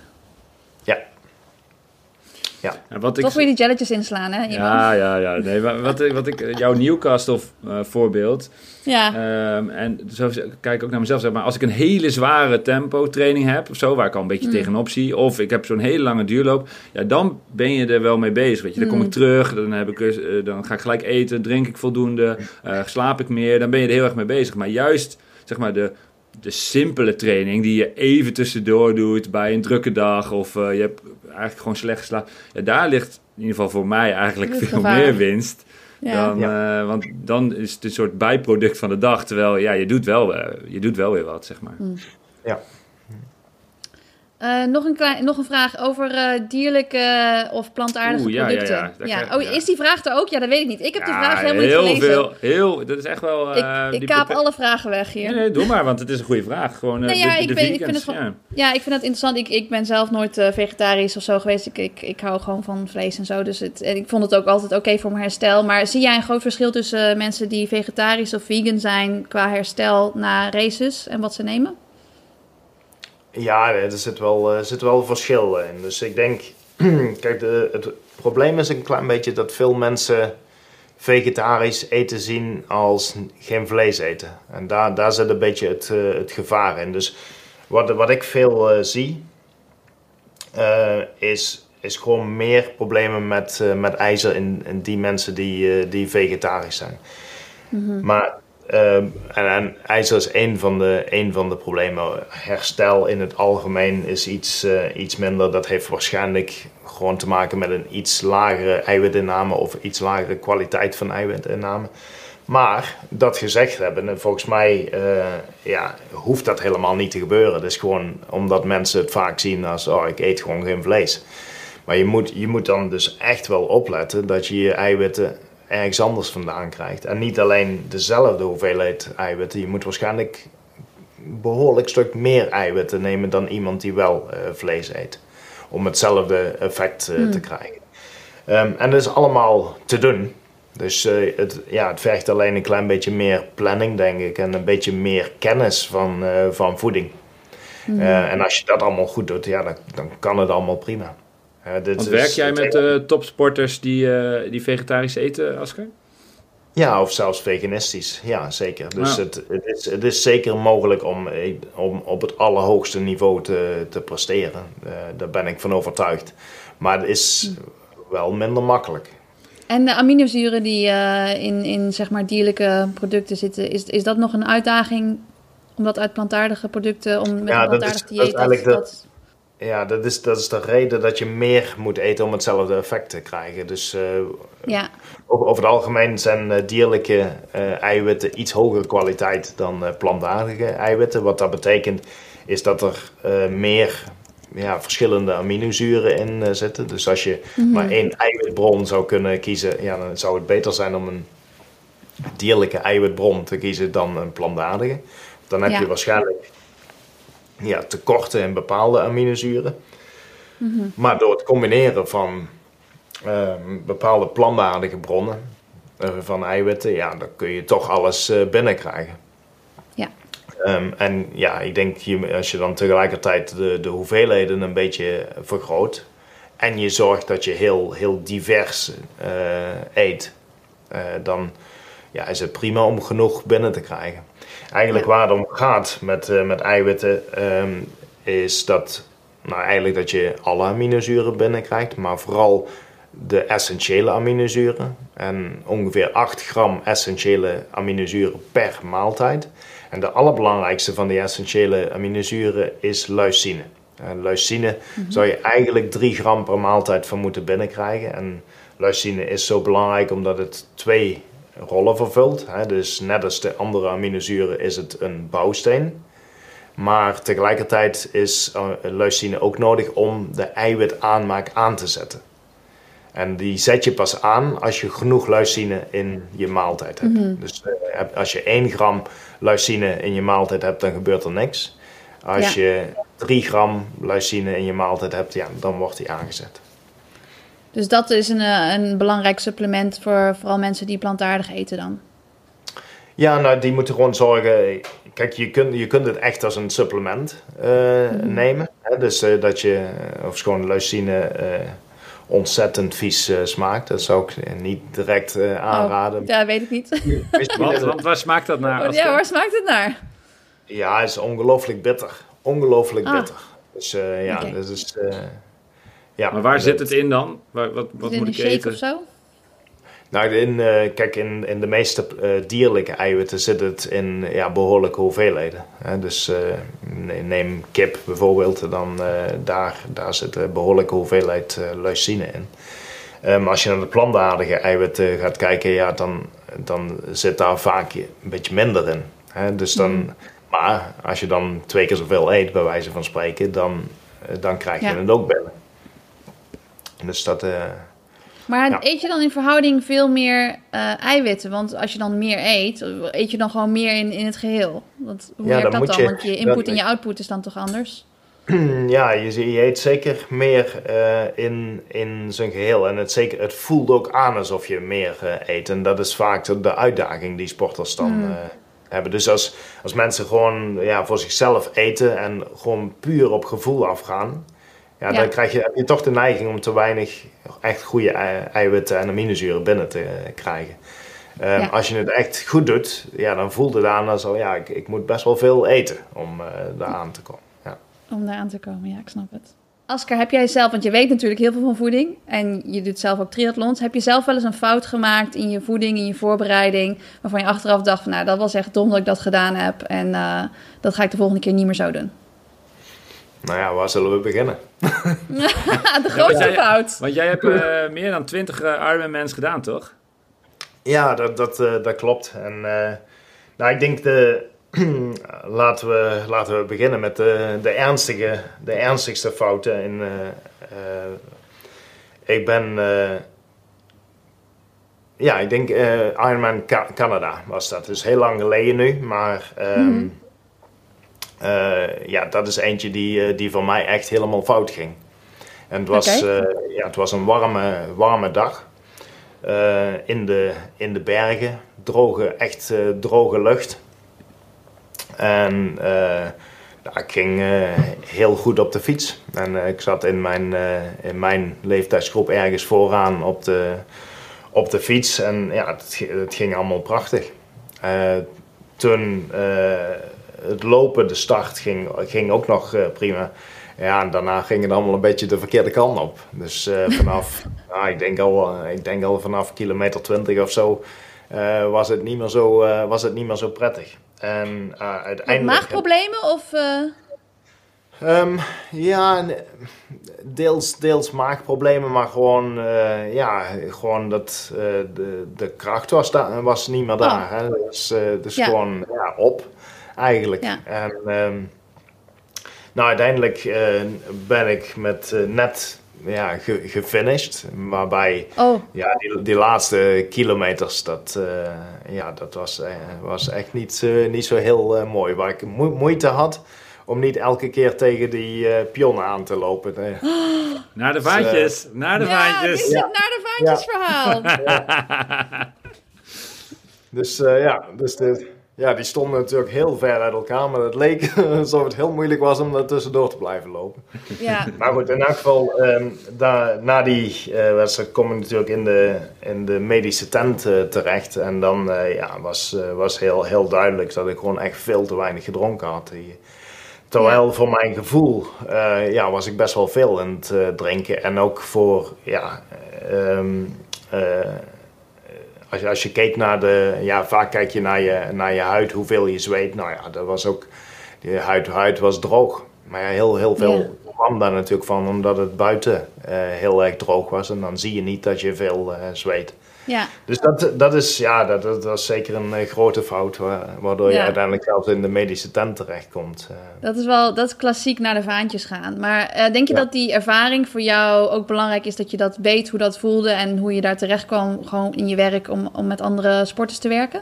Ja. Ja wat Toch ik... wil je die jelletjes inslaan, hè? Ja, ja, ja. Nee, wat, wat ik, jouw Newcastle voorbeeld. Ja. Um, en zo kijk ik ook naar mezelf. Zeg maar, als ik een hele zware tempo training heb, of zo, waar ik al een beetje mm. tegenop zie. Of ik heb zo'n hele lange duurloop. Ja, dan ben je er wel mee bezig. Weet je. Dan kom ik Mm. terug, dan, heb ik, uh, dan ga ik gelijk eten, drink ik voldoende, uh, slaap ik meer. Dan ben je er heel erg mee bezig. Maar juist, zeg maar, de, de simpele training die je even tussendoor doet bij een drukke dag. Of uh, je hebt eigenlijk gewoon slecht geslapen. Ja, daar ligt in ieder geval voor mij eigenlijk veel gevaar. meer winst. Ja. Dan, ja. uh, want dan is het een soort bijproduct van de dag. Terwijl ja, je, doet wel, uh, je doet wel weer wat, zeg maar. Mm. Ja. Uh, nog, een klein, nog een vraag over uh, dierlijke of plantaardige Oeh, ja, producten. Ja, ja, ja. Oh, is die vraag er ook? Ja, dat weet ik niet. Ik heb die vraag helemaal heel niet gelezen. Veel, heel Dat is echt wel... Uh, ik ik kaap alle vragen weg hier. Nee, nee, doe maar, want het is een goede vraag. Gewoon, nee, ja, de, ik, de weet, ik vind het gewoon, ja. ik vind het interessant. Ik, ik ben zelf nooit vegetarisch of zo geweest. Ik, ik, ik hou gewoon van vlees en zo. Dus het, en ik vond het ook altijd oké okay voor mijn herstel. Maar zie jij een groot verschil tussen mensen die vegetarisch of vegan zijn... qua herstel na races en wat ze nemen? Ja, er zit wel, er zit wel verschil in. Dus ik denk, kijk, de, het probleem is een klein beetje dat veel mensen vegetarisch eten zien als geen vlees eten. En daar, daar zit een beetje het, uh, het gevaar in. Dus wat, wat ik veel uh, zie, uh, is, is gewoon meer problemen met, met ijzer in, in die mensen die, die vegetarisch zijn. Mm -hmm. Maar uh, en, en, ijzer is één van, de, één van de problemen. Herstel in het algemeen is iets, uh, iets minder. Dat heeft waarschijnlijk gewoon te maken met een iets lagere eiwitinname of iets lagere kwaliteit van eiwitinname. Maar dat gezegd hebben, en volgens mij uh, ja, hoeft dat helemaal niet te gebeuren. Het is gewoon omdat mensen het vaak zien als: oh, ik eet gewoon geen vlees. Maar je moet, je moet dan dus echt wel opletten dat je je eiwitten ergens anders vandaan krijgt. En niet alleen dezelfde hoeveelheid eiwitten. Je moet waarschijnlijk een behoorlijk stuk meer eiwitten nemen dan iemand die wel uh, vlees eet. Om hetzelfde effect uh, hmm. te krijgen. Um, en dat is allemaal te doen. Dus uh, het, ja, het vergt alleen een klein beetje meer planning, denk ik. En een beetje meer kennis van, van voeding. Hmm. en als je dat allemaal goed doet, ja, dan, dan kan het allemaal prima. Want werk jij met uh, topsporters die, uh, die vegetarisch eten, Asker? Ja, of zelfs veganistisch. Ja, zeker. Dus het, het, is, het is zeker mogelijk om, eh, om op het allerhoogste niveau te, te presteren. Uh, daar ben ik van overtuigd. Maar het is wel minder makkelijk. En de aminozuren die uh, in, in zeg maar dierlijke producten zitten, is, is dat nog een uitdaging om dat uit plantaardige producten, om met ja, een plantaardig dieet... Dat is dat, ja, dat is, dat is de reden dat je meer moet eten om hetzelfde effect te krijgen. Dus uh, ja. over, over, het algemeen zijn uh, dierlijke uh, eiwitten iets hogere kwaliteit dan plantaardige eiwitten. Wat dat betekent is dat er meer ja, verschillende aminozuren in zitten. Dus als je mm -hmm. maar één eiwitbron zou kunnen kiezen, ja, dan zou het beter zijn om een dierlijke eiwitbron te kiezen dan een plantaardige. Dan heb ja. je waarschijnlijk ja, tekorten in bepaalde aminozuren. Mm Maar door het combineren van uh, bepaalde planbaardige bronnen uh, van eiwitten, ja, dan kun je toch alles uh, binnenkrijgen. Ja. Um, en ja, ik denk je, als je dan tegelijkertijd de, de hoeveelheden een beetje vergroot en je zorgt dat je heel, heel divers uh, eet, dan ja, is het prima om genoeg binnen te krijgen. Eigenlijk waar het om gaat met, uh, met eiwitten um, is dat, nou eigenlijk dat je alle aminozuren binnenkrijgt, maar vooral de essentiële aminozuren. En ongeveer 8 gram essentiële aminozuren per maaltijd. En de allerbelangrijkste van die essentiële aminozuren is leucine. En leucine mm -hmm. zou je eigenlijk 3 gram per maaltijd van moeten binnenkrijgen. En leucine is zo belangrijk omdat het twee rollen vervult. Hè. Dus net als de andere aminozuren is het een bouwsteen. Maar tegelijkertijd is uh, leucine ook nodig om de eiwitaanmaak aan te zetten. En die zet je pas aan als je genoeg leucine in je maaltijd hebt. Mhm. Dus uh, als je 1 gram leucine in je maaltijd hebt, dan gebeurt er niks. Als je 3 gram leucine in je maaltijd hebt, ja, dan wordt die aangezet. Dus dat is een, eh, een belangrijk supplement voor vooral mensen die plantaardig eten dan. Ja, nou, die moeten gewoon zorgen. Kijk, je kunt, je kunt het echt als een supplement uh, mm. nemen. Hè? Dus uh, dat je, of schoon leucine uh, ontzettend vies smaakt. Dat zou ik niet direct aanraden. Oh, ja, weet ik niet. want, want, waar smaakt dat naar? ja, waar smaakt het naar? Ja, het is ongelooflijk bitter. Ongelooflijk ah. bitter. Dus ja, okay. dat is... Ja, maar waar zit het in dan? Waar, wat wat moet ik eten? of zo? Nou, in, uh, kijk, in, in de meeste uh, dierlijke eiwitten zit het in ja, behoorlijke hoeveelheden. Hè? Dus uh, neem kip bijvoorbeeld, dan daar, daar zit een behoorlijke hoeveelheid leucine in. Um, als je naar de plantaardige eiwitten gaat kijken, ja, dan, dan zit daar vaak een beetje minder in. Hè? Dus dan, mm. Maar als je dan twee keer zoveel eet, bij wijze van spreken, dan, dan krijg je ja. het ook binnen. Dus dat... Uh, maar eet je dan in verhouding veel meer uh, eiwitten? Want als je dan meer eet, eet je dan gewoon meer in, in het geheel? Want hoe werkt dat dan? Je, Want je input en je output is dan toch anders? Ja, je, je eet zeker meer uh, in, in zijn geheel. En het, zeker, het voelt ook aan alsof je meer eet. En dat is vaak de uitdaging die sporters dan mm. hebben. Dus als, als mensen gewoon ja, voor zichzelf eten en gewoon puur op gevoel afgaan ja, dan krijg je, heb je toch de neiging om te weinig echt goede eiwitten en aminozuren binnen te eh, krijgen. Um, Als je het echt goed doet, ja, dan voelt het aan als, ja, ik, ik moet best wel veel eten om uh, daar aan te komen. Ja. Om daar aan te komen, ja, ik snap het. Asker, heb jij zelf, want je weet natuurlijk heel veel van voeding en je doet zelf ook triathlons. Heb je zelf wel eens een fout gemaakt in je voeding, in je voorbereiding, waarvan je achteraf dacht van, nou, dat was echt dom dat ik dat gedaan heb en uh, dat ga ik de volgende keer niet meer zo doen? Nou ja, waar zullen we beginnen? de grootste fout. Want jij hebt uh, meer dan 20 uh, Ironmans gedaan, toch? Ja, dat, dat, dat klopt. En nou, ik denk de, laten, we, laten we beginnen met de, de, ernstige, de ernstigste fouten. In, ik ben ja, ik denk uh, Ironman Canada was dat. Dus heel lang geleden nu. Maar um, ja, dat is eentje die, uh, die voor mij echt helemaal fout ging. En het was, ja, het was een warme, warme dag. in, de, in de bergen. Droge, echt droge lucht. En nou, ik ging heel goed op de fiets. En ik zat in mijn, in mijn leeftijdsgroep ergens vooraan op de op de fiets. En ja, het, het ging allemaal prachtig. Toen het lopen, de start, ging, ging ook nog uh, prima. Ja, en daarna ging het allemaal een beetje de verkeerde kant op. Dus vanaf, nou, ik, denk al, ik denk al vanaf kilometer 20 of zo, was, het niet meer zo was het niet meer zo prettig. En uiteindelijk... Maagproblemen of... Um, ja, deels, deels maagproblemen, maar gewoon, uh, ja, gewoon dat uh, de, de kracht was, was niet meer daar. Oh. Hè? Dus, uh, dus ja. gewoon ja, op, eigenlijk. Ja. En um, nou, uiteindelijk ben ik met net ja, ge gefinished. Waarbij oh. ja, die, die laatste kilometers, dat, ja, dat was, was echt niet, niet zo heel mooi. Waar ik mo moeite had om niet elke keer tegen die uh, pionnen aan te lopen. Nee. Naar de vaantjes, uh, naar de ja, vaantjes. Dit is het naar de vaantjes verhaal. Ja. dus uh, ja, dus de, ja, die stonden natuurlijk heel ver uit elkaar, maar het leek alsof het heel moeilijk was om daar tussendoor te blijven lopen. Ja. Maar goed, in elk geval, um, daar, na die wedstrijd kom ik natuurlijk in de, in de medische tent terecht. En dan ja, was, was heel, heel duidelijk dat ik gewoon echt veel te weinig gedronken had. Terwijl voor mijn gevoel uh, ja, was ik best wel veel aan het uh, drinken. En ook voor, ja, um, uh, als, je, als je keek naar de, ja, vaak kijk je naar je, naar je huid, hoeveel je zweet. Nou ja, dat was ook, die huid, huid was droog. Maar ja, heel, heel veel ja. kwam daar natuurlijk van, omdat het buiten heel erg droog was. En dan zie je niet dat je veel zweet. Ja. Dus dat, dat, is, ja, dat, dat was zeker een uh, grote fout, waardoor je uiteindelijk zelfs in de medische tent terechtkomt. Uh. Dat is wel dat is klassiek naar de vaantjes gaan. Maar uh, denk je ja. dat die ervaring voor jou ook belangrijk is dat je dat weet hoe dat voelde en hoe je daar terecht kwam gewoon in je werk om, om met andere sporters te werken?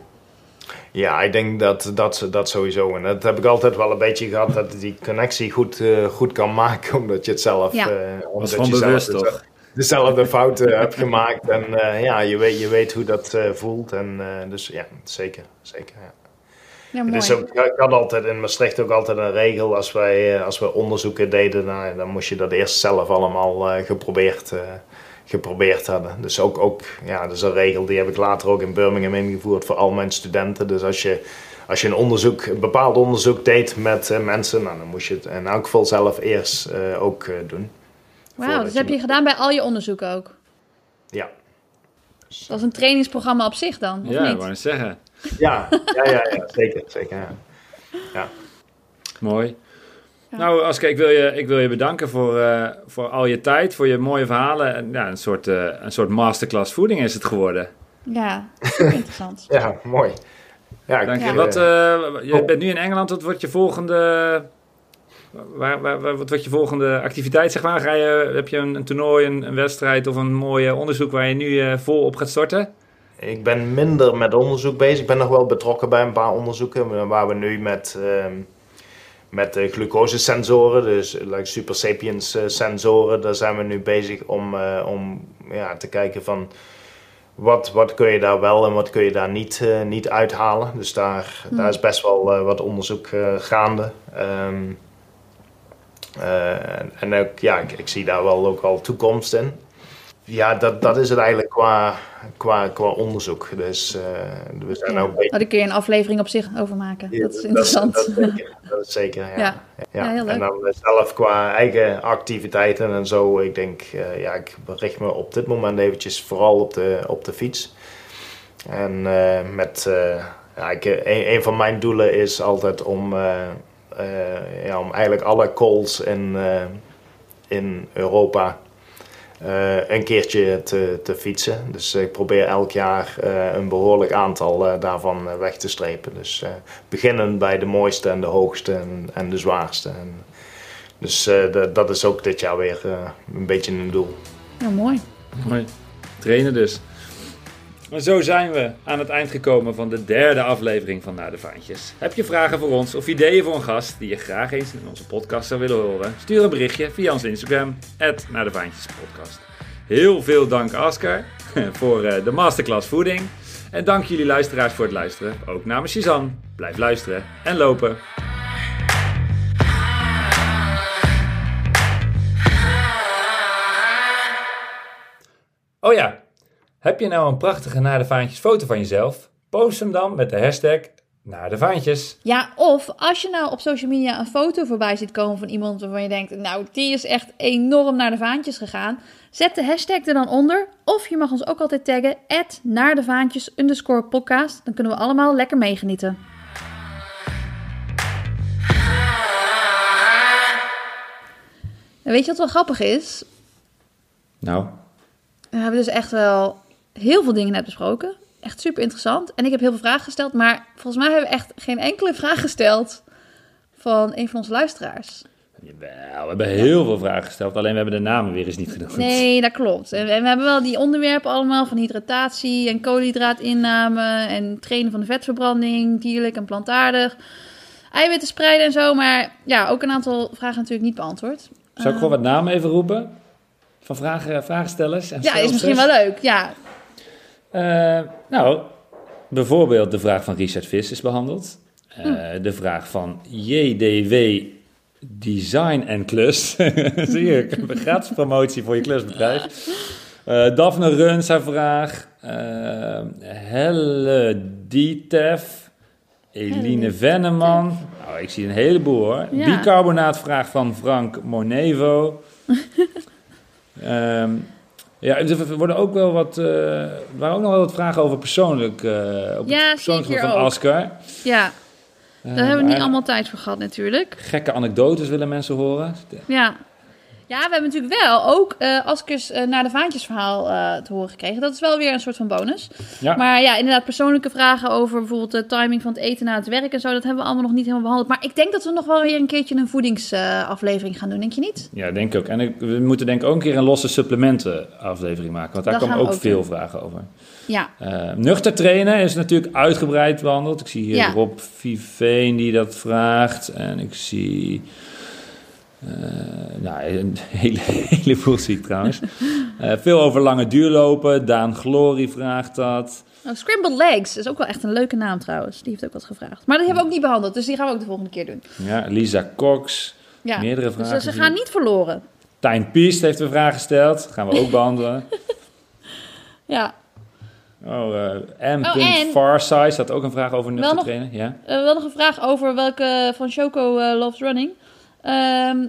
Ja, ik denk dat, dat dat sowieso. En dat heb ik altijd wel een beetje gehad, dat die connectie goed, goed kan maken, omdat je het zelf... Ja. omdat dat is je bewust, zelf, toch? Dezelfde fouten hebt gemaakt. En uh, ja, je weet, je weet hoe dat uh, voelt. En uh, dus ja, zeker. zeker ja. Ja, mooi. Dus ook, ik had altijd in Maastricht ook altijd een regel. Als wij, als we onderzoeken deden, nou, dan moest je dat eerst zelf allemaal geprobeerd, geprobeerd hebben. Dus ook, ook, ja, dat is een regel die heb ik later ook in Birmingham ingevoerd voor al mijn studenten. Dus als je, als je een onderzoek, een bepaald onderzoek deed met mensen, nou, dan moest je het in elk geval zelf eerst ook doen. Wauw, dat heb je gedaan bij al je onderzoeken ook? Ja. Dat is een trainingsprogramma op zich dan, of ja, niet? Ja, wou zeggen. Ja, ja, ja, ja zeker, zeker, ja. ja. Mooi. Ja. Nou, Aske, ik wil je, ik wil je bedanken voor, uh, voor al je tijd, voor je mooie verhalen. En, ja, een, soort, uh, een soort masterclass voeding is het geworden. Ja, interessant. ja, mooi. Ja, Dank je. Wat, uh, je bent nu in Engeland, wat wordt je volgende Waar, waar, wat wordt je volgende activiteit, zeg maar? Ga je, heb je een, een toernooi, een, een, wedstrijd of een mooi onderzoek waar je nu uh, vol op gaat storten? Ik ben minder met onderzoek bezig. Ik ben nog wel betrokken bij een paar onderzoeken waar we nu met, uh, met de glucosesensoren, dus like Super Sapiens sensoren, daar zijn we nu bezig om, uh, om ja, te kijken van wat, wat kun je daar wel en wat kun je daar niet, niet uithalen. Dus daar, hmm. daar is best wel wat onderzoek gaande. Um, uh, en ook, ja, ik, ik, zie daar wel ook al toekomst in. Ja, dat, dat is het eigenlijk qua, qua, qua onderzoek. Dus uh, we zijn ja. ook beetje... Daar kun je een aflevering op zich over maken. Ja, dat is interessant. Dat, dat, zeker, dat is zeker, ja. ja. ja. heel leuk. En dan zelf qua eigen activiteiten en zo. Ik denk, ja, ik richt me op dit moment eventjes vooral op de, op de fiets. En met, ja, ik, een, een, van mijn doelen is altijd om uh, ja, om eigenlijk alle calls in, uh, in Europa eh, een keertje te, te fietsen. Dus ik probeer elk jaar eh, een behoorlijk aantal eh, daarvan eh, weg te strepen. Dus eh, beginnen bij de mooiste en de hoogste en, en de zwaarste. En, dus eh, dat- is ook dit jaar weer eh, een beetje een doel. Ja, mooi. Mooi. Trainen dus. En zo zijn we aan het eind gekomen van de derde aflevering van Naar de Vaantjes. Heb je vragen voor ons of ideeën voor een gast die je graag eens in onze podcast zou willen horen? Stuur een berichtje via ons Instagram, Naar de Podcast. Heel veel dank Oscar voor eh, de masterclass voeding. En dank jullie luisteraars voor het luisteren. Ook namens Suzanne. Blijf luisteren en lopen. Oh ja, heb je nou een prachtige Naar de Vaantjes foto van jezelf? Post hem dan met de hashtag Naar de Vaantjes. Ja, of als je nou op social media een foto voorbij ziet komen van iemand waarvan je denkt, nou, die is echt enorm naar de vaantjes gegaan. Zet de hashtag er dan onder. Of je mag ons ook altijd taggen, naar de vaantjes underscore podcast. Dan kunnen we allemaal lekker meegenieten. En weet je wat wel grappig is? Nou, We hebben dus echt wel heel veel dingen net besproken. Echt super interessant. En ik heb heel veel vragen gesteld. Maar volgens mij hebben we echt geen enkele vraag gesteld van een van onze luisteraars. jawel, we hebben heel veel vragen gesteld. Alleen we hebben de namen weer eens niet genoemd. Nee, dat klopt. En we hebben wel die onderwerpen allemaal van hydratatie en koolhydraatinname en trainen van de vetverbranding, dierlijk en plantaardig. Eiwitten spreiden en zo. Maar ja, ook een aantal vragen natuurlijk niet beantwoord. Zou ik gewoon wat namen even roepen? Van vragen, vragenstellers? En Ja, is misschien wel leuk. Ja, Eh, nou, bijvoorbeeld de vraag van Richard Vis is behandeld. Eh, De vraag van JDW Design en Klus. Zie je, ik heb een gratis promotie voor je klusbedrijf. Eh Daphne Runs haar vraag. Helle Dietef. Eline Venneman. Nou, ik zie een heleboel hoor. Ja. Bicarbonaatvraag van Frank Monevo. Ehm, ja, er worden ook wel wat, eh, er waren ook nog wel wat vragen over persoonlijk, eh op Ja, het van. Oscar. ja. Eh, daar hebben we niet allemaal tijd voor gehad natuurlijk. Gekke anekdotes willen mensen horen. Ja. Ja, we hebben natuurlijk wel ook eh Askers eh, naar de vaantjes verhaal eh, te horen gekregen. Dat is wel weer een soort van bonus. Ja. Maar ja, inderdaad persoonlijke vragen over bijvoorbeeld de timing van het eten na het werk en zo. Dat hebben we allemaal nog niet helemaal behandeld. Maar ik denk dat we nog wel weer een keertje een voedingsaflevering gaan doen, denk je niet? Ja, denk ik ook. En ik- we moeten denk ik ook een keer een losse supplementen aflevering maken. Want daar komen ook ook veel vragen over. Ja, Eh, nuchter trainen is natuurlijk uitgebreid behandeld. Ik zie hier Ja. Rob Viveen die dat vraagt. En ik zie... eh, nou, een hele, heleboel zie ik trouwens. Eh, veel over lange duurlopen. Daan Glory vraagt dat. oh, Scrambled Legs is ook wel echt een leuke naam trouwens. Die heeft ook wat gevraagd. Maar die hebben we ook niet behandeld, dus die gaan we ook de volgende keer doen. Ja, Lisa Cox. Ja, Meerdere dus vragen. eh, ze gaan niet verloren. Tijn Piest heeft een vraag gesteld. Gaan we ook behandelen. Ja, Oh, eh M. Oh, en- Farsize had ook een vraag over nuchter trainen. Ja? Eh, wel nog een vraag over welke van Choco eh, Loves Running. Ehm,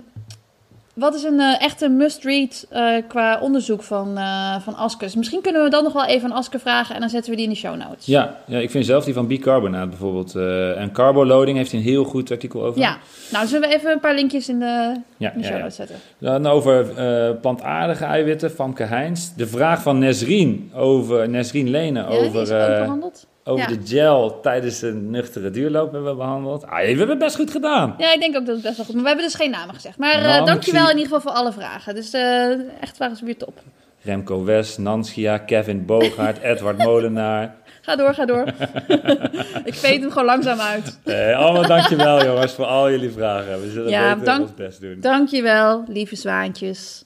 wat is een eh, echte must-read eh, qua onderzoek van, eh van Askers? Misschien kunnen we dan nog wel even aan Asker vragen en dan zetten we die in de show notes. Ja, ja, ik vind zelf die van bicarbonate bijvoorbeeld. en carboloading heeft een heel goed artikel over. Ja, nou zullen we even een paar linkjes in de, ja, in de show ja. notes zetten. Dan over eh, plantaardige eiwitten, Famke Heins. De vraag van Nesrien, over, Nesrien Lenen over, is ook eh, behandeld. Over Ja. de gel tijdens een nuchtere duurloop hebben we behandeld. Ah, we hebben het best goed gedaan. Ja, ik denk ook dat het best wel goed is. Maar we hebben dus geen namen gezegd. Maar eh dankjewel in ieder geval voor alle vragen. Dus eh, echt waren ze weer top. Remco West, Nanschia, Kevin Bogaert, Edward Molenaar. Ga door, ga door. ik veet hem gewoon langzaam uit. Eh, allemaal dankjewel jongens voor al jullie vragen. We zullen Ja, beter dank- ons best doen. Dankjewel, lieve zwaantjes.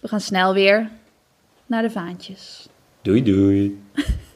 We gaan snel weer naar de vaantjes. Doei doei.